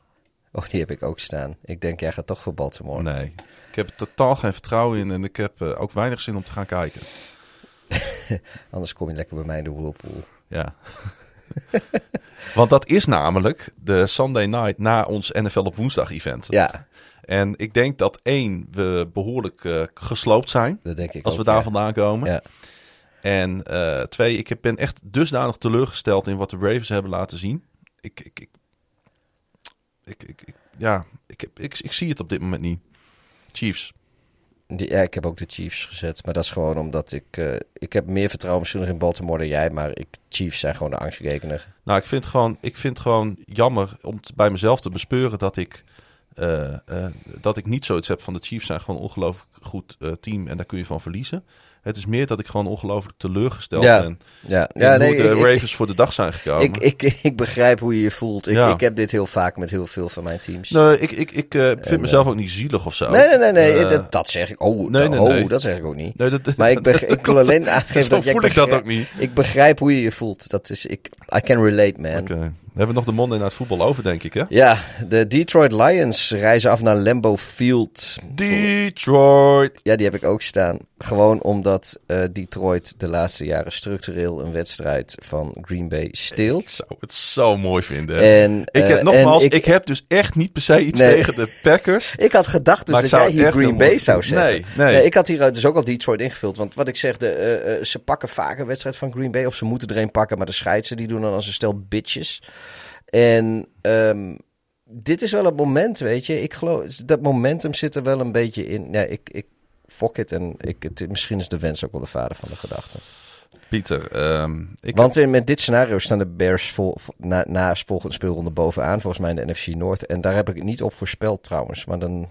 Oh, die heb ik ook staan. Ik denk, jij gaat toch voor Baltimore. Nee. Ik heb er totaal geen vertrouwen in en ik heb eh, ook weinig zin om te gaan kijken. Anders kom je lekker bij mij in de whirlpool. Ja. Want dat is namelijk de Sunday night na ons NFL op woensdag event. Ja, En ik denk dat één, we behoorlijk eh, gesloopt zijn. dat denk ik Als ook, we daar ja. vandaan komen. Ja. En eh, twee, ik ben echt dusdanig teleurgesteld in wat de Ravens hebben laten zien. Ik, ik, ik, ik, ik- ik- ja, ik, ik, ik zie het op dit moment niet. Chiefs. Die- Ja, ik heb ook de Chiefs gezet. Maar dat is gewoon omdat ik... eh, ik heb meer vertrouwen misschien nog in Baltimore dan jij. Maar ik, Chiefs zijn gewoon de angstgekener. Nou, ik vind, gewoon, ik vind het gewoon jammer om bij mezelf te bespeuren dat ik, eh, dat ik niet zoiets heb van de Chiefs zijn gewoon een ongelooflijk goed team en daar kun je van verliezen. Het is meer dat ik gewoon ongelooflijk teleurgesteld Ja. ben Ja, ja hoe nee, de ik, ik- Ravens voor de dag zijn gekomen. ik, ik, ik begrijp hoe je je voelt. Ik, Ja. ik heb dit heel vaak met heel veel van mijn teams. Nee, ik, ik, ik eh, vind En, mezelf ook niet zielig of zo. Nee, nee, nee, nee Eh, dat, dat zeg ik. Oh, nee, dat, nee, oh nee. dat zeg ik ook niet. nee, dat, Maar ik, beg- ik wil alleen aangeven Zo dat jij voel ik dat ook niet. Ik begrijp hoe je je voelt. Dat is, ik, I can relate, man. Oké. We hebben nog de Monday Night voetbal over, denk ik, hè? Ja, de Detroit Lions reizen af naar Lambeau Field. Detroit. Ja, die heb ik ook staan. Gewoon omdat eh, Detroit de laatste jaren structureel een wedstrijd van Green Bay Ik steelt. zou het zo mooi vinden. En, ik heb, eh, nogmaals, ik, heb dus echt niet per se iets Nee. tegen de Packers. Ik had gedacht dus dat ik jij het hier Green Bay zou zeggen. Nee, nee. ik had hier dus ook al Detroit ingevuld. Want wat ik zeg, de, eh, eh, ze pakken vaak een wedstrijd van Green Bay. Of ze moeten er een pakken, maar de scheidsen die doen dan als een stel bitches. En ehm, dit is wel het moment, weet je. Ik geloof, dat momentum zit er wel een beetje in. Ja, ik, ik fok het. En ik, het, misschien is de wens ook wel de vader van de gedachte. Pieter, ehm, ik Want in, met dit scenario staan de Bears vol, na, na volgende speelronde bovenaan. Volgens mij in de NFC North. En daar heb ik het niet op voorspeld trouwens. Maar dan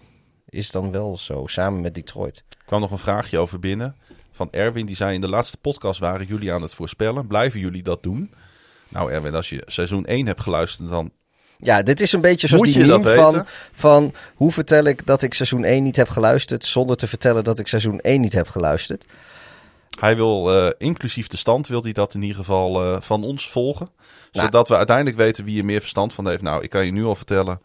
is het dan wel zo. Samen met Detroit. kwam nog een vraagje over binnen. Van Erwin, die zei in de laatste podcast waren jullie aan het voorspellen. Blijven jullie dat doen? Nou Erwin, als je seizoen 1 hebt geluisterd, dan... Ja, dit is een beetje zoals Moet die meme van, weten? van... Hoe vertel ik dat ik seizoen 1 niet heb geluisterd... zonder te vertellen dat ik seizoen 1 niet heb geluisterd. Hij wil, eh, inclusief de stand, wil hij dat in ieder geval eh, van ons volgen. Nou. Zodat we uiteindelijk weten wie er meer verstand van heeft. Nou, ik kan je nu al vertellen.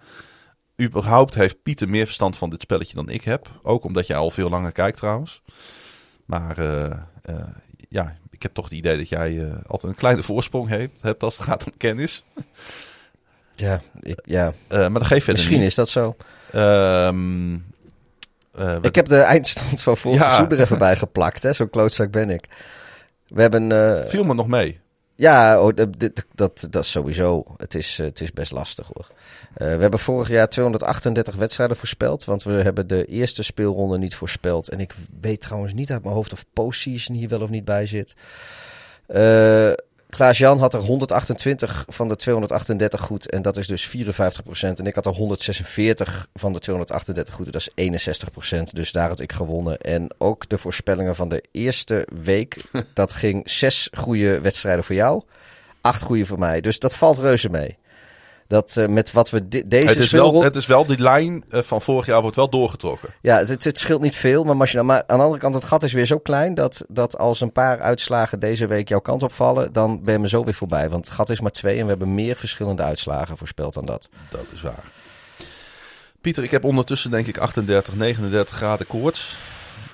Überhaupt heeft Pieter meer verstand van dit spelletje dan ik heb. Ook omdat jij al veel langer kijkt trouwens. Maar eh, ja, ik heb toch het idee dat jij eh, altijd een kleine voorsprong hebt, hebt als het gaat om kennis. Ja, ik, ja. Eh, maar dat geeft misschien niet. is dat zo. Ehm, eh, Ik heb de eindstand van vorig Ja. seizoen er even bij geplakt. hè. Zo'n klootzak ben ik. We hebben... eh, viel me nog mee. Ja, oh, dat, dat, sowieso. Het is, eh, het is best lastig hoor. Eh, we hebben vorig jaar 238 wedstrijden voorspeld. Want we hebben de eerste speelronde niet voorspeld. En ik weet trouwens niet uit mijn hoofd of postseason hier wel of niet bij zit. Eh Klaas-Jan had er 128 van de 238 goed. En dat is dus 54% En ik had er 146 van de 238 goed. Dat is 61% Dus daar had ik gewonnen. En ook de voorspellingen van de eerste week. dat ging zes goede wedstrijden voor jou. Acht goede voor mij. Dus dat valt reuze mee. Dat eh, met wat we deze Het is, wel, het is wel, die lijn eh, van vorig jaar wordt wel doorgetrokken. ja, het, het, scheelt niet veel. Maar, als je nou, maar aan de andere kant, het gat is weer zo klein. Dat, dat als een paar uitslagen deze week jouw kant opvallen. dan ben je me zo weer voorbij. Want het gat is maar twee. En we hebben meer verschillende uitslagen voorspeld dan dat. Dat is waar. Pieter, ik heb ondertussen denk ik 38, 39 graden koorts.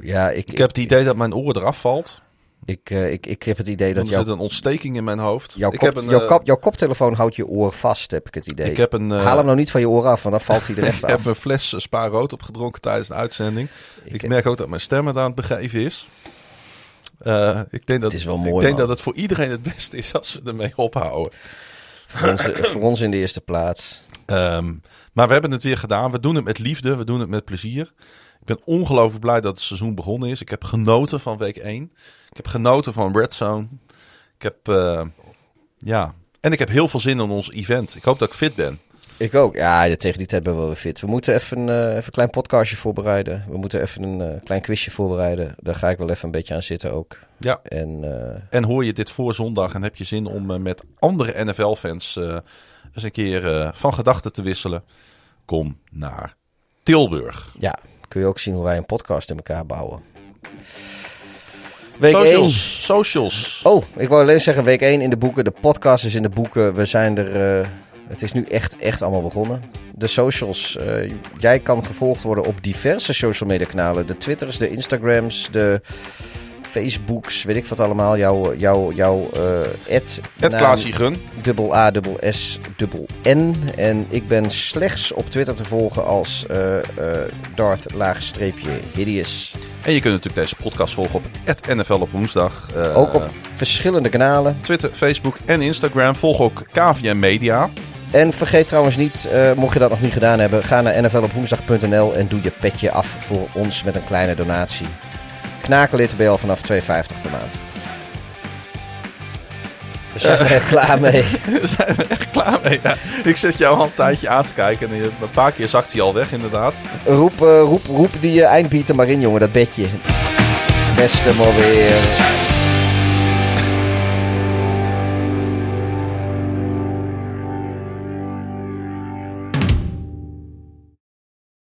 Ja, ik, Ik heb het idee dat mijn oor eraf valt. Ik, eh, ik, ik heb het idee Er dat zit jouw, een ontsteking in mijn hoofd. jouw, ik kop, heb een, jouw, eh, kop- jouw koptelefoon houdt je oor vast, heb ik het idee. ik heb een, eh, Haal hem nou niet van je oor af, want dan valt hij er echt ik heb af. een fles eh, Spa rood opgedronken tijdens de uitzending. Ik, heb- merk ook dat mijn stem het aan het begeven is. Eh, ik denk, dat, Het is wel ik mooi, denk man. dat het voor iedereen het beste is als we ermee ophouden. Voor ons, voor ons in de eerste plaats. Ehm, maar we hebben het weer gedaan. We doen het met liefde. We doen het met plezier. Ik ben ongelooflijk blij dat het seizoen begonnen is. Ik heb genoten van week 1. Ik heb genoten van Red Zone. Ik heb, eh, ja... En ik heb heel veel zin in ons event. Ik hoop dat ik fit ben. Ik ook. Ja, ja, tegen die tijd ben ik wel weer fit. We moeten even, eh, even een klein podcastje voorbereiden. We moeten even een eh, klein quizje voorbereiden. Daar ga ik wel even een beetje aan zitten ook. Ja. En En hoor je dit voor zondag en heb je zin om met andere NFL-fans eens een keer van gedachten te wisselen? Kom naar Tilburg. ja, kun je ook zien hoe wij een podcast in elkaar bouwen. Week 1. Socials. Socials. Oh, ik wou alleen zeggen, week 1 in de boeken. De podcast is in de boeken. We zijn er... eh, het is nu echt, echt allemaal begonnen. De socials. eh, jij kan gevolgd worden op diverse social media kanalen. De Twitters, de Instagrams, de Facebooks, weet ik wat allemaal. Jouw, jouw, jouw eh ad, Het naam, Klaasie Gun. dubbel A, dubbel S, dubbel N. En ik ben slechts op Twitter te volgen als eh eh Darth laagstreepje Hideous. En je kunt natuurlijk deze podcast volgen op NFL op woensdag. Ook op verschillende kanalen. Twitter, Facebook en Instagram. Volg ook KVM Media. En vergeet trouwens niet, mocht je dat nog niet gedaan hebben, ga naar nflopwoensdag.nl en doe je petje af voor ons met een kleine donatie. Knakenlid ben je al vanaf 2,50 per maand. We zijn er klaar mee. We zijn er echt klaar mee. Ja. Ik zet jou al een tijdje aan te kijken. En je- een paar keer zakt hij al weg, inderdaad. Roep, eh, roep, roep die uh, eindbieten maar in, jongen, dat bedje. Beste maar weer.